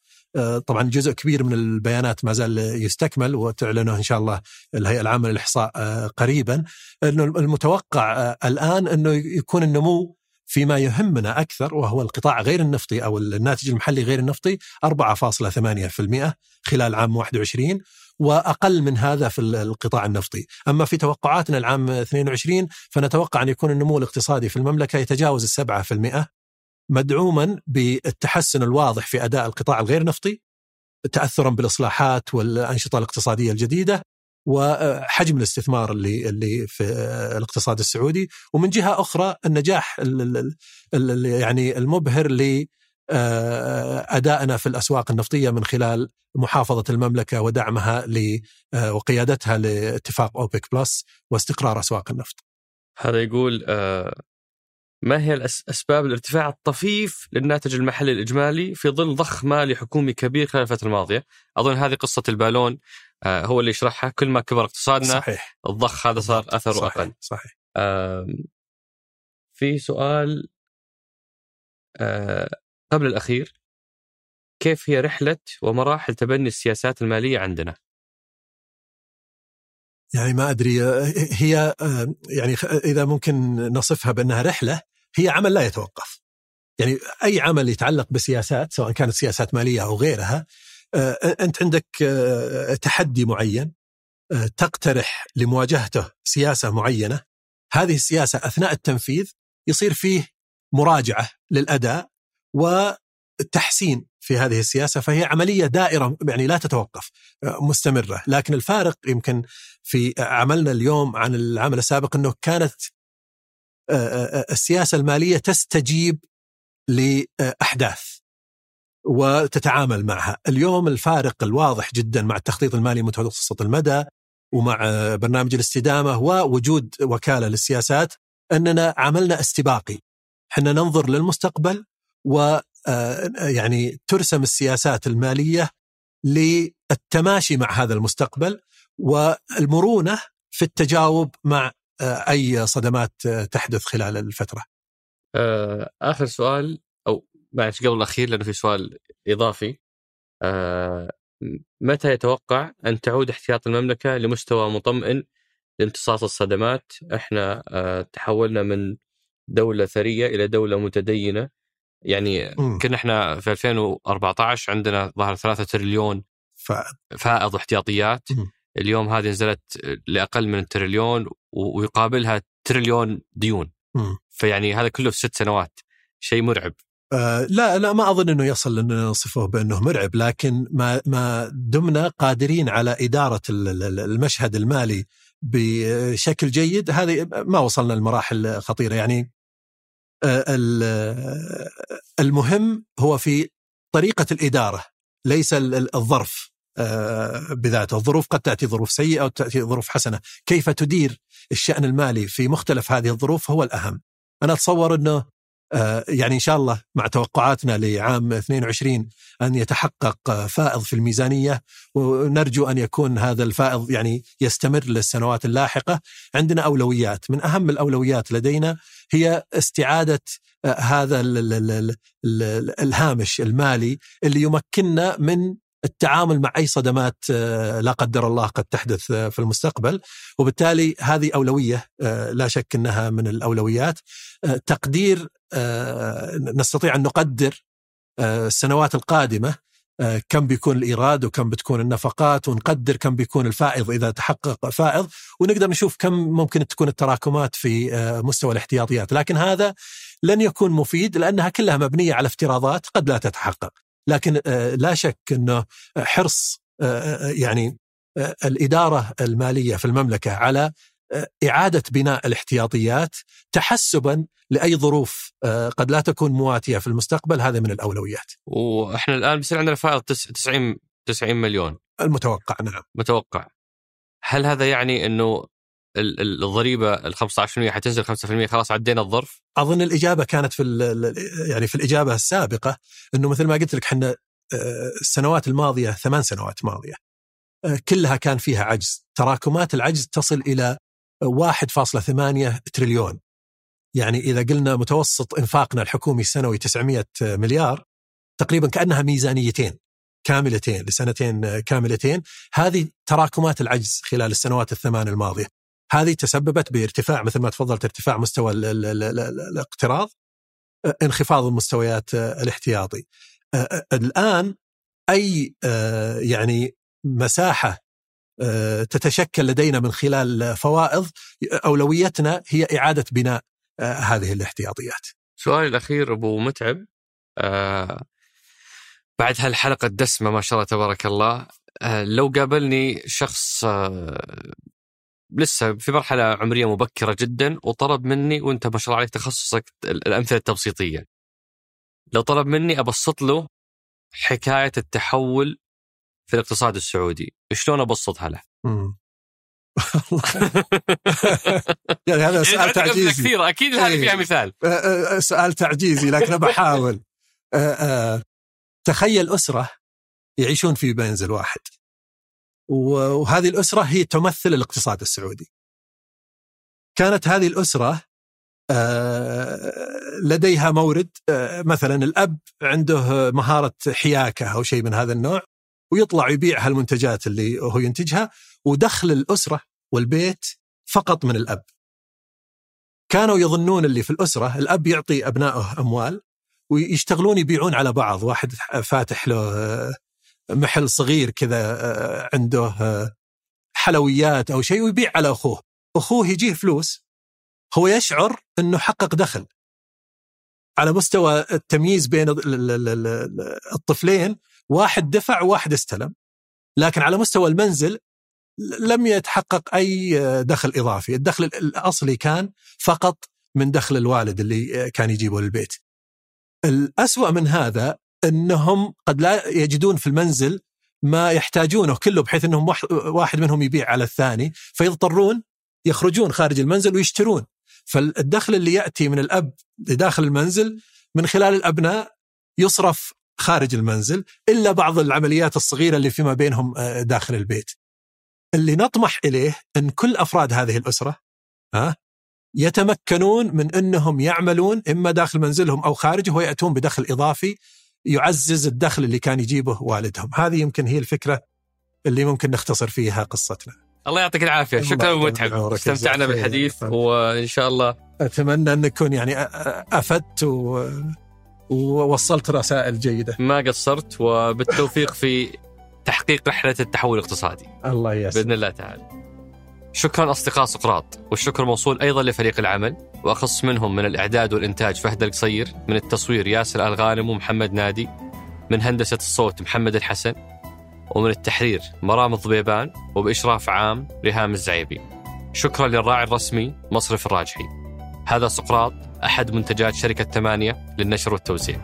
طبعا جزء كبير من البيانات ما زال يستكمل وتعلنه إن شاء الله الهيئة العامة للإحصاء قريبا. إنه المتوقع الآن إنه يكون النمو فيما يهمنا أكثر وهو القطاع غير النفطي أو الناتج المحلي غير النفطي 4.8% خلال عام 21 وأقل من هذا في القطاع النفطي، أما في توقعاتنا العام 22 فنتوقع أن يكون النمو الاقتصادي في المملكة يتجاوز في المئة مدعوما بالتحسن الواضح في أداء القطاع الغير نفطي تاثرا بالإصلاحات والأنشطة الاقتصادية الجديدة وحجم الاستثمار اللي اللي في الاقتصاد السعودي ومن جهة أخرى النجاح يعني المبهر ل أدائنا في الأسواق النفطية من خلال محافظة المملكة ودعمها وقيادتها لاتفاق أوبك بلس واستقرار أسواق النفط. هذا يقول ما هي أسباب الارتفاع الطفيف للناتج المحلي الإجمالي في ظل ضخ مالي حكومي كبير خلال الفترة الماضية؟ أظن هذه قصة البالون آه، هو اللي يشرحها كل ما كبر اقتصادنا صحيح الضخ هذا صار أثره صحيح. أقل صحيح في سؤال آه، قبل الأخير كيف هي رحلة ومراحل تبني السياسات المالية عندنا؟ يعني ما أدري آه، هي يعني إذا ممكن نصفها بأنها رحلة هي عمل لا يتوقف. يعني أي عمل يتعلق بسياسات سواء كانت سياسات مالية أو غيرها آه، أنت عندك آه، تحدي معين آه، تقترح لمواجهته سياسة معينة هذه السياسة أثناء التنفيذ يصير فيه مراجعة للأداء وتحسين في هذه السياسة فهي عملية دائرة يعني لا تتوقف مستمرة لكن الفارق يمكن في عملنا اليوم عن العمل السابق إنه كانت السياسة المالية تستجيب لأحداث وتتعامل معها. اليوم الفارق الواضح جدا مع التخطيط المالي متوسط المدى ومع برنامج الاستدامة ووجود وكالة للسياسات أننا عملنا استباقي. إحنا ننظر للمستقبل و آه، يعني ترسم السياسات المالية للتماشي مع هذا المستقبل والمرونة في التجاوب مع آه، أي صدمات آه، تحدث خلال الفترة آخر سؤال معلش قبل الأخير لأنه في سؤال إضافي آه متى يتوقع أن تعود احتياط المملكة لمستوى مطمئن لامتصاص الصدمات؟ إحنا آه تحولنا من دولة ثرية إلى دولة متدينة يعني م. كنا إحنا في 2014 عندنا ظهر 3 تريليون فائض فائض واحتياطيات م. اليوم هذه نزلت لأقل من تريليون ويقابلها تريليون ديون. م. فيعني هذا كله في ست سنوات. شيء مرعب. آه لا لا ما أظن إنه يصل إن نصفه بأنه مرعب لكن ما ما دمنا قادرين على إدارة المشهد المالي بشكل جيد. هذه ما وصلنا لمراحل خطيرة. يعني آه المهم هو في طريقة الإدارة ليس الظرف. بذاته. الظروف قد تأتي ظروف سيئة أو تأتي ظروف حسنة. كيف تدير الشأن المالي في مختلف هذه الظروف هو الأهم. أنا أتصور أنه آه، يعني إن شاء الله مع توقعاتنا لعام 22 أن يتحقق فائض في الميزانية ونرجو أن يكون هذا الفائض يعني يستمر للسنوات اللاحقة. عندنا أولويات. من أهم الأولويات لدينا هي استعادة آه، هذا الهامش المالي اللي يمكننا من التعامل مع أي صدمات آه، لا قدر الله قد تحدث في المستقبل. وبالتالي هذه أولوية لا شك إنها من الأولويات. تقدير آه، نستطيع أن نقدر آه، السنوات القادمة آه، كم بيكون الإيراد وكم بتكون النفقات ونقدر كم بيكون الفائض إذا تحقق فائض ونقدر نشوف كم ممكن تكون التراكمات في مستوى الاحتياطيات. لكن هذا لن يكون مفيد لأنها كلها مبنية على افتراضات قد لا تتحقق. لكن لا شك انه حرص يعني الإدارة المالية في المملكة على إعادة بناء الاحتياطيات تحسبا لأي ظروف آه، قد لا تكون مواتية في المستقبل هذا من الأولويات. وإحنا الآن بيصير عندنا فائض 90 90 مليون. المتوقع نعم. متوقع. هل هذا يعني أنه الضريبة ال 15% حتنزل 5% خلاص عدينا الظرف؟ أظن الإجابة كانت في يعني في الإجابة السابقة إنه مثل ما قلت لك إحنا آه، السنوات الماضية ثمان سنوات ماضية آه، كلها كان فيها عجز، تراكمات العجز تصل إلى 1.8 تريليون. يعني إذا قلنا متوسط إنفاقنا الحكومي السنوي 900 مليار تقريبا كأنها ميزانيتين كاملتين لسنتين كاملتين. هذه تراكمات العجز خلال السنوات الثمان الماضية. هذه تسببت بارتفاع مثل ما تفضلت ارتفاع مستوى الاقتراض انخفاض المستويات الاحتياطي الآن أي يعني مساحة تتشكل لدينا من خلال فوائض أولويتنا هي إعادة بناء هذه الاحتياطيات. سؤالي الأخير أبو متعب آه بعد هالحلقة الدسمة ما شاء الله تبارك الله آه لو قابلني شخص آه لسه في مرحلة عمرية مبكرة جدا وطلب مني وأنت ما شاء الله عليك تخصصك الأمثلة التبسيطية. لو طلب مني أبسط له حكاية التحول في الاقتصاد السعودي، شلون أبسطها له؟ يعني هذا سؤال تعجيزي. كثير أكيد هذه فيها مثال سؤال تعجيزي لكن بحاول تخيل أسرة يعيشون في منزل واحد. وهذه الأسرة هي تمثل الاقتصاد السعودي كانت هذه الأسرة لديها مورد مثلا الأب عنده مهارة حياكة أو شيء من هذا النوع ويطلع يبيع هالمنتجات اللي هو ينتجها ودخل الأسرة والبيت فقط من الأب. كانوا يظنون اللي في الأسرة الأب يعطي أبنائه أموال ويشتغلون يبيعون على بعض، واحد فاتح له محل صغير كذا عنده حلويات أو شيء ويبيع على أخوه، أخوه يجيه فلوس هو يشعر إنه حقق دخل. على مستوى التمييز بين الطفلين واحد دفع وواحد استلم لكن على مستوى المنزل لم يتحقق أي دخل إضافي، الدخل الأصلي كان فقط من دخل الوالد اللي كان يجيبه للبيت. الأسوأ من هذا انهم قد لا يجدون في المنزل ما يحتاجونه كله بحيث انهم واحد منهم يبيع على الثاني فيضطرون يخرجون خارج المنزل ويشترون فالدخل اللي يأتي من الأب لداخل المنزل من خلال الأبناء يصرف خارج المنزل إلا بعض العمليات الصغيرة اللي فيما بينهم داخل البيت. اللي نطمح إليه إن كل أفراد هذه الأسرة ها يتمكنون من إنهم يعملون إما داخل منزلهم أو خارجه وياتون بدخل إضافي يعزز الدخل اللي كان يجيبه والدهم، هذه يمكن هي الفكرة اللي ممكن نختصر فيها قصتنا. الله يعطيك العافية، شكرا متعب استمتعنا بالحديث وإن شاء الله أتمنى أن نكون يعني أفدت و... ووصلت رسائل جيدة. ما قصرت وبالتوفيق في تحقيق رحلة التحول الاقتصادي. الله يسلمك. بإذن الله تعالى. شكرا أصدقاء سقراط والشكر موصول أيضا لفريق العمل وأخص منهم من الإعداد والإنتاج فهد القصير، من التصوير ياسر الغانم ومحمد نادي، من هندسة الصوت محمد الحسن، ومن التحرير مرام الضبيبان وبإشراف عام ريهام الزعيبي. شكرا للراعي الرسمي مصرف الراجحي. هذا سقراط أحد منتجات شركة ثمانية للنشر والتوزيع.